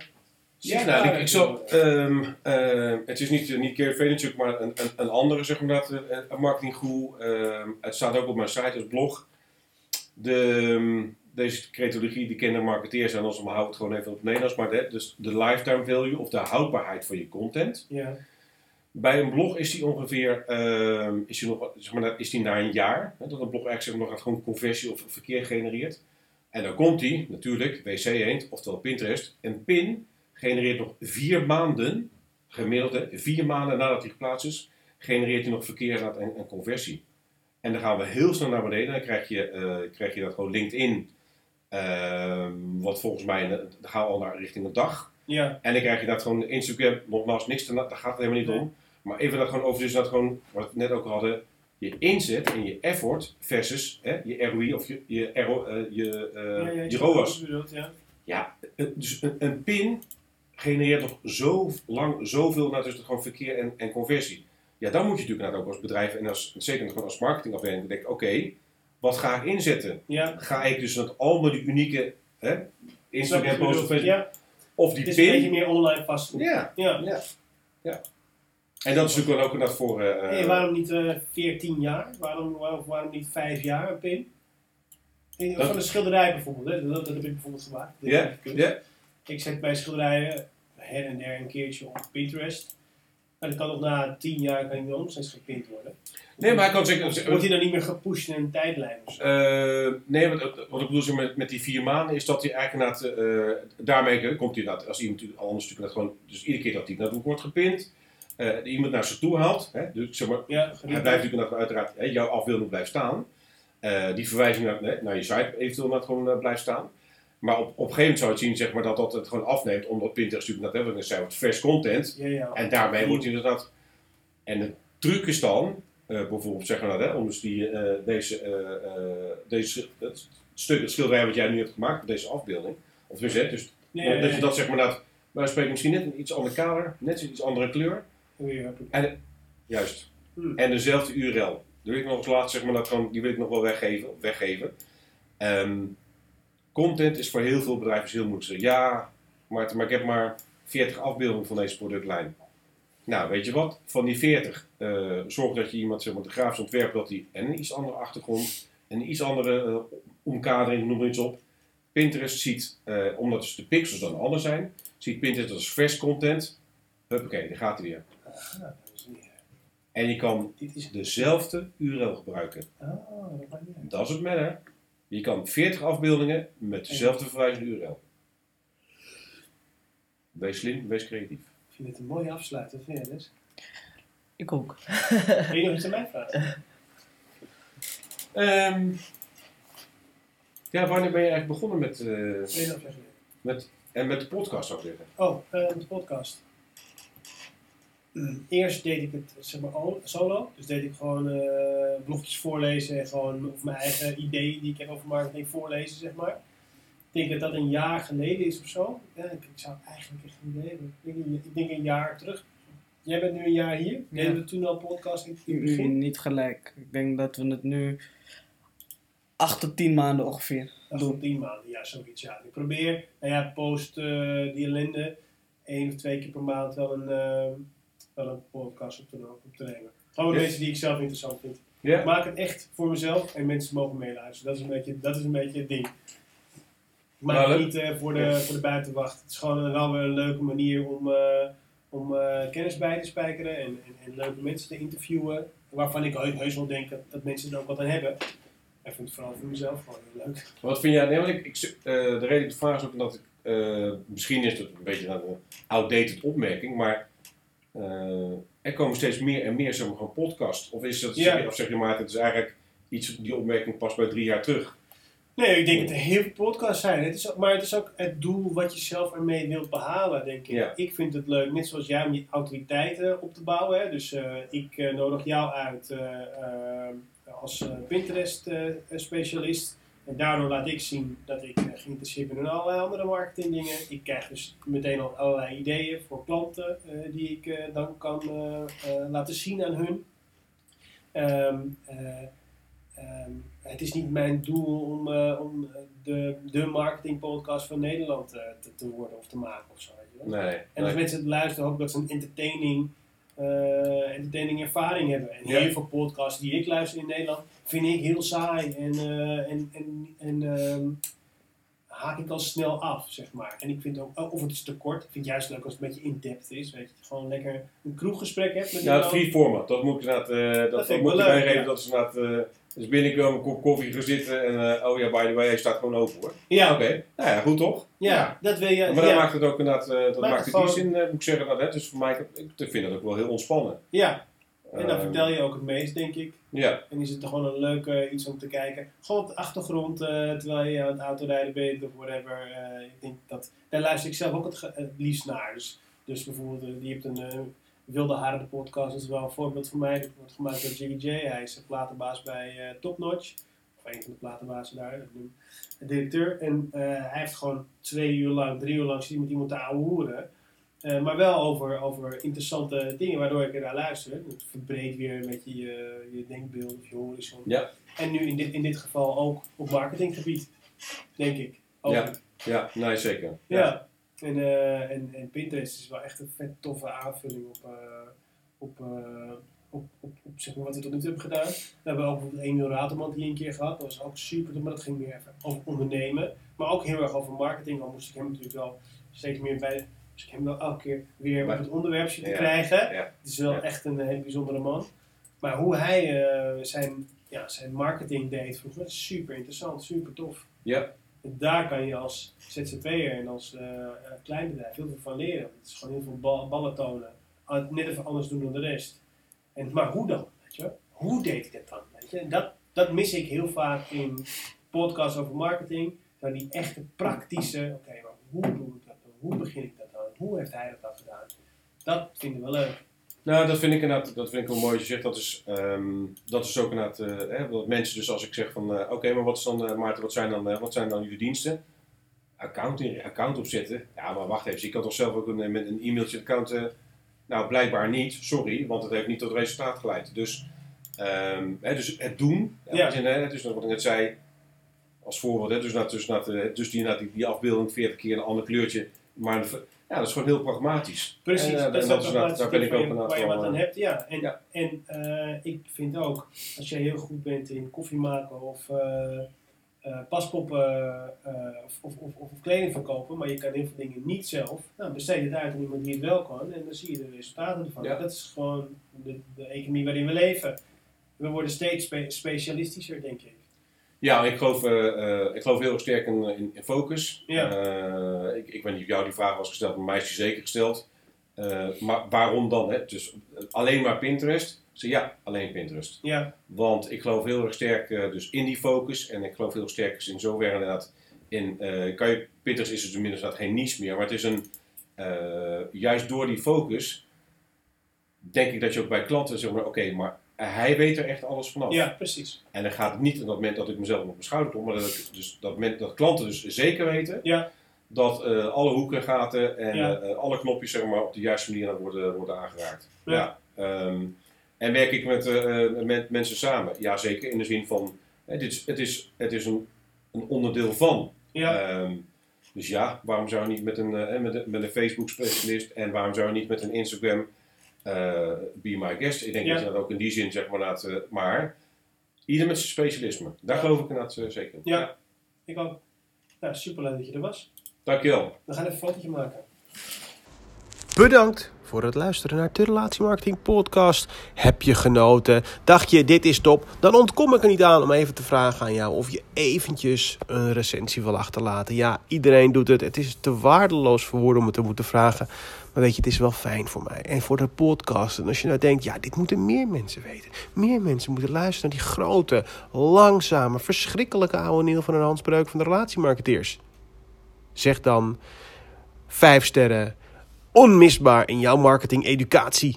Ja, nou, ik, ik zal, ehm, eh, het is niet, niet Gary Vaynerchuk, maar een, een, een andere, zeg maar, dat, eh, marketinggoe. Ehm, het staat ook op mijn site als blog. De, ehm, deze creatologie, die kennen marketeers en anders maar hou het gewoon even op het Nederlands. Maar de, dus de lifetime value of de houdbaarheid van je content. Ja, Bij een blog is die ongeveer, ehm, is die nog, zeg maar, dat is die na een jaar. Hè, dat een blog eigenlijk zeg maar, nog gewoon conversie of verkeer genereert. En dan komt die, natuurlijk, WC Eend, oftewel Pinterest. Een pin genereert nog vier maanden, gemiddeld hè, vier maanden nadat die geplaatst is, genereert hij nog verkeer en, en conversie. En dan gaan we heel snel naar beneden. Dan krijg je, eh, krijg je dat gewoon LinkedIn. ehm, wat volgens mij, eh, dan gaan we al naar richting een dag. ja, En dan krijg je dat gewoon Instagram, nogmaals, niks te, daar gaat het helemaal niet om. Maar even dat gewoon over, dus dat gewoon, wat we net ook hadden, je inzet en je effort versus hè, je ROI of je, je, RO, eh, je, eh, ja, ja, ROAS. bedoelt, ja. Ja, eh, dus een, een pin genereert nog zo lang zoveel nou, dus gewoon verkeer en, en conversie. Ja, dan moet je natuurlijk ook als bedrijf en als, zeker gewoon als marketingafdeling denken, oké, wat ga ik inzetten? Ja, Ga ik dus dat allemaal die unieke hè, Instagram je post of bedoelt. Facebook, Ja, of het die is een beetje pin? meer online vastgoed. Ja, Ja. ja, ja. En dat is natuurlijk wel ook inderdaad voor... Hey, waarom niet eh 14 jaar? Waarom, waarom, waarom niet 5 jaar een pin? Van een schilderij bijvoorbeeld, hè? Dat, dat heb ik bijvoorbeeld gemaakt. Ja, ja. Ik zet bij schilderijen her en der een keertje op Pinterest. En dan kan nog na 10 jaar kan ik nog steeds gepint worden. Nee, maar hij kan zeker... Wordt hij dan niet meer gepusht in een tijdlijn of zo? Eh, nee, wat, wat ik bedoel met, met die vier maanden is dat hij eigenlijk inderdaad, eh, daarmee komt hij inderdaad, als iemand anders natuurlijk inderdaad gewoon, dus iedere keer dat hij naartoe wordt gepind, eh, iemand naar ze toe haalt, hè, dus zeg maar, Ja, hij blijft natuurlijk inderdaad uiteraard, hè, jouw afbeelding blijft staan, Eh, die verwijzing naar, nee, naar je site eventueel inderdaad gewoon eh, blijft staan. Maar op, op een gegeven moment zou je het zien zeg maar, dat dat het gewoon afneemt, omdat Pinterest natuurlijk net hebben, zei wat fresh content, Ja, ja. en daarmee wordt hij inderdaad. En de truc is dan, eh, bijvoorbeeld zeggen we nou, hè, om dus die, eh, deze, eh, deze het stuk, het schilderij wat jij nu hebt gemaakt, deze afbeelding. Of dus, hè, dus Nee, nee, dat je nee. dat zeg maar dat, wij spreken misschien net een iets ander kader, net een iets andere kleur. Ja, En, juist. Hmm. En dezelfde URL. Die wil ik nog als laatste, zeg maar, dat gewoon, die wil ik nog wel weggeven. weggeven. Ehm, content is voor heel veel bedrijven heel moeilijk. Ja, maar, maar ik heb maar 40 afbeeldingen van deze productlijn. Nou, weet je wat? Van die 40, eh, zorg dat je iemand zeg maar, de grafisch ontwerpt dat die en een iets andere achtergrond, en een iets andere eh, omkadering, noem maar iets op. Pinterest ziet, eh, omdat dus de pixels dan anders zijn, ziet Pinterest als fresh content. Huppakee, daar gaat hij weer. En je kan dezelfde URL gebruiken. Ah, dat. Dat is het matter. Je kan 40 afbeeldingen met dezelfde verwijzende URL. Wees slim, wees creatief. Ik vind het een mooie afsluiter, vind jij dus? Ik ook. Wil je nog iets aan mij vragen? Ehm, ja, wanneer ben je eigenlijk begonnen met, eh, met, en met de podcast zou ik zeggen? Oh, eh, de podcast. Eerst deed ik het zeg maar, solo. Dus deed ik gewoon eh, blogjes voorlezen en gewoon of mijn eigen ideeën die ik heb over marketing voorlezen, zeg maar. Ik denk dat dat een jaar geleden is of zo. Ja, ik, ik zou eigenlijk echt een idee hebben. Ik denk, een- ik denk een jaar terug. Jij bent nu een jaar hier. Deden we toen al podcast in het begin? Niet gelijk. Ik denk dat we het nu 8 tot 10 maanden ongeveer doen. van tien maanden, ja, zoiets. Ja. Ik probeer, nou ja, post eh, die ellende één of twee keer per maand wel een, eh, wel een podcast op te, op te nemen. Gewoon Ja. mensen die ik zelf interessant vind. Ik maak het echt voor mezelf en mensen mogen meeluisteren. Dat is een beetje, dat is een beetje het ding. Ik maak Nou, het niet eh, voor, de, voor de buitenwacht. Het is gewoon wel weer een leuke manier om, eh, om eh, kennis bij te spijkeren en, en, en leuke mensen te interviewen. Waarvan ik heus, wel denk dat, dat mensen er ook wat aan hebben. Ik vind het vooral voor mezelf gewoon heel leuk. Wat vind jij? Nee, want ik, ik, eh, de reden dat ik de vraag is ook dat ik. eh, misschien is het een beetje een outdated opmerking, maar. Eh, er komen steeds meer en meer zeg maar, gewoon podcasts. Of, is dat, Ja. of zeg je maar, het is eigenlijk iets, die opmerking past bij drie jaar terug. Nee, ik denk dat er heel veel podcasts zijn. Het is ook, maar het is ook het doel wat je zelf ermee wilt behalen, denk ik. Ja. Ik vind het leuk, net zoals jij, om je autoriteiten op te bouwen. Hè. Dus eh, ik eh, nodig jou uit als Pinterest-specialist. En daardoor laat ik zien dat ik eh, geïnteresseerd ben in allerlei andere marketingdingen. Ik krijg dus meteen al allerlei ideeën voor klanten eh, die ik eh, dan kan laten zien aan hun. Ehm, eh, Ehm, het is niet mijn doel om, om de, de marketingpodcast van Nederland te, te worden of te maken of zo. Weet je wel? Nee. En nee. als mensen het luisteren, hoop ik dat ze een entertaining, eh, entertaining ervaring hebben. En Ja. heel veel podcasts die ik luister in Nederland, vind ik heel saai en, eh, en, en, en ehm, haak ik al snel af, zeg maar. En ik vind ook, of het is te kort, ik vind het juist leuk als het een beetje in-depth is, weet je. Gewoon lekker een kroeggesprek hebt met Ja, het free format, dat moet ik inderdaad, eh, dat, dat, ik moet ik bijgeven. ja. Dat is inderdaad, dus binnenkomen, een kop koffie gaan zitten en eh, oh ja, by the way, hij staat gewoon open hoor. Ja, Oké, nou ja, goed toch? ja, dat wil je. Maar dan ja. maakt het ook inderdaad, eh, dat maakt het gewoon- die zin, eh, moet ik zeggen, dat, hè, dus voor mij, ik, ik vind dat ook wel heel ontspannen. Ja, en dan Eh, vertel je ook het meest, denk ik. Ja, En is het gewoon een leuk iets om te kijken. Gewoon op de achtergrond, eh, terwijl je aan het autorijden bent of whatever. Eh, ik denk dat, daar luister ik zelf ook het, liefst naar. Dus, dus bijvoorbeeld, je hebt een eh, Wilde Haren de podcast. Is wel een voorbeeld voor mij. Dat wordt gemaakt door Jiggy J. Hij is de platenbaas bij eh Top Notch. Of een van de platenbazen daar. De directeur. En eh, hij heeft gewoon twee uur lang, drie uur lang zit met iemand te ouwehoeren. Eh, maar wel over, over interessante dingen waardoor ik er naar luister. Het verbreedt weer een beetje je, je denkbeeld of je horizon. Ja. En nu in dit, in dit geval ook op marketinggebied, denk ik. Ook. Ja. ja, nee zeker. Ja. En, eh, en, en Pinterest is wel echt een vet toffe aanvulling op, eh, op, eh, op, op, op zeg maar wat we tot nu toe hebben gedaan. We hebben ook bijvoorbeeld Emil Raterman hier een keer gehad. Dat was ook super tof, maar dat ging meer over ondernemen. Maar ook heel erg over marketing. Al moest ik hem natuurlijk wel steeds meer bij... Dus ik hem wel elke keer weer op het onderwerp zien te Ja. krijgen. Ja. Het is wel Ja. echt een hele bijzondere man. Maar hoe hij zijn, ja, zijn marketing deed vroeger, is super interessant, super tof. Ja. Daar kan je als ZZP'er en als eh, kleinbedrijf heel veel van leren. Het is gewoon heel veel bal- ballen tonen. Ah, Net even anders doen dan de rest. En, maar hoe dan? Weet je? Hoe deed ik dat dan? Weet je? En dat, dat mis ik heel vaak in podcasts over marketing. Nou, die echte praktische, oké, maar hoe doe ik dat dan? Hoe begin ik dat dan? Hoe heeft hij dat dan gedaan? Dat vinden we leuk. Nou, dat vind ik inderdaad, dat vind ik wel mooi als je zegt. Dat is, ehm, dat is ook inderdaad, eh, hè, dat mensen dus als ik zeg van, eh, oké, maar wat is dan, eh, Maarten, wat zijn dan, wat zijn dan jullie diensten? Account, account opzetten. Ja, maar wacht even, je kan toch zelf ook een, met een e-mailtje account, nou blijkbaar niet, sorry, want het heeft niet tot resultaat geleid. Dus, ehm, hè, dus het doen, Ja. hè, dus wat ik net zei, als voorbeeld, hè, dus, dat, dus, eh, dus die, die, die afbeelding 40 keer een ander kleurtje, maar ja, dat is gewoon heel pragmatisch. Precies, En, eh, dat en dat is ben ik ook inderdaad waar je wat aan eh, hebt. Ja, en, ja. en eh, ik vind ook, als jij heel goed bent in koffie maken of paspoppen of, of, of, of kleding verkopen, maar je kan heel veel dingen niet zelf, nou, besteed het uit aan iemand die het wel kan en dan zie je de resultaten ervan. Ja. Dat is gewoon de, de economie waarin we leven. We worden steeds spe- specialistischer, denk ik. Ja, ik geloof, eh, eh, ik geloof heel erg sterk in, in, in focus. Ja. Eh, ik, ik weet niet of jou die vraag was gesteld, maar mij is die zeker gesteld. Eh, maar waarom dan? Hè? Dus eh, alleen maar Pinterest? Zeg, ja, alleen Pinterest. Ja, Want ik geloof heel erg sterk eh, dus in die focus. En ik geloof heel sterk in zoverre inderdaad. In, eh, kan je, Pinterest is dus inmiddels inderdaad geen niche meer. Maar het is een, eh, juist door die focus, denk ik dat je ook bij klanten zeg maar, oké, maar hij weet er echt alles vanaf. ja precies. En dan gaat het niet op dat moment dat ik mezelf op mijn schouder kom, maar dat, ik dus, dat, moment, dat klanten dus zeker weten Ja. dat eh, alle hoeken en gaten en Ja. eh, alle knopjes zeg maar, op de juiste manier worden, worden aangeraakt. Ja. ehm, en werk ik met, eh, eh, met mensen samen? Ja, zeker. In de zin van, eh, dit is, het is, het is een, een onderdeel van. Ja, Ehm, dus ja, waarom zou je niet met een, eh, met een, met een Facebook specialist en waarom zou je niet met een Instagram eh, be my guest? Ik denk Ja. dat je dat ook in die zin zeg maar, laat, eh, maar ieder met zijn specialisme. Daar Ja. geloof ik inderdaad eh, zeker in. Ja. ik ook. Nou, super leuk dat je er was. Dankjewel. We gaan even een fotootje maken. Bedankt voor het luisteren naar de Relatiemarketing Podcast. Heb je genoten? Dacht je, dit is top? Dan ontkom ik er niet aan om even te vragen aan jou of je eventjes een recensie wil achterlaten. Ja, iedereen doet het. Het is te waardeloos voor woorden om het te moeten vragen. Weet je, het is wel fijn voor mij en voor de podcast. En als je nou denkt, ja, dit moeten meer mensen weten. Meer mensen moeten luisteren naar die grote, langzame, verschrikkelijke oude Neil van een handspreuk van de relatiemarketeers. Zeg dan vijf sterren, onmisbaar in jouw marketing-educatie.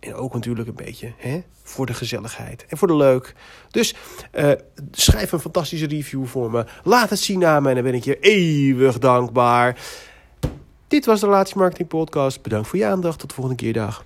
En ook natuurlijk een beetje hè, voor de gezelligheid en voor de leuk. Dus eh, schrijf een fantastische review voor me. Laat het zien aan me en dan ben ik je eeuwig dankbaar. Dit was de Relatiemarketing Podcast. Bedankt voor je aandacht. Tot de volgende keer. Dag.